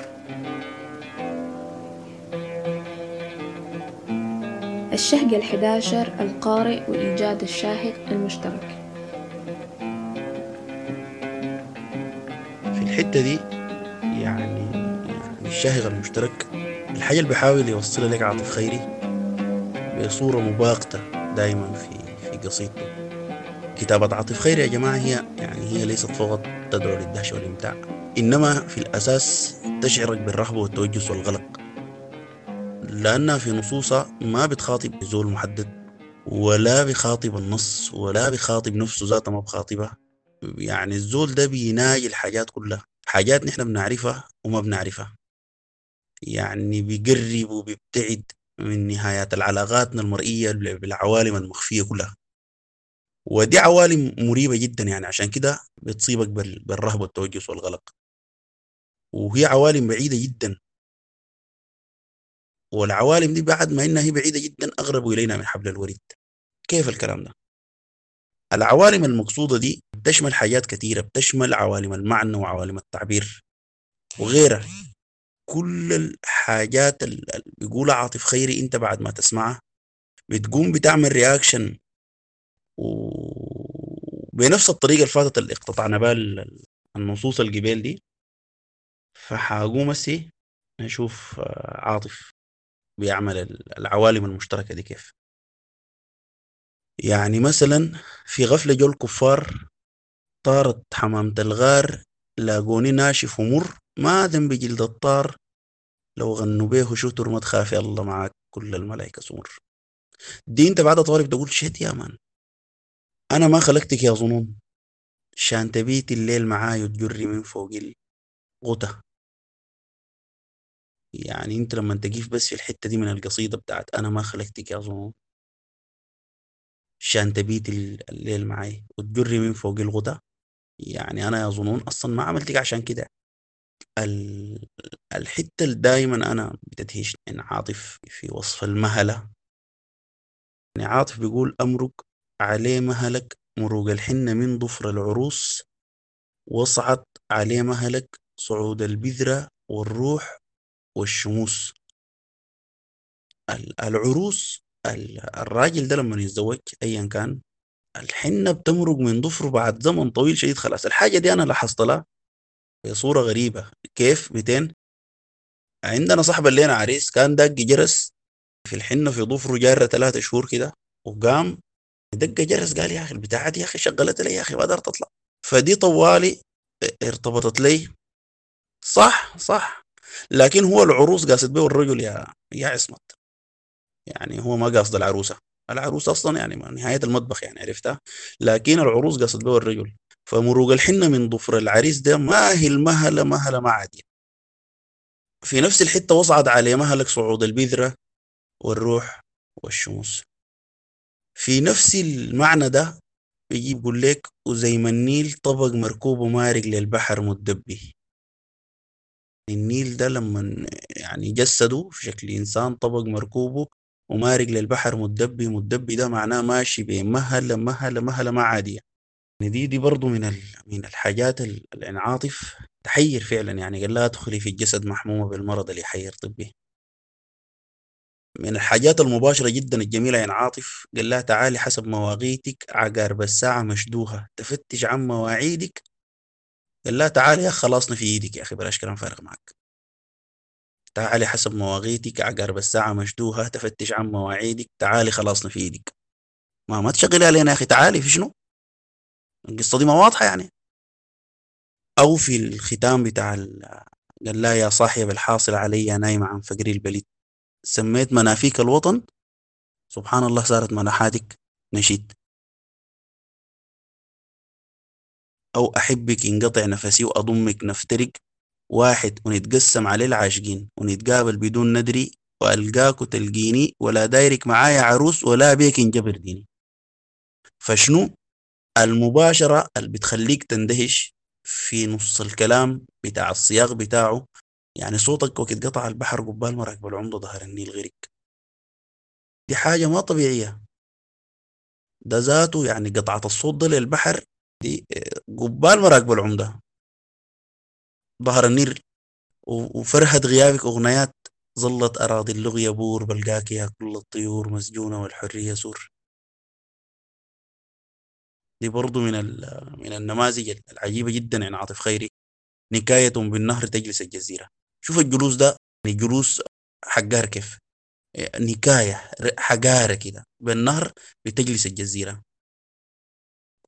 الشهق الحداشر القارئ وإيجاد الشاهق المشترك. الحتة دي يعني, يعني الشاهق المشترك الحاجة اللي بيحاول يوصلها لك عاطف خيري بصورة مباغتة دائما في في قصيدته. كتابة عاطف خيري يا جماعة هي يعني هي ليست فقط تدعو للدهشة والإمتاع إنما في الأساس تشعرك بالرهبة والتوجس والغلق. لأنها في نصوصها ما بتخاطب زول محدد ولا بخاطب النص ولا بخاطب نفسه ذاته ما بخاطبها. يعني الزول ده بيناجي الحاجات كلها. حاجات نحن بنعرفها وما بنعرفها. يعني بيقرب وبيبتعد من نهايات العلاقاتنا المرئية بالعوالم المخفية كلها. ودي عوالم مريبة جدا يعني. عشان كده بتصيبك بالرهبة والتوجس والغلق. وهي عوالم بعيدة جدا. والعوالم دي بعد ما إنها هي بعيدة جدا اقرب إلينا من حبل الوريد. كيف الكلام ده؟ العوالم المقصودة دي بتشمل حاجات كثيرة. بتشمل عوالم المعنى وعوالم التعبير وغيرها. كل الحاجات اللي بيقولها عاطف خيري انت بعد ما تسمعها بتقوم بتعمل رياكشن وبنفس الطريقة اللي فاتت اللي اقتطعنا بال النصوص الجبال دي. فحاقوم هسي نشوف آه، عاطف بيعمل العوالم المشتركة دي كيف. يعني مثلا في غفلة جو الكفار طارت حمامة الغار لاقوني ناشف ومر ما ذنب جلد الطار لو غنوا بيه شتر ما تخافي الله معاك كل الملائكة سمر دي انت بعد طوالب تقول شت يا مان. أنا ما خلقتك يا ظنون. شان تبيت الليل معاي وتجري من فوق الغتا يعني انت لما تقيف بس في الحتة دي من القصيدة بتاعت أنا ما خلقتك يا ظنون. شان تبيت الليل معاي وتجري من فوق الغدا يعني أنا يا ظنون أصلا ما عملتك عشان كده. الحتة اللي دايما أنا بتدهشني إن عاطف في وصف المهلة. يعني عاطف بيقول أمرك عليه مهلك مروق الحنة من ضفر العروس وصعد عليه مهلك صعود البذرة والروح والشموس. العروس الراجل ده لما يتزوج ايا كان الحنة بتمرق من ضفره بعد زمن طويل شديد خلاص. الحاجة دي أنا لاحظت لها. بصورة غريبة. كيف؟ 200 عندنا صاحب اللينا عريس كان دق جرس في الحنة في ضفره جارة ثلاثة شهور كده وقام دق جرس قال يا أخي البتاعة دي يا أخي شغلت لي يا أخي ما قدرت أطلع. فدي طوالي ارتبطت لي. صح صح. لكن هو العروس قاصد به الرجل يا يا عصمت. يعني هو ما قاصد العروسة. العروس أصلا يعني نهاية المطبخ يعني عرفتها؟ لكن العروس قصد به الرجل. فمروق الحنة من ضفر العريس ده ما هي المهله مهلة ما عاديه في نفس الحتة وصعد عليه مهلك صعود البذرة والروح والشموس. في نفس المعنى ده بيجي يقول لك وزي ما النيل طبق مركوب ومارق للبحر مدبي النيل ده لما يعني جسده في شكل إنسان طبق مركوبه ومارق للبحر مدبي مدبي ده معناه ماشي بين مهلة مهلة مهلة ما عادية يعني. دي دي برضو من من الحاجات الإنعاطف. تحير فعلا يعني قال لا تدخلي في الجسد محمومة بالمرض اللي يحير طبي. من الحاجات المباشرة جدا الجميلة يا عاطف قال لها تعالي حسب مواقيتك عقارب الساعة مشدوها تفتش عن مواعيدك. قال لها تعالي يا خلاصنا في إيدك يا أخي بلاش كلام فارغ معك. تعالي حسب مواقيتك عقارب الساعة مشدوها تفتش عن مواعيدك. تعالي خلاص نفيدك ما ما تشغلي علينا يا أخي تعالي في شنو؟ القصة دي ما واضحة يعني. أو في الختام بتاع قال لا يا صاحب الحاصل علي نايم عن فقري البليد. سميت منافيك الوطن؟ سبحان الله صارت مناحاتك نشيد. أو أحبك ينقطع نفسي وأضمك نفترق. واحد ونتقسم عليه العاشقين. ونتقابل بدون ندري وألقاك وتلقيني ولا دايرك معايا عروس ولا بيك انجبر ديني. فشنو؟ المباشرة اللي بتخليك تندهش في نص الكلام بتاع الصياغ بتاعه يعني صوتك وقت قطع البحر قبال مراكب العمدة ظهر النيل غيرك. دي حاجة ما طبيعية. ده ذاته يعني قطعة الصوت ده للبحر دي آه، قبال مراكب العمدة. ظهر النيل وفرهد غيابك أغنيات ظلت أراضي اللغي بور بلقاك يا كل الطيور مسجونة والحرية سور. دي برضو من من النماذج العجيبة جدا يعني عاطف خيري. نكاية بالنهر تجلس الجزيرة. شوف الجلوس ده يعني جلوس حقار كيف؟ نكاية حقارة كده. بالنهر بتجلس الجزيرة.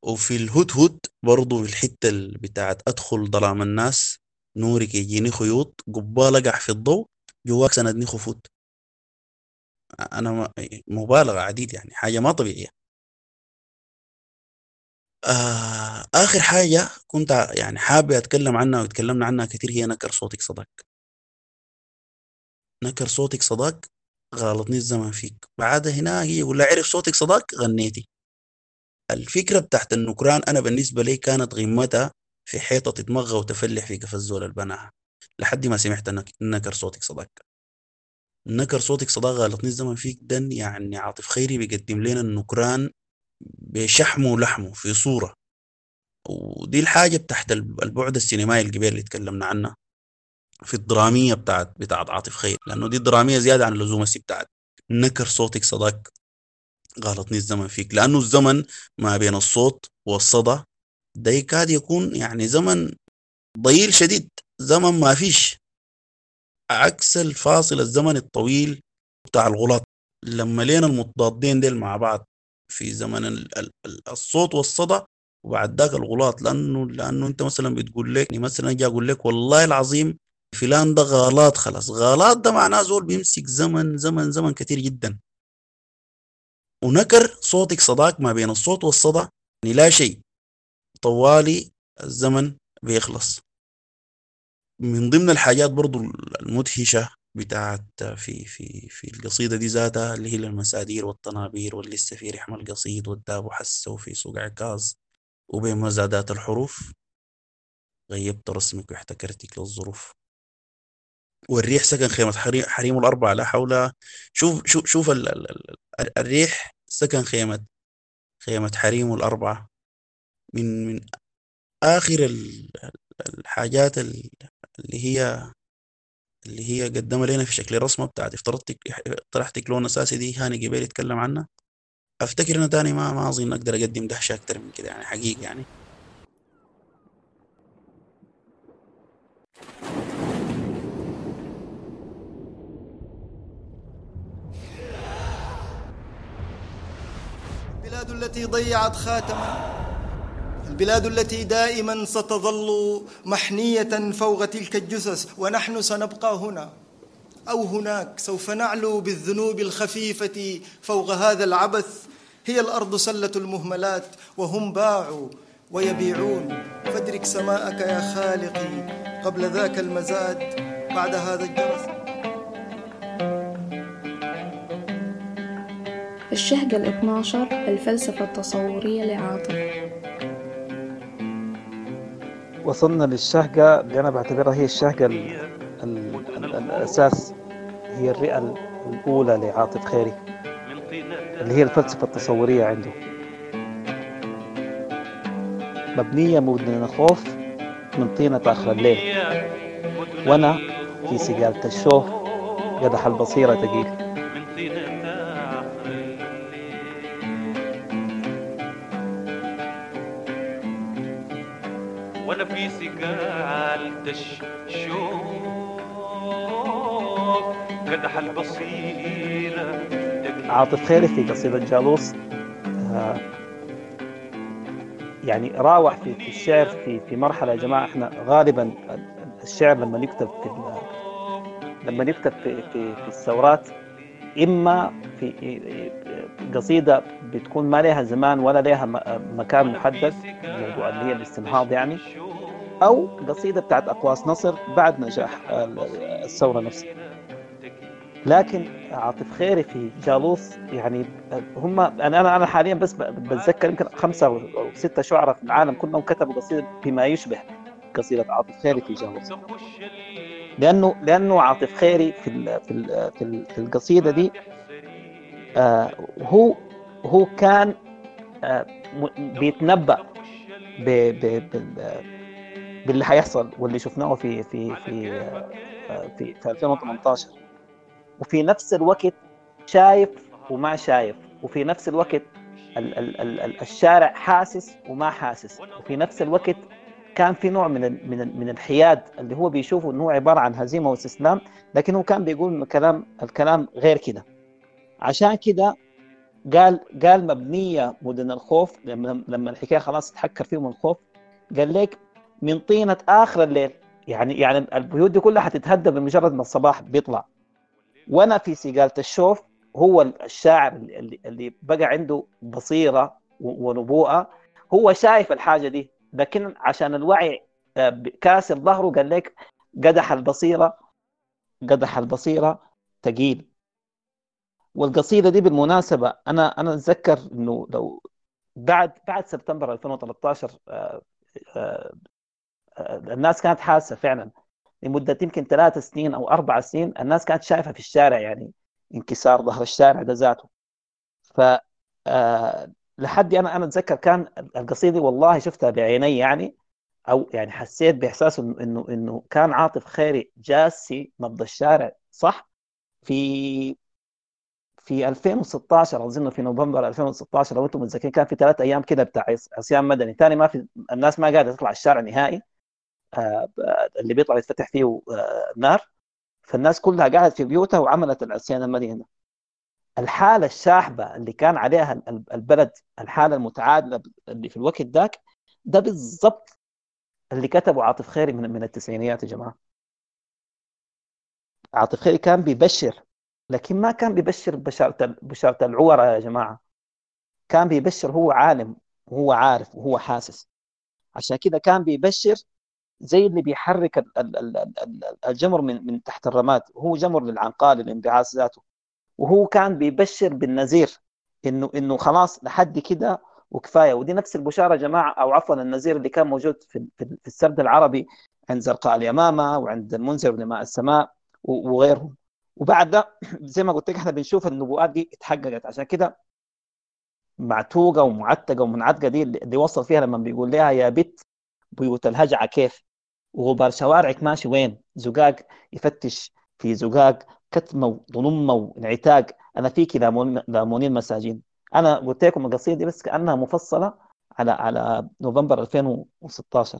وفي الهدهد برضو في الحتة بتاعت أدخل ظلام الناس نورك يجيني خيوط قبال أقع في الضوء جواك سندني خفوت. أنا مبالغة عديد يعني حاجة ما طبيعية. آه آخر حاجة كنت يعني حابب أتكلم عنها وتكلمنا عنها كثير هي نكر صوتك صداك نكر صوتك صداك غالطني الزمن فيك. بعد هنا يقول عرف صوتك صداك غنيتي. الفكرة بتاعت النكران أنا بالنسبة لي كانت غمتها في حيطة تتمغى وتفلح في قفا الزول البناها لحد ما سمعت نكر صوتك صداك نكر صوتك صداق غلطني الزمن فيك دن يعني عاطف خيري بيقدم لنا النكران بشحمه ولحمه في صورة. ودي الحاجة تحت البعد السينمائي الكبير اللي تكلمنا عنه في الدرامية بتاعت بتاعت عاطف خير لأنه دي دراميه زيادة عن اللزوم السي بتاعت نكر صوتك صداك غلطني الزمن فيك. لأنه الزمن ما بين الصوت والصدى ده يكاد يكون يعني زمن ضئيل شديد. زمن ما فيش. عكس الفاصل الزمن الطويل بتاع الغلاط. لما لينا المتضادين ديل مع بعض في زمن ال- ال- ال- الصوت والصدى وبعد ذاك الغلاط. لأنه لأنه أنت مثلا بتقول لك مثلا أجي أقول لك والله العظيم فلان ده غلط خلاص. غلط ده معناه زول بيمسك زمن زمن زمن كتير جدا. ونكر صوتك صداك ما بين الصوت والصدى يعني لا شيء. طوالي الزمن بيخلص. من ضمن الحاجات برضو المدهشة بتاعت في في في القصيدة دي ذاتها اللي هي المسادير والطنابير واللي لسه في رحم القصيد والداب حس وفي سوق عكاظ وبين مزادات الحروف. غيبت رسمك واحتكرتك للظروف. والريح سكن خيمة حري- حريم الأربعة لا حول. شوف شوف شوف ال ال ال الريح سكن خيمة خيمة حريم الأربعة. من من آخر ال- الحاجات ال- اللي هي اللي هي قدمها لنا في شكل رسمة بتاعت افترضتك طرحتك لون أساسي دي هاني قبيل يتكلم عنها. أفتكر أنا تاني ما ما أظن أقدر أقدم دهشة أكتر من كده يعني حقيقي يعني. البلاد التي ضيعت خاتما. البلاد التي دائما ستظل محنية فوق تلك الجثث ونحن سنبقى هنا أو هناك سوف نعلو بالذنوب الخفيفة فوق هذا العبث. هي الأرض سلة المهملات وهم باعوا ويبيعون. فادرك سماءك يا خالقي قبل ذاك المزاد بعد هذا الجرس. الشهقة الاثناشر الفلسفة التصورية لعاطف. وصلنا للشهقة اللي أنا بعتبرها هي الشهقة ال ال ال الأساس هي الرئة الأولى لعاطف خيري اللي هي الفلسفة التصورية عنده. مبنية من الخوف من طينة آخر الليل. وأنا في سقالة الشوف قدح البصيرة تقيل. وأنا في سقال الشوق قدح البصيرة عاطف خيري في قصيدة جالوس آه، يعني راوح في, في الشعر في في مرحلة يا جماعة إحنا غالبا الشعر لما يكتب في لما يكتب في في, في الثورات إما في قصيدة بتكون ما لها زمان ولا لها مكان محدد موضوع اللي هي الاستنهاض يعني أو قصيدة بتاعت أقواس نصر بعد نجاح ال- الثورة نفسها. لكن عاطف خيري في جالوس يعني هم أنا أنا حاليا بس بتذكر يمكن خمسة أو أو ستة شعراء في العالم كلهم كتبوا قصيدة بما يشبه قصيدة عاطف خيري في جالوس. لأنه لأنه عاطف خيري في في في, في القصيدة دي هو هو كان آه بيتنبأ ب ب بال- باللي هيحصل واللي شفناه في في في آه، في, في 2018 وفي نفس الوقت شايف وما شايف وفي نفس الوقت ال ال ال ال الشارع حاسس وما حاسس. وفي نفس الوقت كان في نوع من ال من ال من الحياد اللي هو بيشوفه إنه هو عبارة عن هزيمة واستسلام لكن هو كان بيقول كلام الكلام غير كده. عشان كده قال قال مبنية مدن الخوف لما لما الحكاية خلاص تحكر فيهم الخوف قال لك من طينة آخر الليل يعني يعني البيوت دي كلها حتتهدى بمجرد ما الصباح بيطلع. وأنا في سقالة الشوف هو الشاعر اللي, اللي بقى عنده بصيرة ونبوءة هو شايف الحاجة دي. لكن عشان الوعي آه، كاسر ظهره قال لك قدح البصيرة قدح البصيرة ثقيل والقصيدة دي بالمناسبة أنا أنا أتذكر إنه لو بعد بعد سبتمبر 2013 آه، آه، آه، الناس كانت حاسة فعلا لمدة يمكن ثلاث سنين أو أربع سنين الناس كانت شايفة في الشارع يعني انكسار ظهر الشارع ده ذاته. ف آه، لحد أنا أنا أتذكر كان القصيدة والله شفتها بعيني يعني أو يعني حسيت بإحساس إنه إنه كان عاطف خيري جاسي نبض الشارع صح؟ في في 2016 أظن في نوفمبر 2016 لو أنتم متذكرين كان في ثلاث أيام كده بتاع عصيان مدني. ثاني ما في الناس ما قاعدة تطلع الشارع نهائي. آه اللي بيطلع يتفتح فيه آه نار. فالناس كلها قاعدة في بيوتها وعملت العصيان المدني ده الحالة الشاحبة اللي كان عليها البلد الحالة المتعادلة اللي في الوقت ذاك ده بالضبط اللي كتبه عاطف خيري من التسعينيات يا جماعة. عاطف خيري كان بيبشر لكن ما كان بيبشر بشارة بشارة العورة يا جماعة. كان بيبشر هو عالم وهو عارف وهو حاسس. عشان كده كان بيبشر زي اللي بيحرك الجمر من من تحت الرماد. هو جمر للعنقاء للانبعاث ذاته. وهو كان بيبشر بالنذير انه إنه خلاص لحد كده وكفاية. ودي نفس البشارة يا جماعة أو عفوا النذير اللي كان موجود في في السرد العربي عند زرقاء اليمامة وعند المنذر بن ماء السماء وغيرهم. وبعد ده زي ما قلت لك إحنا بنشوف النبوءات دي اتحققت. عشان كده معتوقة ومعتقة ومنعتقة دي اللي وصل فيها لما بيقول لها يا بت بيوت الهجعة كيف؟ وغبار شوارعك ماشي وين؟ زقاق يفتش في زقاق كتمة وضنمه وانعتاق. أنا فيك لامونين مساجين. أنا قلت لكم القصيدة دي بس كأنها مفصلة على على نوفمبر 2016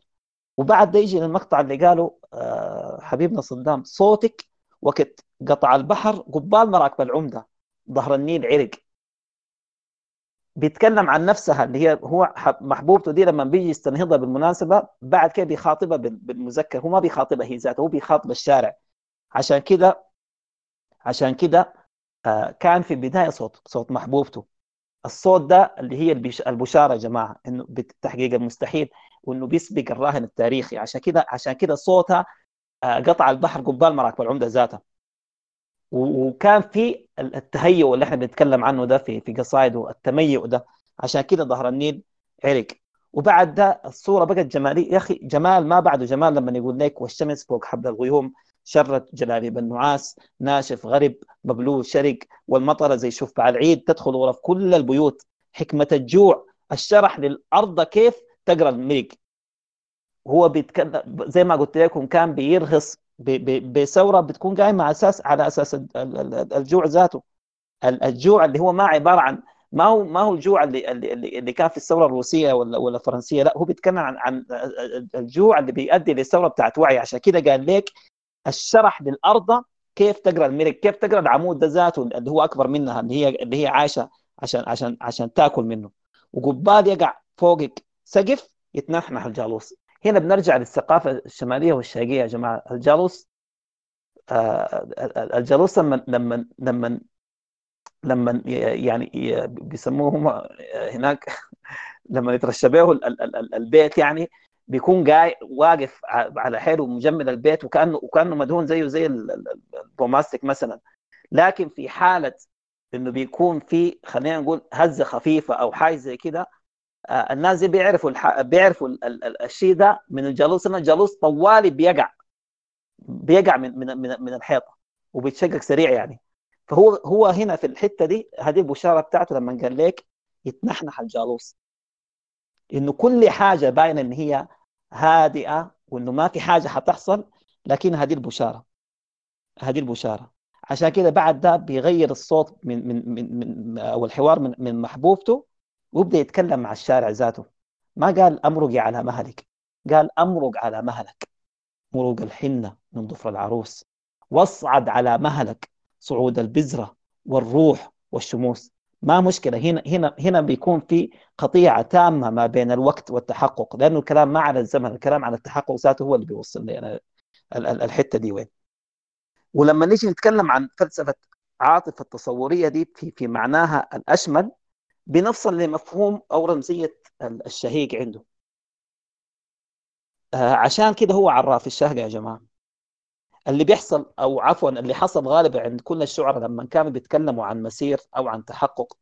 وبعد ده يجي المقطع اللي قاله آه، حبيبنا صدام صوتك وقت. قطع البحر قبال مراكب العمدة ظهر النيل عرق. بيتكلم عن نفسها اللي هي هو محبوبته دي لما بيجي يستنهضها بالمناسبة بعد كده بيخاطبها بالمذكر. هو ما بيخاطبها هي ذاتها هو بيخاطب الشارع. عشان كده عشان كده آه كان في البداية صوت صوت محبوبته. الصوت ده اللي هي البشارة يا جماعة إنه بتحقيق المستحيل وإنه بيسبق الراهن التاريخي. عشان كده عشان كده صوتها آه قطع البحر قبال مراكب العمدة ذاتها. وكان في التهيؤ اللي إحنا بنتكلم عنه ده في في قصائده التميؤ ده. عشان كده ظهر النيل عرق. وبعد ده الصورة بقت جماليه يا أخي جمال ما بعده جمال لما يقول لك والشمس فوق حبل الغيوم شرت جلاليب النعاس ناشف غرب مبلول شرق والمطره زي شفع العيد تدخل غرف كل البيوت. حكمة الجوع الشرح للأرض كيف تقرأ الملك. هو بيتكلم زي ما قلت لكم كان بيرهص بثورة بتكون قايمه على أساس على أساس الجوع ذاته. الجوع اللي هو ما عبارة عن ما هو ما هو الجوع اللي اللي, اللي كان في الثورة الروسية ولا ولا الفرنسية لا هو بيتكلم عن عن الجوع اللي بيؤدي للثوره بتاعت وعي. عشان كده قال لك الشرح للارض كيف تقرأ الملك كيف تقرأ العمود ده ذاته اللي هو أكبر منها اللي هي اللي هي عايشة عشان عشان عشان تأكل منه. وقبال يقع فوقك سقف يتنحنح الجالوس. هنا بنرجع للثقافة الشمالية والشرقية يا جماعة. الجالوس آه الجالوس لما لما لما لما يعني بيسموه هناك لما يترشى به البيت يعني بيكون قاعد واقف على حاله مجمد البيت وكأنه وكأنه مدهون زيه زي البوماستيك مثلا. لكن في حالة إنه بيكون في خلينا نقول هزة خفيفة أو حاجة زي كده الناس دي بيعرفوا الح... بيعرفوا الشيء ده من الجالوس إن الجالوس طوالي بيقع بيقع من من من, من الحيطة وبيتشقق سريع يعني. فهو هو هنا في الحتة دي هذه البشارة بتاعته لما قال لك يتنحنح الجالوس إنه كل حاجة باينة إن هي هادئة وإنه ما في حاجة حتحصل لكن هذه البشارة هذه البشارة. عشان كده بعد ده بيغير الصوت من من من, من أو الحوار من من محبوبته ويبدا يتكلم مع الشارع ذاته. ما قال امرقي على مهلك قال أمرق على مهلك. مروق الحنة من ضفر العروس. واصعد على مهلك صعود البزره والروح والشموس. ما مشكلة هنا هنا هنا بيكون في قطيعة تامة ما بين الوقت والتحقق لأنه الكلام ما على الزمن الكلام على التحقق ذاته هو اللي بيوصل لنا الحتة دي وين. ولما نيجي نتكلم عن فلسفة عاطفة التصورية دي في في معناها الأشمل بنفصل لمفهوم أو رمزيه الشهيق عنده. آه، عشان كده هو عراف الشهقه يا جماعة. اللي بيحصل أو عفوا اللي حصل غالبا عند كل الشعراء لما كانوا بيتكلموا عن مسير أو عن تحقق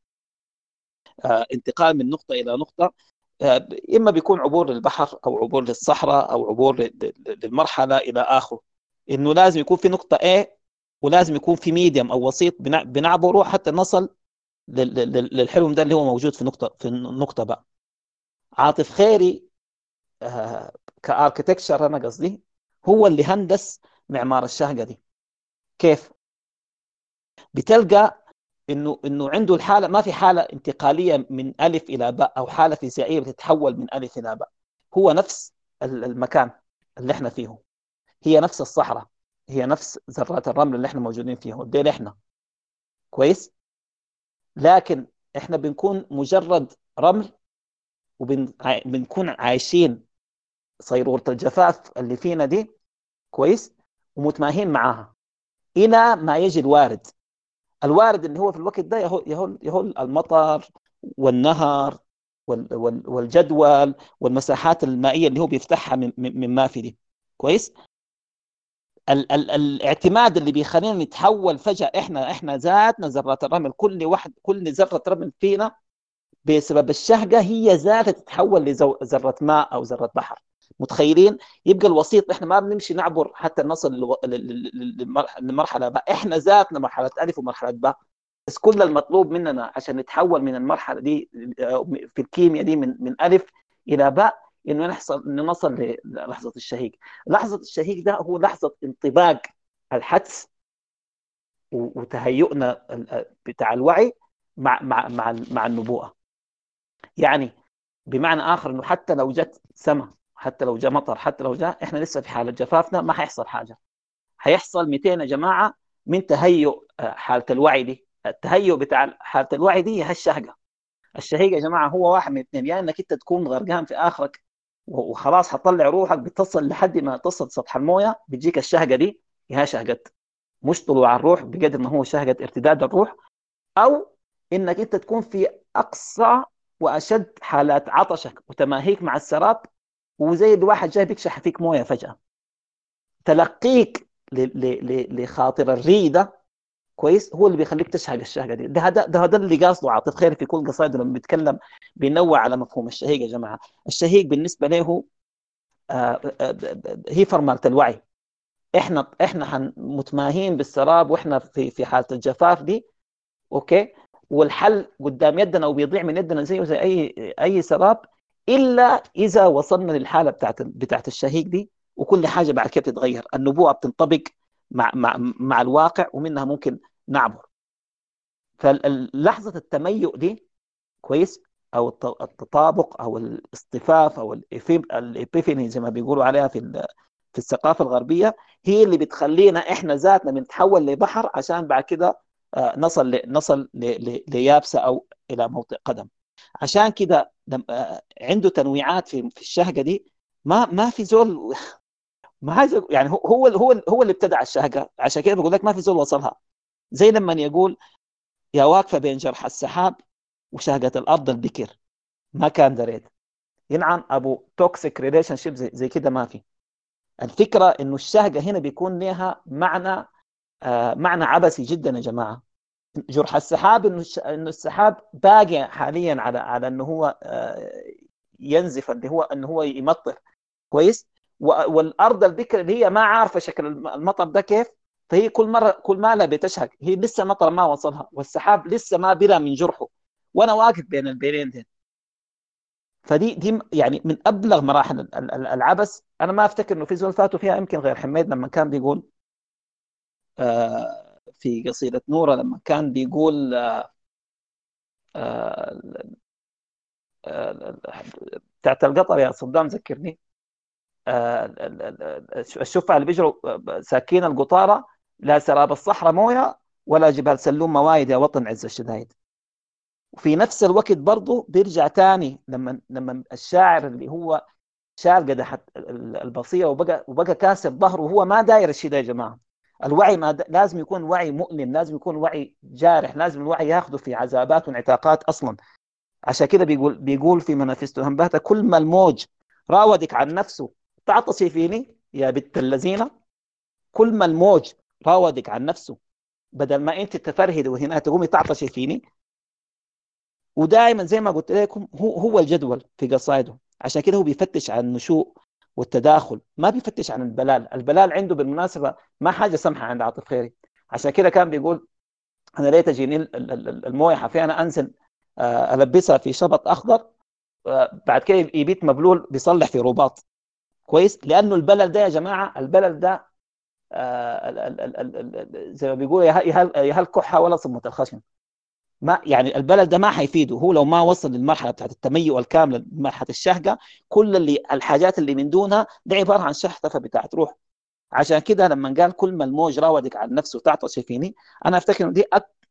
آه انتقال من نقطة إلى نقطة آه إما بيكون عبور للبحر أو عبور للصحراء أو عبور للمرحلة إلى آخره. إنه لازم يكون في نقطة A ولازم يكون في medium أو وسيط بنعبره حتى نصل للحلم ده اللي هو موجود في نقطة في النقطه بقى. عاطف خيري آه كـ architecture أنا قصدي هو اللي هندس معمار الشهقة دي. كيف؟ بتلقى إنه إنه عنده الحالة ما في حالة انتقالية من ألف إلى باء أو حالة فيزيائية بتتحول من ألف إلى باء. هو نفس المكان اللي إحنا فيه. هي نفس الصحراء. هي نفس ذرات الرمل اللي إحنا موجودين فيها. ديل إحنا. كويس؟ لكن إحنا بنكون مجرد رمل وبنكون عايشين صيرورة الجفاف اللي فينا دي كويس ومتماهين معاها. إلى ما يجي الوارد. الوارد اللي هو في الوقت ده يهول, يهول, يهول المطر والنهر والجدول والمساحات المائية اللي هو بيفتحها من, من ما في دي. كويس؟ ال ال الاعتماد اللي بيخلينا نتحول فجأة إحنا إحنا ذاتنا ذرات الرمل كل واحد كل ذرة رمل فينا بسبب الشهقة هي ذاتها تتحول لذره ماء أو ذرة بحر. متخيلين؟ يبقى الوسيط إحنا ما بنمشي نعبر حتى نصل لمرحلة باء. إحنا ذاتنا مرحلة ألف ومرحلة باء. بس كل المطلوب مننا عشان نتحول من المرحلة دي في الكيمياء دي من من ألف إلى باء إنه نحصل إنه نصل للحظة الشهيق. لحظة الشهيق ده هو لحظة انطباق الحدس وتهيؤنا بتاع الوعي مع مع مع مع النبوءة. يعني بمعنى آخر إنه حتى لو جت سماء حتى لو جاء مطر حتى لو جاء إحنا لسه في حالة جفافنا ما حيحصل حاجة. حيحصل 200 يا جماعة من تهيؤ حالة الوعي دي. التهيؤ بتاع حالة الوعي دي هي الشهقه الشهيق يا جماعة هو واحد من اثنين. يا يعني إنك أنت تكون غرقان في آخرك وخلاص حتطلع روحك بتصل لحد ما تصل سطح الموية بتجيك الشهقة دي هي شهقه مش طلوع الروح بقدر ما هو شهقة ارتداد الروح أو إنك أنت تكون في أقصى وأشد حالات عطشك وتماهيك مع السراب وزي الواحد جاي بيكشح فيك موية فجأة. تلقيك لخاطر الري ده كويس هو اللي بيخليك تشهق الشهقه دي. ده هذا ده هذا اللي قاصده عاطف. خير في كل قصائده لما بيتكلم بينوع على مفهوم الشهيق يا جماعة. الشهيق بالنسبة له آه، آه، هي فرمله الوعي. إحنا إحنا متماهين بالسراب وإحنا في في حالة الجفاف دي أوكي؟ والحل قدام يدنا وبيضيع من يدنا زيه زي أي أي سراب إلا إذا وصلنا للحالة بتاعت بتاعت الشهيق دي وكل حاجة بعد كده بتتغير. النبوءة بتنطبق مع مع مع الواقع ومنها ممكن نعبر. فلحظة التميؤ دي كويس أو التطابق أو الاصطفاف أو الإبيفيني زي ما بيقولوا عليها في في الثقافة الغربية هي اللي بتخلينا إحنا ذاتنا بنتحول لبحر عشان بعد كده آه، نصل نصل ليابسة أو إلى موطئ قدم. عشان كده آه، عنده تنويعات في الشهقه دي. ما ما في زول ما عايز يعني هو هو هو, هو اللي ابتدع الشهقة. عشان كده بقول لك ما في زول وصلها. زي لما يقول يا واقفة بين جرح السحاب وشهقة الأرض البكر. ما كان دريت ينعم أبو toxic relationship زي, زي كده ما في. الفكرة إنه الشهقة هنا بيكون لها معنى آه معنى عبثي جدا يا جماعة. جرح السحاب إنه إنه السحاب باقي حاليا على على إنه هو آه ينزف اللي هو إنه هو يمطر. كويس؟ والأرض البكر اللي هي ما عارفة شكل المطر ده كيف فهي كل مرة كل ما لها بتشهق هي لسه المطر ما وصلها والسحاب لسه ما بلا من جرحه. وأنا واقف بين البيرين دي. فدي دي يعني من أبلغ مراحل العبث. أنا ما أفتكر إنه في زول فاتوا فيها يمكن غير حميد لما كان بيقول آه، في قصيدة نورة لما كان بيقول آه، آه، بتاعت القطر يا صدام ذكرني. الشفع اللي بيجروا ساكين القطارة لا سراب الصحراء مويه ولا جبال سلوم موايد يا وطن عز الشدايد. وفي نفس الوقت برضه بيرجع تاني لما لما الشاعر اللي هو شاعر قدح البصيرة وبقى وبقى كاسر ظهره وهو ما داير الشيء ده يا جماعة. الوعي ما لازم يكون وعي مؤلم لازم يكون وعي جارح لازم الوعي ياخذه في عذابات وانعتاقات أصلا. عشان كده بيقول بيقول في منافسته همباته كل ما الموج راودك عن نفسه تعطسي فيني يا بنت اللذينة كل ما الموج راودك عن نفسه بدل ما انت تفرهدي وهنا تقومي تعطشي فيني ودائما زي ما قلت لكم هو هو الجدول في قصائده عشان كده هو بيفتش عن النشوء والتداخل ما بيفتش عن البلال. البلال عنده بالمناسبة ما حاجة سمحة عند عاطف خيري. عشان كده كان بيقول أنا ليه تجيني المويه في أنا أنزل آه، ألبسها في شبط أخضر آه، بعد كده يبيت مبلول بيصلح في رباط. كويس؟ لأنه البلل ده يا جماعة البلل ده آه، زي ما بيقولوا يا هل- كحة ولا صمة الخشم. ما يعني البلد ده ما حيفيده. هو لو ما وصل للمرحلة بتاعت التميؤ الكامله مرحلة الشهقة كل اللي الحاجات اللي من دونها ده عبارة عن شحطفة بتاعت روح. عشان كده لما قال كل ما الموج راودك عن نفسه تعطش فيني أنا أفتكر دي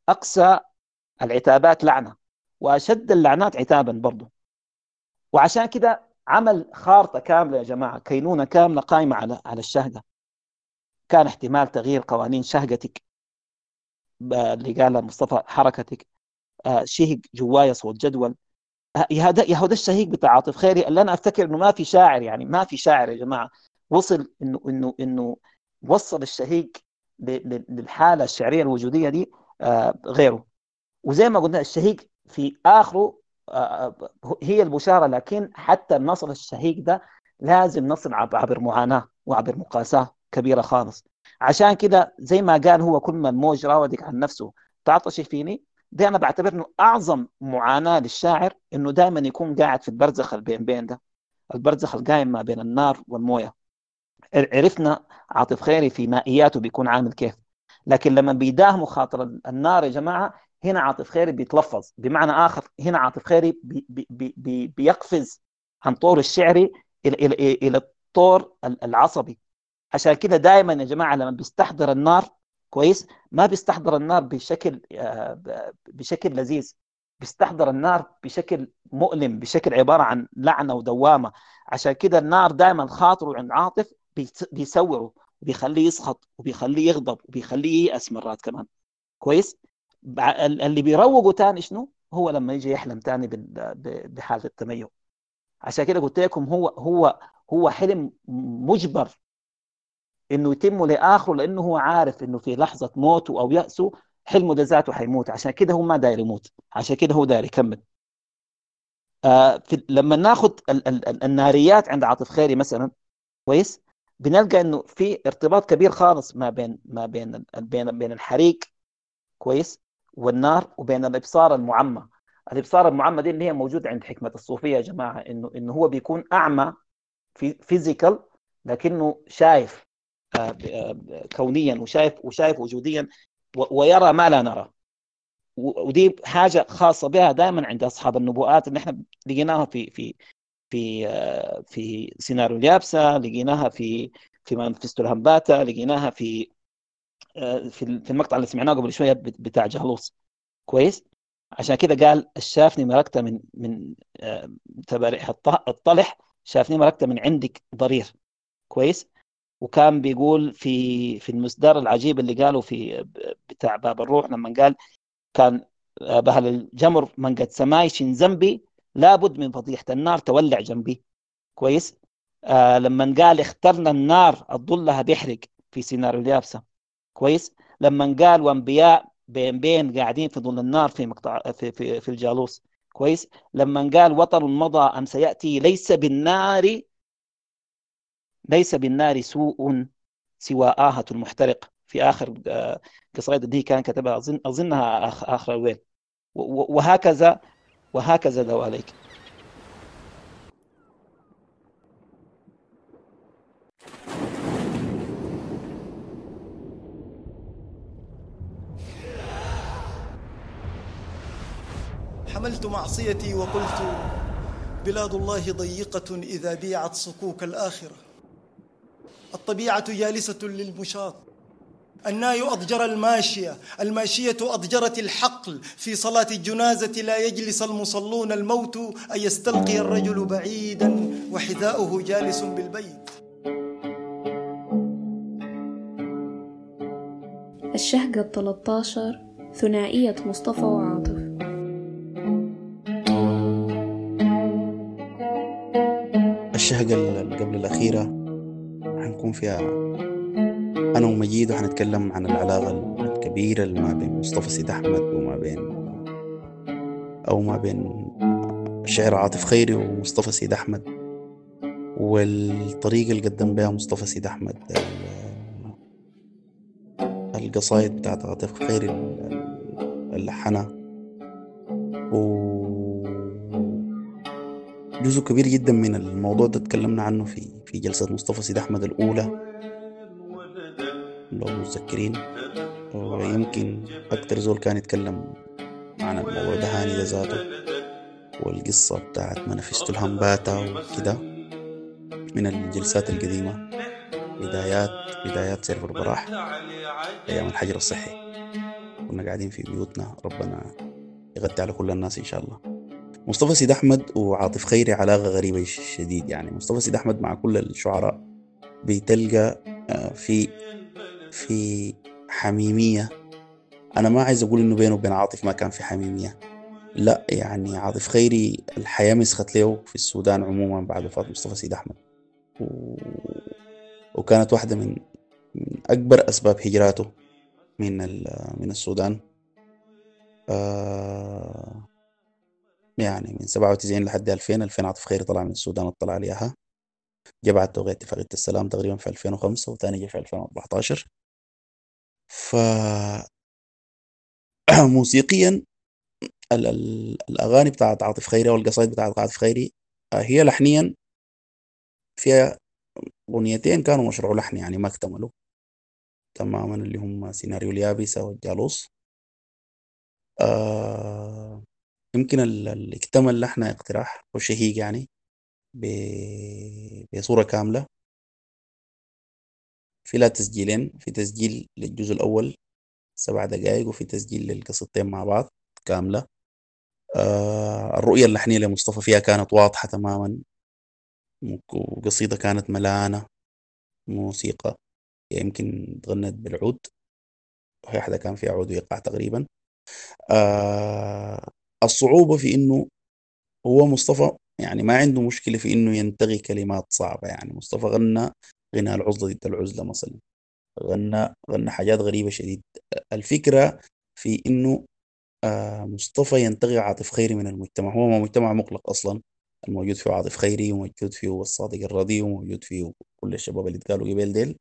أقصى العتابات لعنة. وأشد اللعنات عتابا برضه وعشان كده عمل خارطة كاملة يا جماعة كينونة كاملة قائمه على على الشهقه كان احتمال تغيير قوانين شهقتك اللي قالها مصطفى حركتك آه، شهق جوايا صوت جدول. آه، يا هذا يا هذا الشهيق بتاع عاطف خيري؟ اللي أنا أفتكر إنه ما في شاعر يعني ما في شاعر يا جماعة. وصل إنه إنه إنه وصل الشهيق للحالة الشعرية الوجودية دي آه، غيره. وزي ما قلنا الشهيق في آخره هي البشاره لكن حتى النصر الشهيق ده لازم نصل عب- عبر معاناة وعبر مقاساة كبيرة خالص. عشان كده زي ما قال هو كل ما الموج راودك عن نفسه تعطشي فيني ده أنا بعتبر إنه أعظم معاناة للشاعر إنه دائما يكون قاعد في البرزخ البين بين ده البرزخ القايم ما بين النار والموية. عرفنا عاطف خيري في مائياته بيكون عامل كيف. لكن لما بيداهمه خاطر النار يا جماعة هنا عاطف خيري بيتلفظ بمعنى آخر هنا عاطف خيري بي بي بي بي بيقفز عن طور الشعري إلى إلى إلى الطور العصبي. عشان كده دائما يا جماعة لما بيستحضر النار كويس ما بيستحضر النار بشكل آه، بشكل لذيذ. بيستحضر النار بشكل مؤلم بشكل عبارة عن لعنة ودوامة. عشان كده النار دائما خاطره عند عاطف بيس- بيسوره وبيخليه يسخط وبيخليه يغضب وبيخليه ييأس مرات كمان. كويس؟ اللي بيروقه تاني شنو؟ هو لما يجي يحلم تاني بحاله التميز. عشان كده قلت لكم هو هو هو حلم مجبر إنه يتم لآخره لأنه هو عارف إنه في لحظة موته أو يأسه حلمه ده ذاته حيموت. عشان كده هو ما داير يموت. عشان كده هو داير يكمل. آه في لما ناخذ ال- ال- ال- الناريات عند عاطف خيري مثلا كويس؟ بنلقى إنه في ارتباط كبير خالص ما بين ما بين بين بين الحريق كويس؟ والنار وبين الإبصار المعمى. الإبصار المعمى دي اللي هي موجودة عند حكمة الصوفية يا جماعة إنه إنه هو بيكون أعمى في physical لكنه شايف آه، آه، كونيا وشايف وشايف وجوديا ويرى ما لا نرى. ودي حاجة خاصة بها دائما عند أصحاب النبوءات اللي إحنا لقيناها في في في آه، في سيناريو اليابسة لقيناها في في مانفستو الهمباتا لقيناها في في في المقطع اللي سمعناه قبل شوية بت- بتاع جهلوس. كويس؟ عشان كده قال الشافني مركته من من آه، تباريح الط- الطلح شافني مركته من عندك ضرير. كويس؟ وكان بيقول في في المصدر العجيب اللي قاله في بتاع باب الروح لما قال كان بهل الجمر من قد سمايش ذنبي لابد من فضيحة النار تولع جنبي. كويس؟ آه لما قال اخترنا النار الظلها بيحرق في سيناريو اليابسة. كويس؟ لما قال وانبياء بين بين قاعدين في ظل النار في مقطع في في, في الجالوس. كويس؟ لما قال وطن مضى أم سيأتي ليس بالنار ليس بالنار سوء سوى آهة المحترق. في آخر آه، قصيدة دي كان كتبها أظن أظنها آخ- آخر الويل. و- و- وهكذا وهكذا دواليك حملت معصيتي وقلت بلاد الله ضيقة إذا بيعت صكوك الآخرة. الطبيعة جالسة للمشاط الناي أضجر الماشية. الماشية أضجرت الحقل. في صلاة الجنازة لا يجلس المصلون الموت. أن يستلقي الرجل بعيدا وحذاؤه جالس بالبيت. الشهقة التلتاشر ثنائية مصطفى وعاطف. الشهقة اللي قبل الأخيرة. حنكون فيها أنا ومجيد وحنتكلم عن العلاقة الكبيرة اللي ما بين مصطفى سيد أحمد وما بين أو ما بين الشاعر عاطف خيري ومصطفى سيد أحمد. والطريقة اللي قدم بها مصطفى سيد أحمد ال- القصايد بتاعت عاطف خيري اللي لحنها و جزء كبير جدا من الموضوع ده تكلمنا عنه في في جلسة مصطفى سيد أحمد الأولى. لو متذكرين. ويمكن أكتر زول كان يتكلم عن الموضوع ده هاني ذاته والقصة بتاعت منافستو الهمباتا وكده من الجلسات القديمة. بدايات بدايات سيرف البراح أيام الحجر الصحي. كنا قاعدين في بيوتنا ربنا يغطي على كل الناس إن شاء الله. مصطفى سيد أحمد وعاطف خيري علاقة غريبة شديد يعني. مصطفى سيد أحمد مع كل الشعراء بتلقى آه، في في حميمية. أنا ما عايز أقول إنه بينه وبين عاطف ما كان في حميمية. لا يعني عاطف خيري الحياة مسخت له في السودان عموما بعد وفاة مصطفى سيد أحمد. و... وكانت واحدة من أكبر أسباب هجراته من ال... من السودان. آه... يعني من 97 لحد 2000 2000 عاطف خيري طلع من السودان اطلع عليها جا بعد توقيع اتفاقية السلام تقريبا في 2005 وثاني جا في 2014 ف موسيقيا ال ال الأغاني بتاعت عاطف خيري أو القصائد بتاعت عاطف خيري آه، هي لحنيا فيها أغنيتين كانوا مشروع لحن يعني ما اكتملوا. تماما اللي هم سيناريو اليابسة والجالوس. آه يمكن ال- اللي اكتمل لحن اقتراح وشهيق يعني بصورة كاملة. في لها تسجيلين في تسجيل للجزء الأول سبع دقائق وفي تسجيل للقصتين مع بعض كاملة. آه الرؤية اللحنية لمصطفى فيها كانت واضحة تماما وقصيدة كانت ملانة موسيقى يمكن تغنت بالعود. وهي واحدة كان فيها عود وإيقاع تقريبا. آه الصعوبة في إنه هو مصطفى يعني ما عنده مشكلة في إنه ينتغي كلمات صعبة. يعني مصطفى غنى غنى العزلة ضد العزلة مثلا. غنى غنى حاجات غريبة شديد. الفكرة في إنه آه مصطفى ينتغي عاطف خيري من المجتمع. هو ما مجتمع مغلق أصلا. الموجود فيه عاطف خيري وموجود فيه الصادق الرضي وموجود فيه كل الشباب اللي اتقالوا قبل ديل.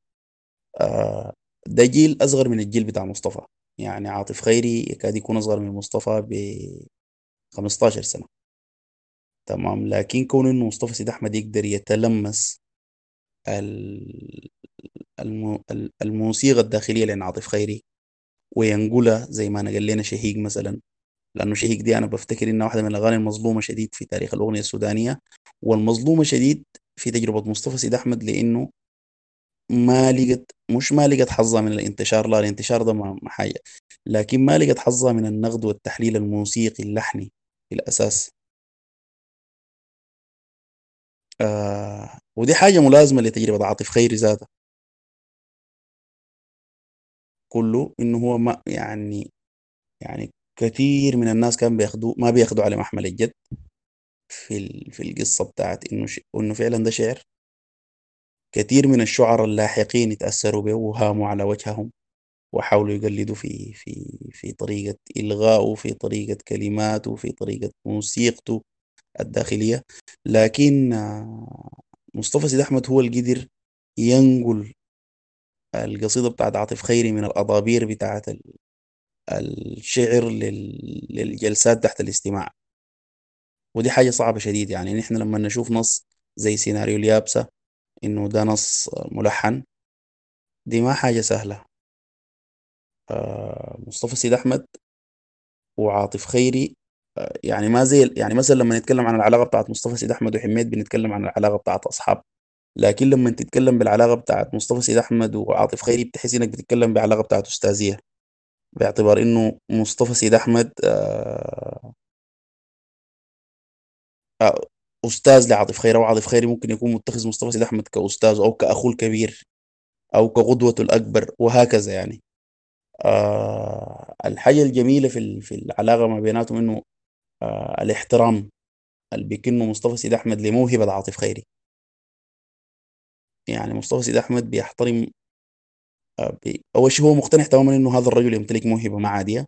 آه ده جيل أصغر من الجيل بتاع مصطفى. يعني عاطف خيري يكاد يكون أصغر من مصطفى 15 سنة. تمام؟ لكن كون إنه مصطفى سيد أحمد يقدر يتلمس ال- الم- ال- الموسيقى الداخلية لعن عاطف خيري وينقلها زي ما نقل لنا شهيق مثلا. لأنه شهيق دي أنا بفتكر إنها واحدة من الأغاني المظلومة شديد في تاريخ الأغنية السودانية والمظلومة شديد في تجربة مصطفى سيد أحمد لأنه ما لقت مش ما لقت حظها من الانتشار لا الانتشار ده ما حاجة. لكن ما لقت حظها من النقد والتحليل الموسيقي اللحني. الأساس. آه ودي حاجة ملازمة لتجربة عاطف خيري ذاته. كله إنه هو ما يعني يعني كثير من الناس كان بياخدوا ما بياخدوا على محمل الجد في في القصة بتاعت إنه ش... إنه فعلا ده شعر. كثير من الشعراء اللاحقين يتأثروا به وهاموا على وجههم. وحاولوا يقلدوا في في في طريقة إلغائه في طريقة كلماته في طريقة موسيقته الداخلية. لكن آه، مصطفى سيد أحمد هو اللي قدر ينقل القصيدة بتاعت عاطف خيري من الأضابير بتاعت ال- الشعر لل- للجلسات تحت الاستماع. ودي حاجة صعبة شديد يعني. نحن لما نشوف نص زي سيناريو اليابسة إنه ده نص ملحن دي ما حاجة سهلة. آه، مصطفى سيد أحمد وعاطف خيري. آه، يعني ما زي يعني مثلا لما نتكلم عن العلاقة بتاعت مصطفى سيد أحمد وحميد بنتكلم عن العلاقة بتاعت أصحاب. لكن لما تتكلم بالعلاقة بتاعت مصطفى سيد أحمد وعاطف خيري بتحس إنك بتتكلم بعلاقة بتاعت أستاذية. باعتبار إنه مصطفى سيد أحمد آه، آه، أستاذ لعاطف خيري. وعاطف خيري ممكن يكون متخذ مصطفى سيد أحمد كأستاذ أو كأخوه الكبير أو كقدوته الأكبر وهكذا يعني. آه الحاجة الجميلة في في العلاقة ما بيناتهم إنه آه الاحترام اللي بيكنه مصطفى سيد أحمد لموهبة عاطف خيري. يعني مصطفى سيد أحمد بيحترم آه أول شيء هو مقتنع تماما إنه هذا الرجل يمتلك موهبة ما عادية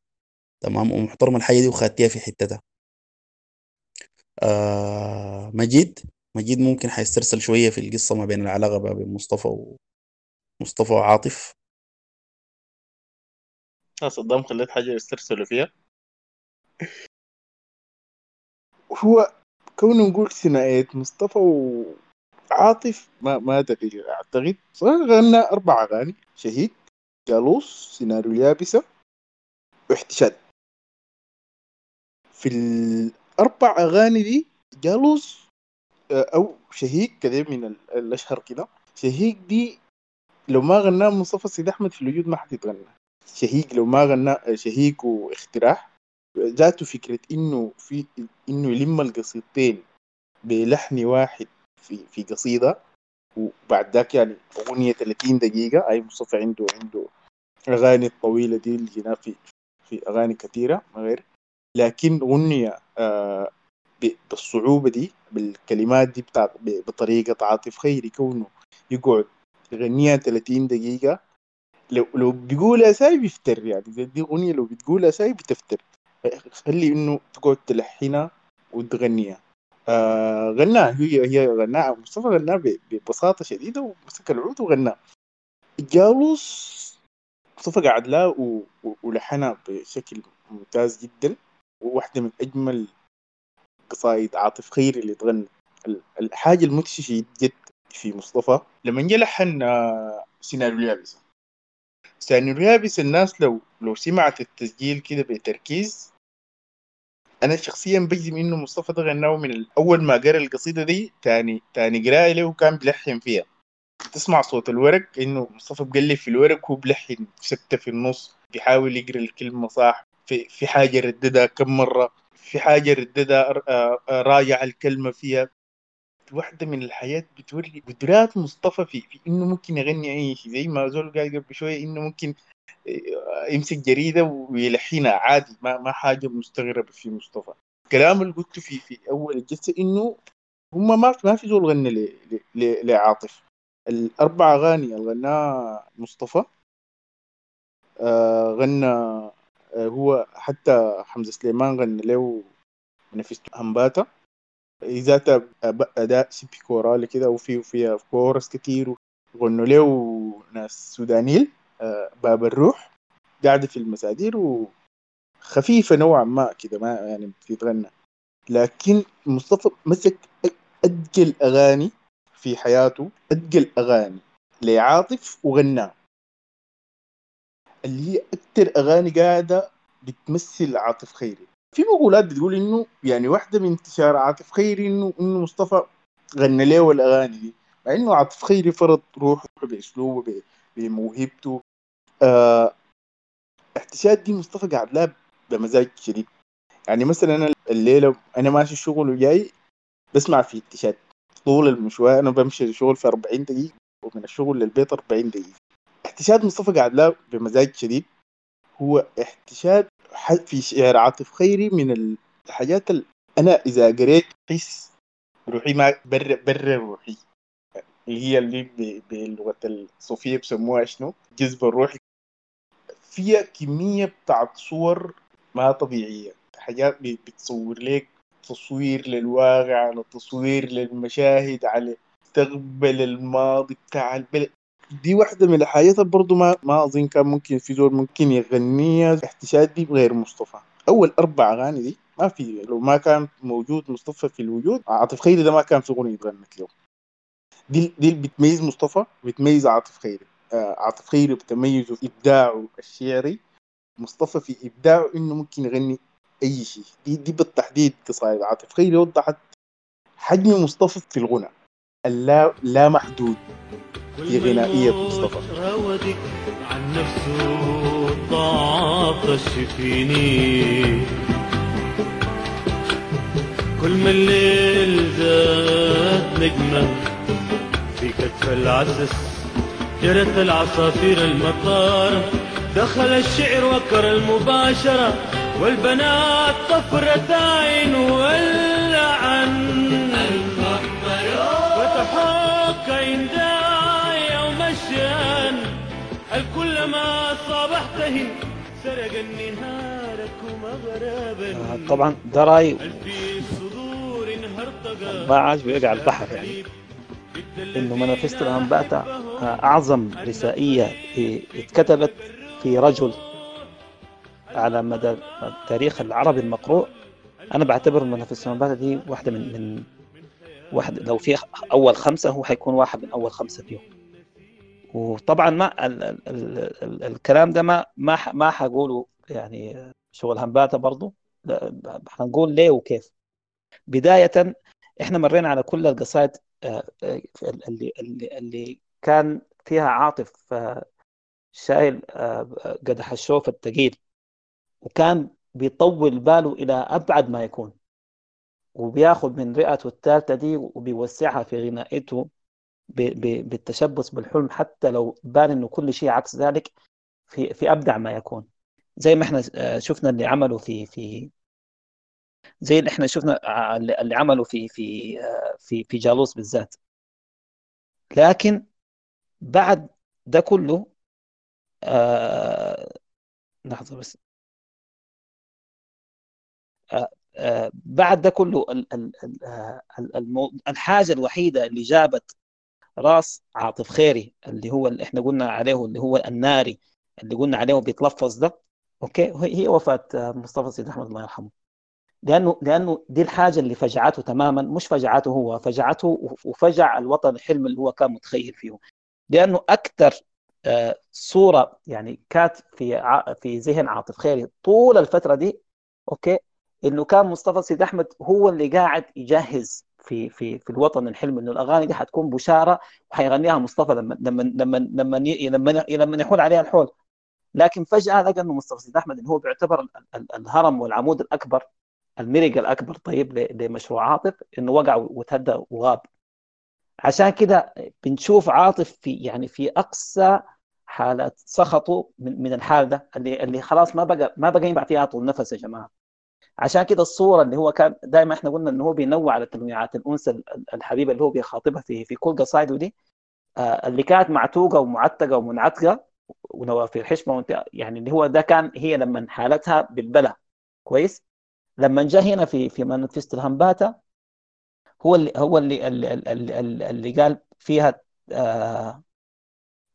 تمام ومحترم الحاجة دي وخاتيها في حتتها آه مجيد مجيد ممكن حيسترسل شوية في القصة ما بين العلاقة ما بين مصطفى ومصطفى وعاطف. صدام خليت حاجة يسترسلوا فيها. هو كونه نقول ثنائية مصطفى وعاطف ما ما أدري أعتقد. غنى أربع أغاني. شهيد جالوس سيناريو اليابسة واحتشاد. في الأربع أغاني دي جالوس آه، أو شهيق كده من ال- الأشهر كده. شهيق دي لو ما غناه مصطفى سيد أحمد في الوجود ما حتتغنى شهيق لو ما غناه شهيق واختراح ذاته فكرة إنه في إنه يلم القصيدتين بلحن واحد في في قصيدة وبعد ذاك يعني أغنية 30 دقيقة أي مصطفى عنده عنده أغاني الطويلة دي اللي جينا في في أغاني كثيرة ما غير. لكن أغنية آه بالصعوبة دي بالكلمات دي بتاع ب- بطريقة عاطف خيري كونه يقعد يغنيها 30 دقيقة لو لو بيقولها ساي بيفتر يعني. زي دي أغنية لو بتقولها ساي بتفتر. خلي إنه تقعد تلحنها وتغنيها. آه غناها. هي هي غناها. مصطفى غناها ب- ببساطة شديدة ومسك العود وغناها. جالوس مصطفى قعد لها ولحنها بشكل ممتاز جدا. وواحدة من أجمل قصائد عاطف خيري اللي تغنى. ال- الحاجة المدهشة جد في مصطفى. لما جه لحن آه، سيناريو اليابسة سيناريو اليابسة الناس لو لو سمعت التسجيل كده بتركيز أنا شخصيا بجزم إنه مصطفى ده غناه من أول ما قرأ القصيدة دي تاني تاني قراءة له كان بيلحن فيها. تسمع صوت الورق إنه مصطفى بقلب في الورق وهو بلحن سكتة في النص بيحاول يقرأ الكلمة صح في في حاجة رددها كم مرة في حاجة رددها آه، آه، راجع الكلمة فيها. واحدة من الحياة بتوري قدرات مصطفى في, في إنه ممكن يغني أي شيء زي ما زول قال قبل شوية إنه ممكن آه، يمسك جريدة ويلحنها عادي ما ما حاجة مستغربة في مصطفى. الكلام اللي قلته في في أول الجلسة إنه هم ما ما في زول غنى لعاطف. الأربع أغاني اللي غناها مصطفى آه غنى آه هو حتى حمزة سليمان غنى له نفست همباتا ذاتها أداء سيبي كورالي كده وفي وفيها كورس كتير وغنوا له ناس سودانيين آه، باب الروح قاعدة في المسادير وخفيفة نوعا ما كده ما يعني بتتغنى. لكن مصطفى مسك أدقل أغاني في حياته أدقل أغاني لعاطف وغناه اللي هي أكتر أغاني قاعدة بتمثل عاطف خيري. في مقولات بتقول إنه يعني واحدة من انتشار عاطف خيري انه إنه مصطفى غنى له الاغاني دي مع إنه عاطف خيري فرض روحه بأسلوبه بموهبته. آه احتشاد دي مصطفى قاعد لها بمزاج شديد. يعني مثلا أنا الليلة أنا ماشي الشغل وجاي بسمع في احتشاد. طول المشوار أنا بمشي الشغل في 40 دقيقة ومن الشغل للبيت 40 دقيقة. احتشاد مصطفى قاعد لها بمزاج شديد. هو احتشاد في شعر عاطف خيري من الحاجات اللي أنا إذا قريت احس روحي ما بر بر روحي. اللي هي اللي ب- باللغة الصوفيه بسموها شنو؟ جذب الروحي فيها كمية بتاعت صور ما طبيعية. حاجات بتصور لك تصوير للواقع على تصوير للمشاهد على مستقبل الماضي بتاع البلد. دي واحدة من الحاجات برضو ما ما أظن كان ممكن في زول ممكن يغنيها. احتشاد بغير مصطفى. أول أربع أغاني دي ما في لو ما كان موجود مصطفى في الوجود عاطف خيري ده ما كان في أغنية يتغنت له. دي دي اللي بتميز مصطفى بتميز عاطف خيري. آه عاطف خيري بتميزه في إبداعه الشعري. مصطفى في إبداعه إنه ممكن يغني أي شيء. دي دي بالتحديد قصائد عاطف خيري وضحت حجم مصطفى في الغنى. اللا لا محدود. في غنائية مصطفى. عن نفسه طاطش فيني كل ما الليل زاد نجمة في كتف العسس جرت العصافير المطار. دخل الشعر وكر المباشرة والبنات طفرة عين واللعن سرق نهارك ومغربا آه، طبعا ده راي هل في صدور هرطقة؟ ما عاجبه يقع البحر يعني. إنه منافسة الانباتا آه، أعظم رسائية في- اتكتبت في رجل على مدى التاريخ العربي المقروء. أنا بعتبر المنافسات دي واحدة من من واحد لو في أول خمسة هو حيكون واحد من أول خمسة فيهم وطبعا ما ال ال ال ال الكلام ده ما ما ما حقوله يعني شغل همباتا برضه لا، حنقول ليه وكيف. بداية إحنا مرينا على كل القصائد آه، آه، اللي اللي اللي كان فيها عاطف آه، شايل قدح الشوف الثقيل وكان بيطول باله إلى أبعد ما يكون وبياخد من رئته الثالثة دي وبيوسعها في غنائته. بالتشبث بالحلم حتى لو بان إنه كل شيء عكس ذلك في في أبدع ما يكون. زي ما إحنا آه، شفنا اللي عملوا في في زي اللي إحنا شفنا ع- اللي عملوا في في آه، في في جالوس بالذات. لكن بعد ده كله آه لحظة بس. آه آه بعد ده كله ال- ال- ال- آه، ال- المو- الحاجة الوحيدة اللي جابت راس عاطف خيري اللي هو اللي إحنا قلنا عليه اللي هو الناري اللي قلنا عليه بيتلفظ ده okay؟ هي آه، مصطفى سيد أحمد الله يرحمه. لأنه لأنه دي الحاجة اللي فجعته تماما مش فجعته هو فجعته وفجع الوطن الحلم اللي هو كان متخيل فيه. لأنه أكثر آه، صورة يعني كانت في في ذهن عاطف خيري طول الفترة دي okay؟ إنه كان مصطفى سيد أحمد هو اللي قاعد يجهز في في في الوطن الحلم إنه الأغاني دي حتكون بشارة وحيغنيها مصطفى لما لما لما لما لما لما يحول عليها الحول. لكن فجأة لقى إنه مصطفى سيد أحمد اللي هو بيعتبر ال- ال- الهرم والعمود الأكبر الميرق الأكبر طيب لمشروع عاطف إنه وقع وتهدى وغاب. عشان كده بنشوف عاطف في يعني في أقصى حالات سخطه من من الحال ده اللي اللي خلاص ما بقى ما بقى ينفع فيها يعطوا النفس يا جماعة. عشان كده الصورة اللي هو كان دائما إحنا قلنا إنه هو بينوع على تنويعات الأنثى ال- الحبيبة اللي هو بيخاطبها في في كل قصائده دي. آه، اللي كانت معتوقة ومعتقة ومنعتقة ونوافي حشمه يعني اللي هو ده كان هي لما حالتها بالبلى كويس؟ لما جاء هنا في في مانيفست الهمباتا هو اللي هو اللي اللي, اللي, اللي قال فيها آه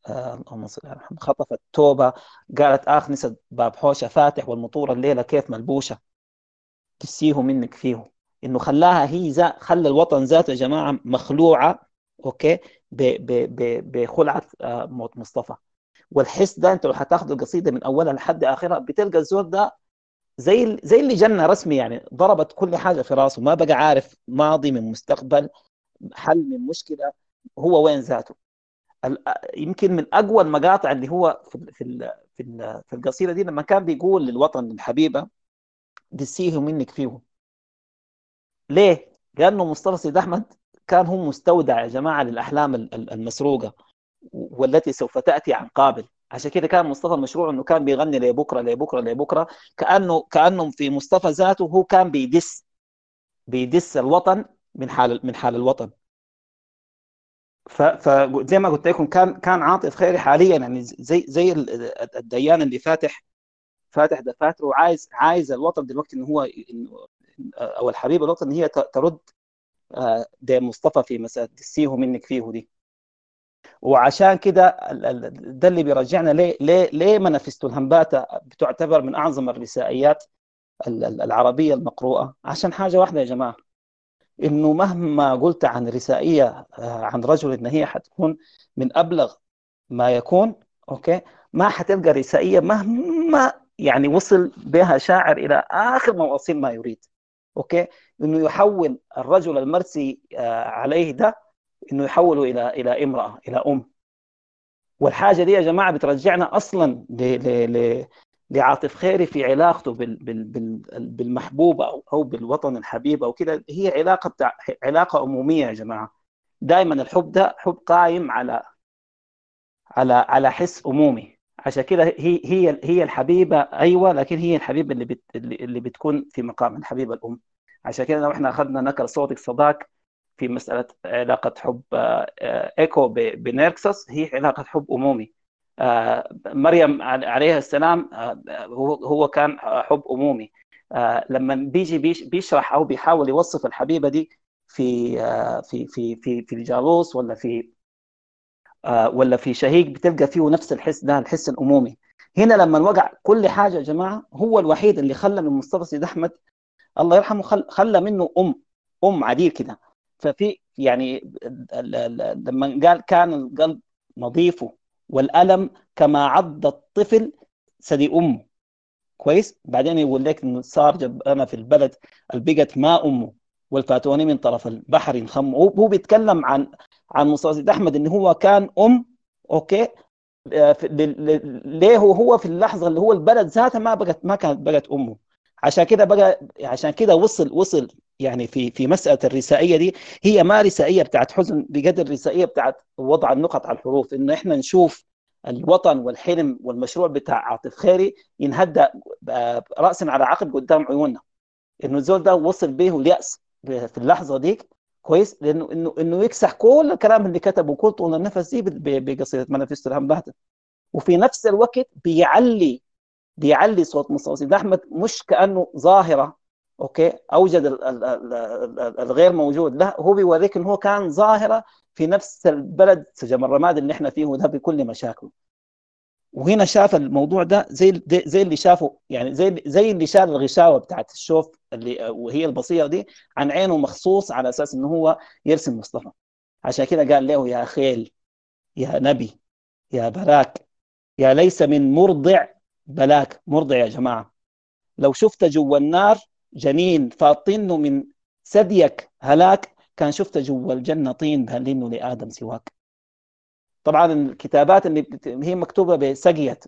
آه اللهم صل على محمد خطفت توبة قالت آخ نسد باب حوشة فاتح والمطور الليلة كيف ملبوشة. تسيه منك فيه إنه خلاها هي ذا خلى الوطن ذاته يا جماعة مخلوعة أوكي؟ بخلعة آه موت مصطفى. والحس ده أنت لو هتاخد القصيدة من أولها لحد آخرها بتلقى الزول ده زي زي اللي جنة رسمي يعني ضربت كل حاجة في راسه ما بقى عارف ماضي من مستقبل حل من مشكلة هو وين ذاته. ال- يمكن من أقوى المقاطع اللي هو في في في القصيدة دي لما كان بيقول للوطن الحبيبه دسيه منك فيه ليه؟ لأنه مصطفى سيد أحمد كان هو مستودع يا جماعة للأحلام ال- ال- المسروقة والتي سوف تأتي عن قابل. عشان كده كان مصطفى مشروع إنه كان بيغني لبكرة لبكرة لبكرة. كانه كانه في مصطفى ذاته هو كان بيدس بيدس الوطن من حال من حال الوطن. فزي ما قلت لكم كان كان عاطف خيري حاليا يعني زي زي ال- الديان اللي فاتح فاتح دفاتره وعايز عايز الوطن دلوقتي إن هو أو الحبيب الوطن إن هي ترد آه، ده مصطفى في مسألة تسيه منك فيه دي. وعشان كده ده اللي بيرجعنا ليه ليه ليه منافسة الهمباتا بتعتبر من أعظم الرسائيات ال- ال- العربية المقروءة؟ عشان حاجة واحدة يا جماعة إنه مهما قلت عن رسائية آه، عن رجل إن هي حتكون من أبلغ ما يكون okay ما حتلقى رثائية مهما يعني وصل بها شاعر إلى آخر مواصل ما يريد. okay؟ إنه يحول الرجل المرثي آه، عليه ده إنه يحوله إلى إلى امرأة إلى أم. والحاجة دي يا جماعة بترجعنا أصلا ل ل ل لعاطف خيري في علاقته بال بال بال بالمحبوبه أو أو بالوطن الحبيب أو كده. هي علاقة بتاع علاقة أمومية يا جماعة. دائما الحب ده حب قايم على على على حس أمومي. عشان كده هي هي هي الحبيبة أيوه لكن هي الحبيبة اللي بت اللي بتكون في مقام الحبيبة الأم. عشان كده لو إحنا أخذنا نكر صوتك صداك في مسألة علاقة حب آه، إيكو ب- بنيركسوس هي علاقة حب أمومي. آه، مريم عل- عليها السلام آه، هو كان حب أمومي. لما بيجي بيش- بيشرح أو بيحاول يوصف الحبيبة دي في في في في في الجالوس ولا في ولا في شهيق بتلقى فيه نفس الحس ده الحس الأمومي. هنا لما وقع كل حاجة يا جماعة هو الوحيد اللي خلى من مصطفى سيد أحمد الله يرحمه خل... خلى منه أم أم عديل كده. ففي يعني لما قال كان القلب نظيف والألم كما عض الطفل ثدي أمه. كويس؟ بعدين يقول لك إنه صار جب أنا في البلد البقت ما أمه والفاتوني من طرف البحر ينخم هو بيتكلم عن عن سيد أحمد انه هو كان أم أوكي آه، ليه هو في اللحظة اللي هو البلد ذاتها ما بقت ما كانت بقت أمه. عشان كده بقى عشان كده وصل وصل يعني في في مسألة الرسائية دي. هي ما رسائية بتاعت حزن بقدر رسائيه بتاعت وضع النقط على الحروف. إنه إحنا نشوف الوطن والحلم والمشروع بتاع عاطف خيري ينهدى آه، راسا على عقب قدام عيوننا. إنه الزول ده وصل به اليأس في اللحظة ديك. كويس؟ لأنه إنه إنه يكسح كل الكلام اللي كتبه كل طول النفس دي بقصيدة الهم باهته وفي نفس الوقت بيعلي بيعلي صوت مصطفى سيد أحمد مش كأنه ظاهرة أوكي؟ أوجد ال- ال- ال- ال- الغير موجود. لا هو بيوريك إنه هو كان ظاهرة في نفس البلد سجن الرماد اللي إحنا فيه ده بكل مشاكله. وهنا شاف الموضوع ده زي زي اللي شافه يعني زي زي اللي شال الغشاوة بتاعت الشوف اللي وهي البصيرة دي عن عينه مخصوص على أساس انه هو يرسم مصطفى. عشان كده قال له يا خيل يا نبي يا براك يا ليس من مرضع بلاك. مرضع يا جماعة. لو شفت جوا النار جنين فاطينه من ثديك هلاك كان شفت جوا الجنة طين بهلينه لآدم سواك. طبعا الكتابات اللي هي مكتوبة بسقية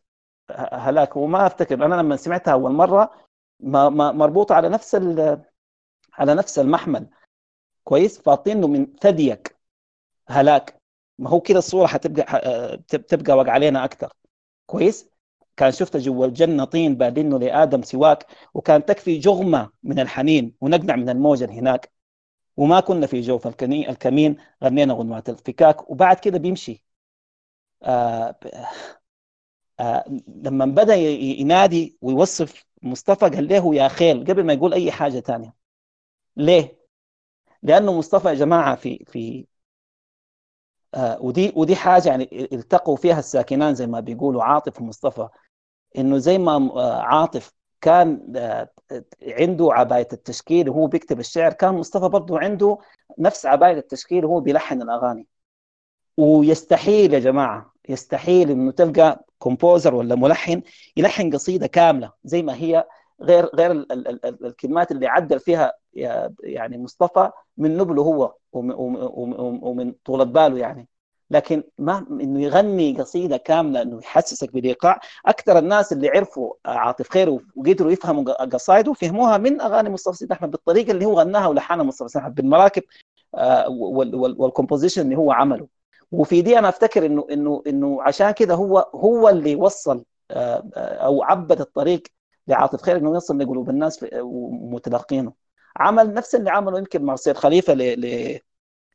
ه- هلاك. وما أفتكر أنا لما سمعتها أول مرة مربوطة على نفس على نفس المحمل. كويس؟ فاطينه من ثديك. هلاك. ما هو كده الصورة حتبقى تبقى وقع علينا أكثر كويس؟ كان شفت جوا الجنة طين بادينه لآدم سواك وكان تكفي جغمة من الحنين ونقنع من الموجة هناك. وما كنا في جوف الكمين غنينا غنوات الفكاك وبعد كده بيمشي. آه آه لما بدأ ينادي ويوصف مصطفى قال له يا خيل قبل ما يقول أي حاجة تانية. ليه؟ لأنه مصطفى يا جماعة في في آه ودي ودي حاجة يعني التقوا فيها الساكنان زي ما بيقولوا عاطف ومصطفى إنه زي ما آه، عاطف كان آه، عنده عباية التشكيل وهو بيكتب الشعر كان مصطفى برضه عنده نفس عباية التشكيل وهو بيلحن الأغاني. ويستحيل يا جماعة يستحيل إنه تلقى كومبوزر ولا ملحن يلحن قصيدة كاملة زي ما هي غير غير ال ال ال ال الكلمات اللي عدل فيها يعني مصطفى من نبله هو ومن, طولة باله يعني. لكن ما إنه يغني قصيدة كاملة إنه يحسسك بالايقاع أكثر الناس اللي عرفوا عاطف خيري وقدروا يفهموا قصائده فهموها من أغاني مصطفى سيد أحمد بالطريقة اللي هو غناها ولحنها مصطفى سيد أحمد بالمراكب آه، وال- وال- وال composition اللي هو عمله. وفي دي أنا أفتكر إنه إنه إنه عشان كده هو هو اللي وصل آه، آه، أو عبّد الطريق لعاطف خيري إنه يصل لقلوب الناس في- ومتلقينه. عمل نفس اللي عمله يمكن مع سيد خليفة ل ل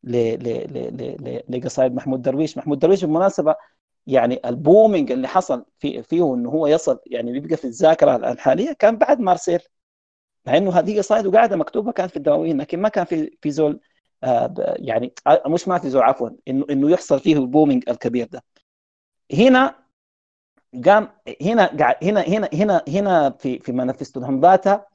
ل لقصائد محمود درويش. محمود درويش بالمناسبة يعني البومينج اللي حصل في فيه إنه هو يصل يعني بيبقى في الذاكرة الحالية كان بعد مارسيل مع إنه هذه قصائد وقاعده مكتوبة كانت في الدواوين لكن ما كان في في زول آه، يعني آه، مش ما في زول عفوا انه انه يحصل فيه البومينج الكبير ده هنا قام هنا قاعد هنا هنا هنا هنا في في منافسة الهمباتا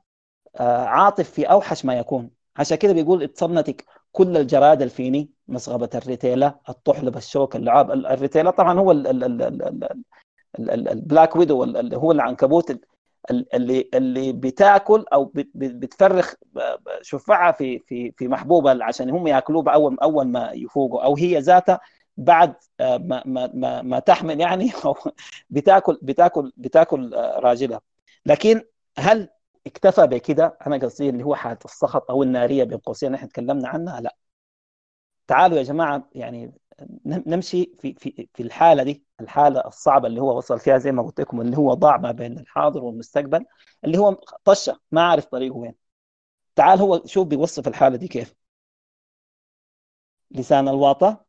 آه، عاطف في اوحش ما يكون عشان كده بيقول اتصنتك كل الجراد الفيني مسغبة الريتيلا الطحلب الشوك اللعاب ال- الريتيلا طبعا هو ال- ال- ال- ال- ال- ال- ال- البلاك ويدو هو العنكبوت ال- ال- اللي اللي بتاكل أو بت- بت- بتفرخ ب- شفعها في في في محبوبة عشان هم يأكلوه اول أول ما يفوقوا. أو هي ذاتها بعد آه، ما ما ما, ما تحمل يعني أو بتاكل بتاكل بتاكل آه، راجلها. لكن هل اكتفى بكده؟ أنا قصدي اللي هو حالة السخط أو النارية بين قوسين إحنا تكلمنا عنها؟ لا. تعالوا يا جماعة يعني نمشي في في في الحالة دي الحالة الصعبة اللي هو وصل فيها زي ما قلت لكم اللي هو ضاع ما بين الحاضر والمستقبل اللي هو طشة ما عارف طريقه وين. تعال هو شوف بيوصف الحالة دي كيف. لسان الواطة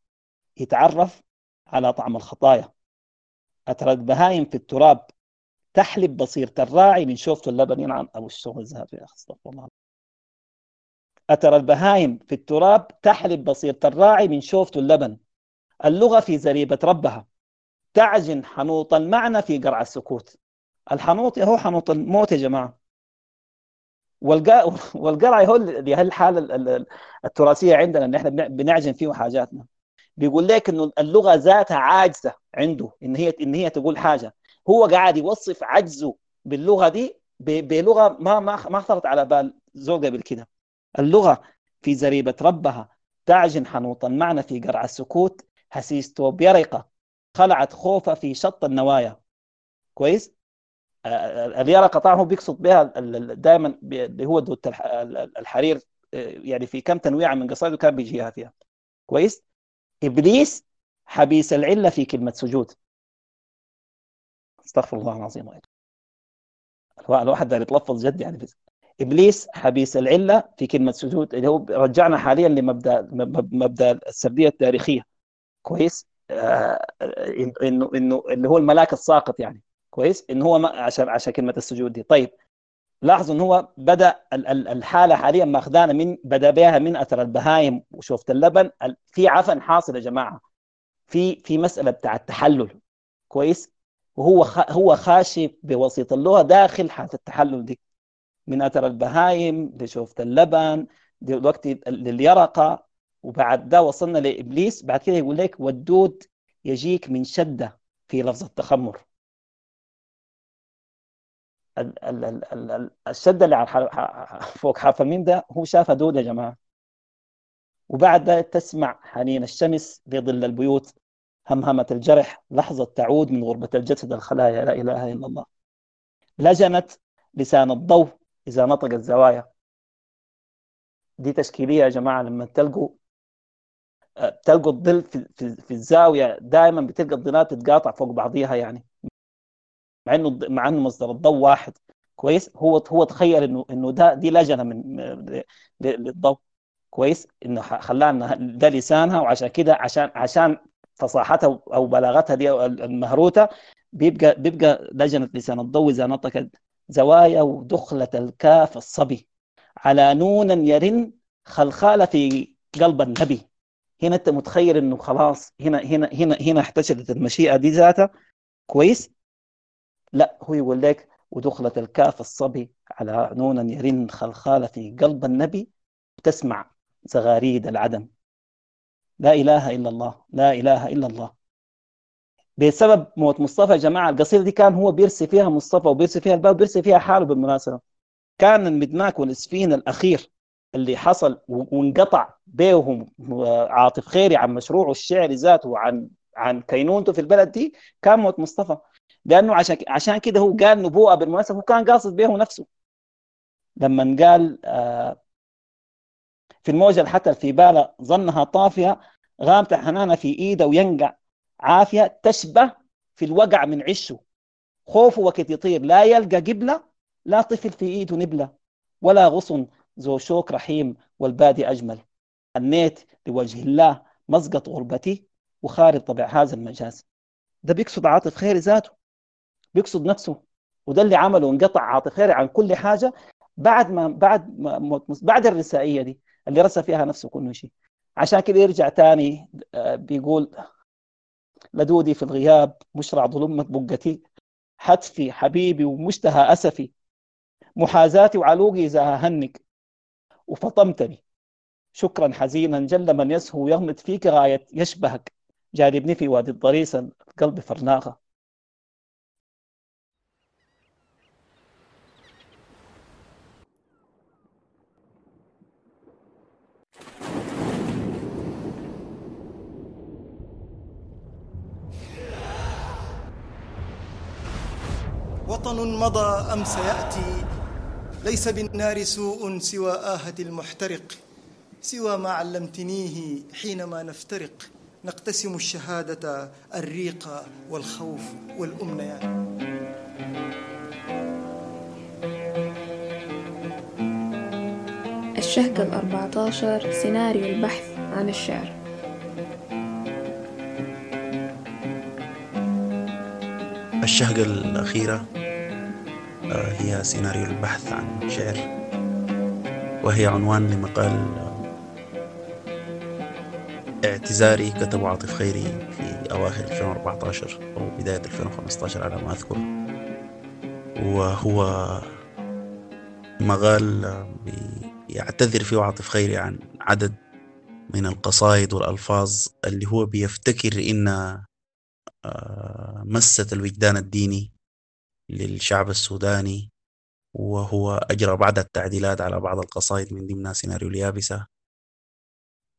يتعرف على طعم الخطايا. أترى البهايم في التراب. تحلب بصيرة الراعي من شوفة اللبن ينعم. أبو الشغل الذهب يا أخي أستغفر الله أترى البهايم في التراب. تحلب بصيرة الراعي من شوفة اللبن. اللغة في زريبة ربها. تعجن حنوط المعنى في قرع السكوت. الحنوط هو حنوط الموت يا جماعة. والقا والقرع هو اللي هي الحالة ال- ال- التراثية عندنا إن إحنا بنع- بنعجن فيه حاجاتنا. بيقول لك إنه اللغة ذاتها عاجزة عنده إن هي إن هي تقول حاجة. هو قاعد يوصف عجزه باللغة دي ب- بلغة ما ما ما خطرت على بال زول قبل كده. اللغة في زريبة ربها تعجن حنوط المعنى في قرع السكوت. هسيستو بيرقه خلعت خوفه في شط النوايا. كويس؟ آه، اليرقه طبعا هو بيقصد بها دائما اللي هو دوت الح- الحرير آه، يعني في كم تنويعه من قصائده كان بيجيها فيها. كويس؟ إبليس حبيس العلة في كلمة سجود. أستغفر الله العظيم الوا- الواحد داير يتلفظ جد يعني بس. إبليس حبيس العلة في كلمة سجود اللي هو رجعنا حاليا لمبدا مب- مبدأ السردية التاريخية. كويس؟ آه، انه انه اللي هو الملاك الساقط يعني. كويس؟ إن هو ما عشان عشان كلمة السجود دي. طيب لاحظوا إن هو بدأ ال- ال- الحالة حاليا ماخذانا من بدأ بها من أثر البهايم وشوفت اللبن. ال- في عفن حاصل يا جماعة. في في مسألة بتاع التحلل. كويس؟ وهو. هو خاشي بوسيط اللغة داخل حالة التحلل دي. من أثر البهايم لشوفت اللبن دلوقتي لليرقة. وبعد ده وصلنا لإبليس بعد كده يقول لك والدود يجيك من شدة في لفظ التخمر. ال- ال- ال- ال- ال- الشدة اللي على فوق حرف الميم ده هو شافها دود يا جماعة. وبعد ده تسمع حنين الشمس في ظل البيوت همهمة الجرح لحظة تعود من غربة الجسد الخلايا لا إله إلا الله. لجنت لسان الضوء إذا نطق الزوايا. دي تشكيلية يا جماعة لما تلقوا آه، تلقوا الظل في, في, في الزاوية دائما بتلقى الظلات تتقاطع فوق بعضيها يعني. مع إنه مع إنه مصدر الضوء واحد. كويس؟ هو هو تخيل انه إنه ده دي لجنة من للضوء. كويس؟ إنه انها ده لسانها وعشان كده عشان عشان فصاحتها أو بلاغتها دي المهروتة بيبقى بيبقى لجنة لسان الضوء إذا نطقت زوايا ودخلة الكاف الصبي. على نونا يرن خلخال في قلب النبي. هنا أنت متخيل إنه خلاص هنا هنا هنا هنا احتشدت المشيئة دي ذاتها؟ كويس. لا هو يقول لك ودخلت الكاف الصبي على نونا يرن خلخال في قلب النبي تسمع زغاريد العدم لا إله إلا الله لا إله إلا الله. بسبب موت مصطفى يا جماعة القصيدة دي كان هو بيرسي فيها مصطفى وبيرسي فيها الباب وبيرسي فيها حاله بالمناسبة. كان المدماك والإسفين الأخير اللي حصل وانقطع بينهم عاطف خيري عن مشروعه الشعري ذاته وعن عن كينونته في البلد دي كان موت مصطفى. لأنه عشان عشان كده هو قال نبوءه بالمناسبه هو كان قاصد به نفسه. لما قال آه، في الموجة الحتى في باله ظنها طافية غامت حنانة في إيده وينقع عافية تشبه في الوقع من عشه. خوفه وقت يطير لا يلقى قبلة لا طفل في إيده نبلة ولا غصن ذو شوك رحيم والبادي أجمل. النيت لوجه الله مسقط غربتي وخارج طبع هذا المجاز. ده بيقصد عاطف خيري ذاته بيقصد نفسه وده اللي عمله انقطع عاطف خيري عن كل حاجة بعد ما بعد ما بعد الرسائية دي اللي رسى فيها نفسه كل شيء. عشان كده يرجع تاني آه، بيقول لدودي في الغياب مشرع ظلمة بقتي حتفي حبيبي ومشتهى أسفي محاذاتي وعلوقي إذا هنك. وفطمتني. شكرا حزينا جل من يسهو يغمد فيك غاية يشبهك. جانبني في وادي الضريس القلب فرناغة. وطن مضى أم سيأتي؟ ليس بالنار سوء سوى آهة المحترق سوى ما علمتنيه حينما نفترق. نقتسم الشهادة الريق والخوف والأمنيات الشهقة الأربعة عشر سيناريو البحث عن الشعر. الشهقة الأخيرة. هي سيناريو البحث عن شعر وهي عنوان لمقال اعتذاري كتبه عاطف خيري في أواخر 2014 أو بداية 2015 على ما أذكر. وهو مقال بيعتذر فيه عاطف خيري عن عدد من القصائد والألفاظ اللي هو بيفتكر إنها آه، مست الوجدان الديني. للشعب السوداني وهو أجرى بعض التعديلات على بعض القصائد من ضمنها سيناريو اليابسة.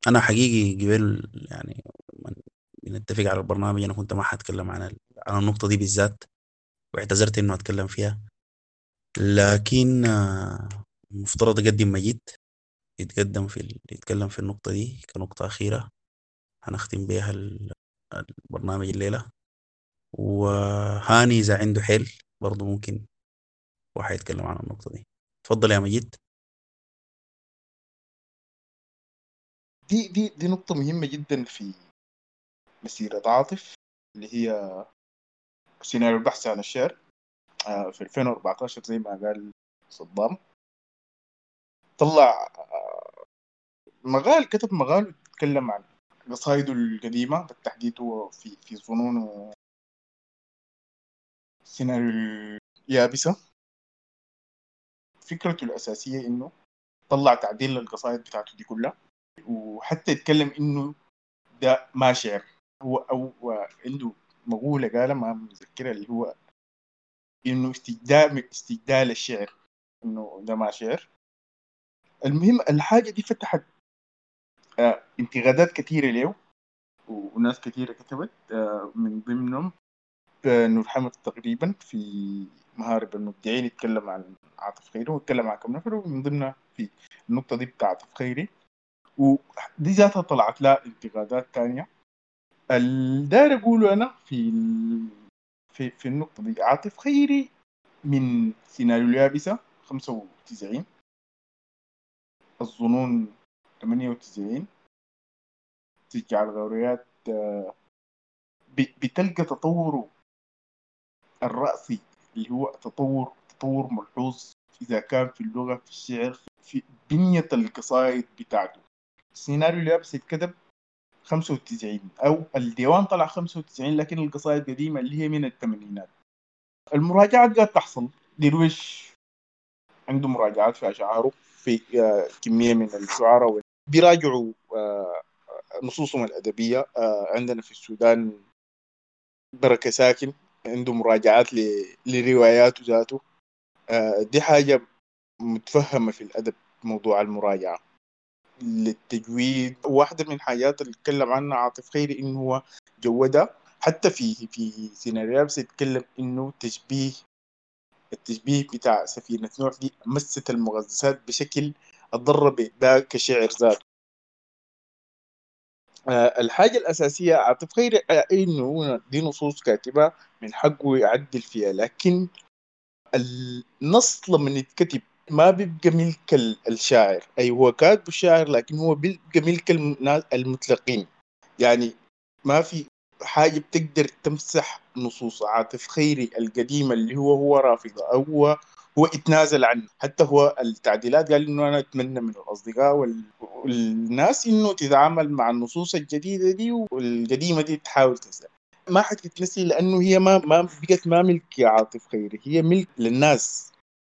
أنا حقيقي قبل يعني من بنتفق على البرنامج أنا كنت ما حتكلم عن عن النقطة دي بالذات واعتذرت إنه أتكلم فيها. لكن آه، مفترض أقدم مجيد يتقدم في ال- يتكلم في النقطة دي كنقطة أخيرة. هنختم بيها ال- البرنامج الليلة. وهاني إذا عنده حيل برضو ممكن واحد يتكلم عن النقطة دي. تفضل يا مجيد. دي دي دي نقطة مهمة جدا في مسيرة عاطف اللي هي سيناريو البحث عن الشعر آه، في 2014 زي ما قال صدام. طلع آه، مقال كتب مقال بيتكلم عن قصايده القديمة بالتحديد هو في في ظنون سيناريو يابسة فكرته الأساسية إنه طلع تعديل للقصائد بتاعته دي كلها وحتى يتكلم إنه ده ما شعر. هو أو عنده مقولة قالها ما متذكرها اللي هو إنه استجدال استجدال الشعر إنه ده ما شعر. المهم الحاجة دي فتحت آه انتقادات كثيرة له وناس كثيرة كتبت آه من ضمنهم نور حمد تقريبا في مهارب المبدعين يتكلم عن عاطف خيري ويتكلم عن كم نفر ومن ضمنها في النقطة دي بتاع عاطف خيري ودي ذاتها طلعت لها انتقادات تانية الداير أقوله أنا في. في في النقطة دي عاطف خيري من سيناريو اليابسة 95 الظنون 98 ترجع الغوريات آه، بتلقى تطوره الرأسي اللي هو تطور تطور ملحوظ إذا كان في اللغة في الشعر في بنية القصائد بتاعته. السيناريو اليابس اتكتب 95 أو الديوان طلع 95 لكن القصائد قديمة اللي هي من الثمانينات. المراجعات قاعد تحصل. درويش عنده مراجعات في أشعاره في آه، كمية من الشعراء بيراجعوا آه، نصوصهم الأدبية. آه، عندنا في السودان بركة ساكن. عنده مراجعات ل- لرواياته ذاته. آه، دي حاجة متفهمة في الأدب موضوع المراجعة. للتجويد واحدة من الحاجات اللي اتكلم عنها عاطف خيري إنه هو جودها. حتى في في سيناريو يتكلم إنه تشبيه التشبيه بتاع سفينة نوح دي مست المغذسات بشكل أضر بها كشعر ذاته. آه، الحاجة الأساسية عاطف خيري آه، إنه دي نصوص كاتبة من حقه يعدل فيها لكن النص لما يتكتب ما بيبقى ملك ال- الشاعر. أي هو كاتب الشاعر لكن هو بيبقى ملك المطلقين. يعني ما في حاجة بتقدر تمسح نصوص عاطف خيري القديمة اللي هو هو رافضة أو هو هو اتنازل عنه. حتى هو التعديلات قال إنه أنا أتمنى من الأصدقاء وال- والناس إنه تتعامل مع النصوص الجديدة دي والقديمة دي تحاول تنسى. ما حتتنسي لأنه هي ما ما بقت ما ملك يا عاطف خيري هي ملك للناس.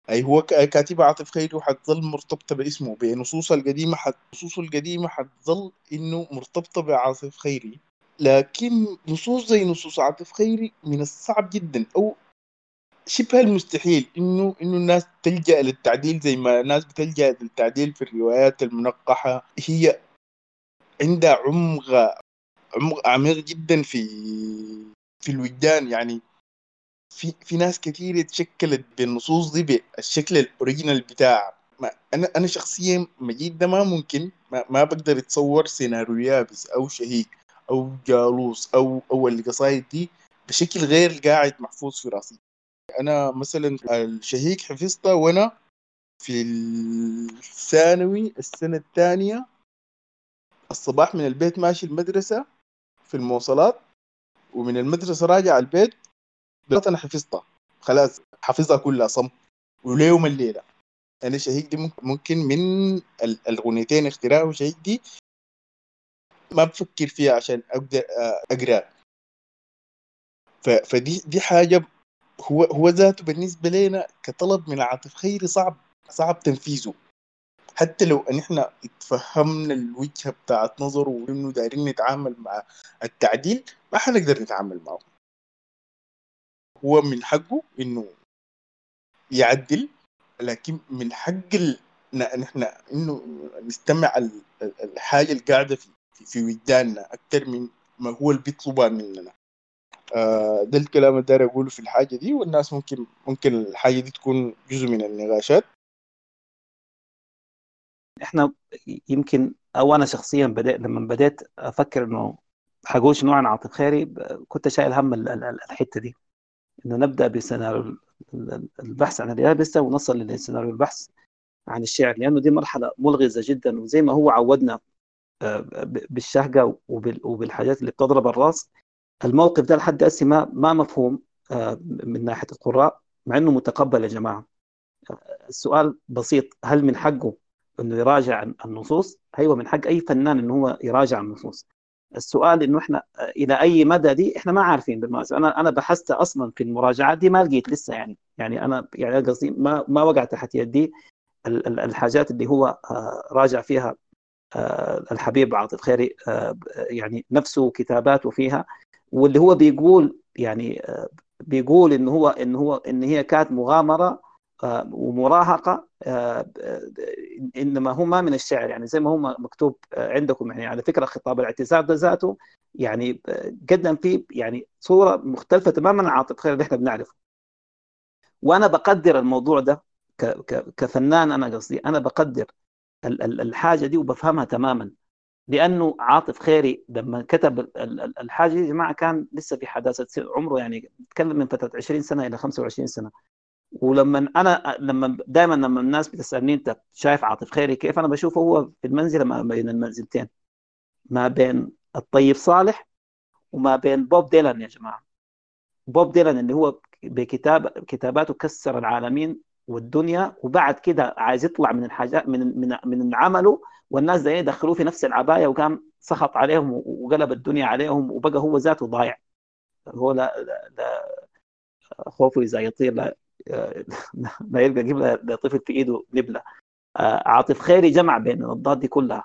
أي هو كاتب عاطف خيري وحتظل مرتبطة باسمه. بنصوص القديمة حت نصوصه القديمة حتظل إنه مرتبطة بعاطف خيري. لكن نصوص زي نصوص عاطف خيري من الصعب جدا أو شبه المستحيل انه إنه الناس تلجأ للتعديل زي ما الناس بتلجأ للتعديل في الروايات المنقحة. هي عندها عمق عميق جدا في في الوجدان. يعني في في ناس كثير اتشكلت بالنصوص دي بالشكل الأوريجينال بتاع ما أنا أنا شخصيا مجيد ده ما ممكن ما, ما بقدر أتصور سيناريو يابس أو شهيق أو جالوس أو أو القصايد دي بشكل غير قاعد محفوظ في راسي. أنا مثلا الشهيق حفظتها وأنا في الثانوي السنة الثانية الصباح من البيت ماشي المدرسة في المواصلات ومن المدرسة راجع البيت دلوقتي أنا حفظتها. خلاص حافظها كلها صم. وليوم الليلة؟ أنا شهيق دي ممكن- من ال- الأغنيتين اختراع وشهيق دي ما بفكر فيها عشان أقدر أقرأ. فدي دي حاجة هو هو ذاته بالنسبة لنا كطلب من عاطف خيري صعب صعب تنفيذه. حتى لو إن إحنا اتفهمنا الوجهة بتاعت نظره وإنه دايرين نتعامل مع التعديل ما حنقدر نتعامل معه. هو من حقه إنه يعدل لكن من حق ال... نحن إنه نستمع ال- ال- الحاجة القاعدة في في وجداننا أكثر من ما هو اللي بيطلبها مننا. آه، ده الكلام اللي داير أقوله في الحاجة دي والناس ممكن ممكن الحاجة دي تكون جزء من النقاشات. إحنا يمكن أو أنا شخصيا بدأت لما بدأت أفكر إنه حقول شنو عن عاطف خيري كنت شايل هم ال- ال- ال- الحتة دي. إنه نبدأ بسيناريو ال- ال- البحث عن اليابسة ونصل لسيناريو البحث عن الشعر لأنه دي مرحلة ملغزة جدا وزي ما هو عودنا آه، بالشهقة وبال- وبالحاجات اللي بتضرب الرأس. الموقف ده لحد هسه ما ما مفهوم آه، من ناحية القراء مع إنه متقبل يا جماعة. السؤال بسيط هل من حقه إنه يراجع النصوص؟ أيوه من حق أي فنان إنه هو يراجع النصوص. السؤال إنه إحنا إلى أي مدى دي إحنا ما عارفين بالمناسبة أنا أنا بحثت أصلا في المراجعات دي ما لقيت لسه يعني يعني أنا يعني قصدي ما ما وقع تحت يدي ال- ال- الحاجات اللي هو آه، راجع فيها آه، الحبيب عاطف خيري آه، يعني نفسه كتاباته فيها واللي هو بيقول يعني بيقول ان هو ان هو إن هي كانت مغامرة ومراهقة آه، آه، إنما هو ما من الشعر يعني زي ما هو مكتوب آه، عندكم يعني على فكرة خطاب الاعتذار ده ذاته يعني آه، قدم فيه يعني صورة مختلفة تماما عن عاطف خير اللي إحنا بنعرفه. وأنا بقدر الموضوع ده كفنان أنا قصدي أنا بقدر ال- ال- الحاجة دي وبفهمها تماما. لأنه عاطف خيري لما كتب ال- ال- الحاجة دي يا جماعة كان لسه في حداثة عمره يعني بتكلم من فترة 20 سنة إلى 25 سنة. ولما أنا لما دائما لما الناس بتسألني أنت شايف عاطف خيري كيف أنا بشوفه هو في المنزلة ما بين المنزلتين ما بين الطيب صالح وما بين بوب ديلان يا جماعة. بوب ديلان اللي هو بكتاب كتاباته كسر العالمين والدنيا وبعد كده عايز يطلع من الحاجات من من من عمله والناس زي دخلوه في نفس العباية وقام سخط عليهم وقلب الدنيا عليهم وبقى هو ذاته ضايع. هو لا, لا, لا خوفه إذا يطير لا. ما يلقى قبله لطفل في إيده نبله آه، عاطف خيري جمع بين الضاد دي كلها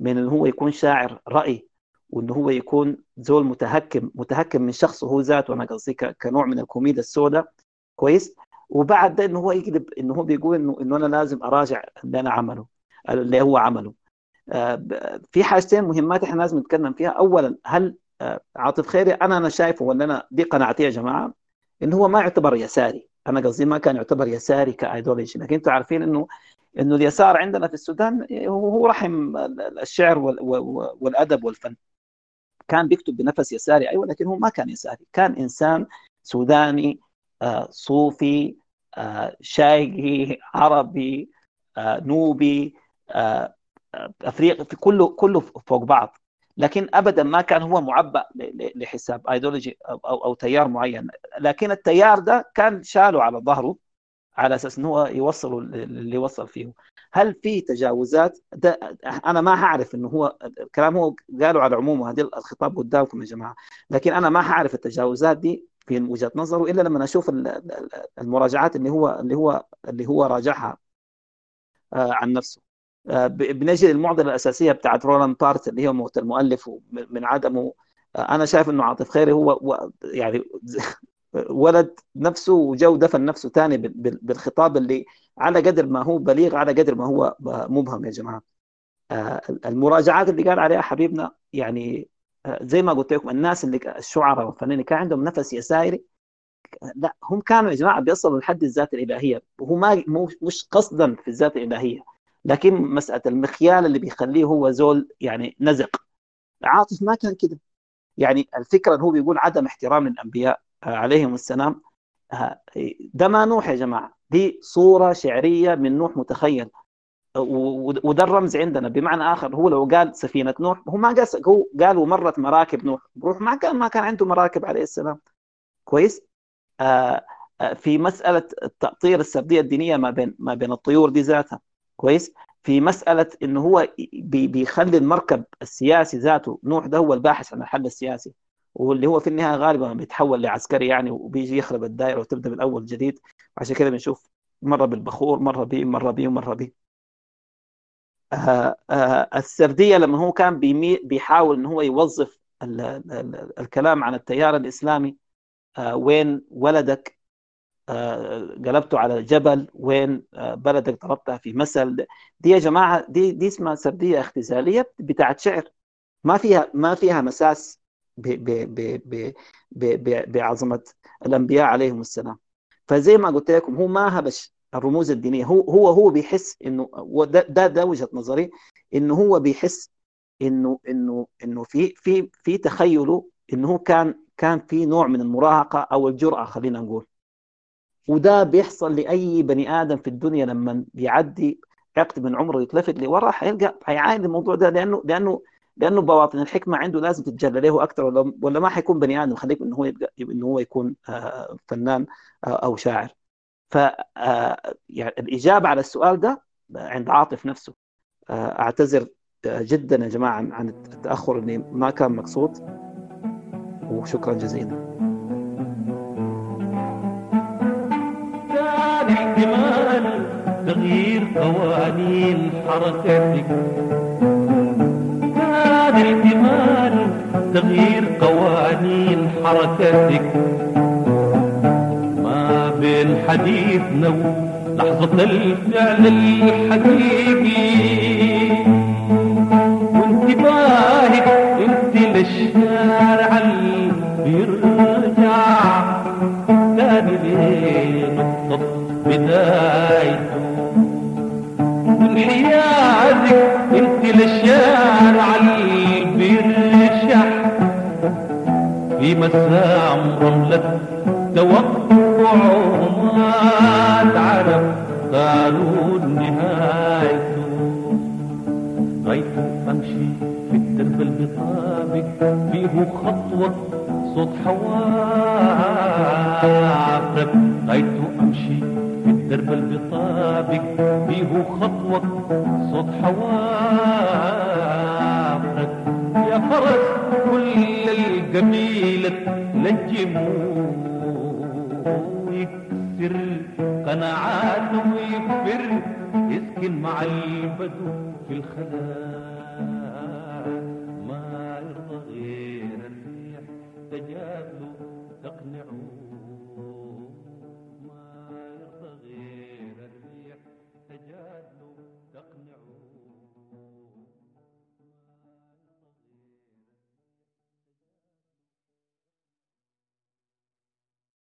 من انه هو يكون شاعر رأي وانه هو يكون زول متهكم متهكم من شخصه هو ذاته أنا قصدي كنوع من الكوميديا السوداء كويس. وبعد ده انه هو يقلب انه هو بيقول إنه إنه أنا لازم أراجع اللي أنا عمله اللي هو عمله. آه، في حاجتين مهمات إحنا لازم نتكلم فيها. اولا هل آه، عاطف خيري أنا أنا شايفه ولا أنا دي قناعتي يا جماعة انه هو ما يعتبر يساري. أنا قصدي ما كان يعتبر يساري كايديولوجي لكن أنتم عارفين إنه إنه اليسار عندنا في السودان هو رحم الشعر وال- وال- والأدب والفن. كان بيكتب بنفس يساري أيوه لكن هو ما كان يساري. كان إنسان سوداني آه، صوفي آه، شايقي عربي آه، نوبي أفريقي كله كله فوق بعض. لكن ابدا ما كان هو معبأ لحساب ايديولوجي أو أو أو تيار معين. لكن التيار ده كان شاله على ظهره على أساس إنه هو يوصله اللي وصل فيه. هل في تجاوزات؟ ده أنا ما هعرف إنه هو الكلام هو قالوا على عمومه هذا الخطاب قدامكم يا جماعة. لكن أنا ما هعرف التجاوزات دي في وجهة نظره إلا لما أشوف ال- ال- المراجعات اللي هو اللي هو اللي هو راجعها آه، عن نفسه. آه، ب- بنجي للمعضله الأساسية بتاعت رولان بارت اللي هي موت المؤلف من عدمه. آه، أنا شايف إنه عاطف خيري هو يعني ولد نفسه وجو دفن نفسه بال- بالخطاب اللي على قدر ما هو بليغ على قدر ما هو مبهم يا جماعة. آه، المراجعات اللي قال عليها حبيبنا يعني زي ما قلت لكم الناس اللي الشعراء والفنانين كان عندهم نفس يساري. لا هم كانوا يا جماعة بيصلوا لحد الذات الإلهية. وهو ما مش قصدا في الذات الإلهية. لكن مسألة المخيال اللي بيخليه هو زول يعني نزق. عاطف ما كان كده. يعني الفكرة هو بيقول عدم احترام للانبياء آه، عليهم السلام. آه، ده ما نوح يا جماعة. دي صورة شعرية من نوح متخيل. و- وده الرمز عندنا. بمعنى آخر هو لو قال سفينة نوح هو ما قال هو قال ومرت مراكب نوح. نوح ما كان ما كان عنده مراكب عليه السلام. كويس؟ آه آه، في مسألة تاطير السردية الدينية ما بين ما بين الطيور دي ذاتها. كويس؟ في مسألة انه هو بي- بيخلي المركب السياسي ذاته نوح ده هو الباحث عن الحل السياسي واللي هو في النهاية غالبا بيتحول لعسكري يعني وبيجي يخرب الدائره وتبدأ من اول جديد. عشان كده بنشوف مرة بالبخور مرة بي مرة بي ومرة بي. آه آه السردية لما هو كان بيحاول إن هو يوظف ال ال الكلام عن التيار الإسلامي آه وين ولدك؟ قلبته على جبل وين آه بلدك ضربتها في مثل. دي يا جماعة دي دي اسمها سردية اختزالية بتاعت شعر. ما فيها ما فيها مساس ب ب ب ب ب ب بعظمة الأنبياء عليهم السلام. فزي ما قلت لكم هو ما هبش الرموز الدينية. هو هو هو بيحس وده ده, ده وجهة نظري إنه هو بيحس إنه إنه إنه في في في تخيله هو كان كان في نوع من المراهقة أو الجرأة خلينا نقول. وده بيحصل لأي بني آدم في الدنيا لما بيعدي عقد من عمره يتلفت لورا حيلقى حيعاني الموضوع ده لأنه لأنه لأنه بواطن الحكمة عنده لازم تتجلى له أكثر ولا ولا ما حيكون بني آدم. خليك إنه هو يبقى إنه هو يكون آه فنان آه أو شاعر. ف آه يعني الإجابة على السؤال ده عند عاطف نفسه. أعتذر جدا يا جماعة عن التأخر اللي ما كان مقصود. وشكرا جزيلا. تغيير قوانين حركتك كان احتمال تغيير قوانين حركتك ما بين حديثنا ولحظة الفعل الحقيقي. وانتباهك انت للشارع اللي بيرجع تاني لنقطة بدايته وانحيازك انت للشارع اللي بيرشح في مسام رملة توقع وما تعرف قانون نهايته غيت أمشي في الدرب البطابق فيه خطوة صوت حوافرك غيت أمشي في الدرب البطابق فيه خطوة صوت حوافرك. يا فرس كل القبيلة نجموا يكسر قناعاته ويكبر يسكن مع البدو في الخلاء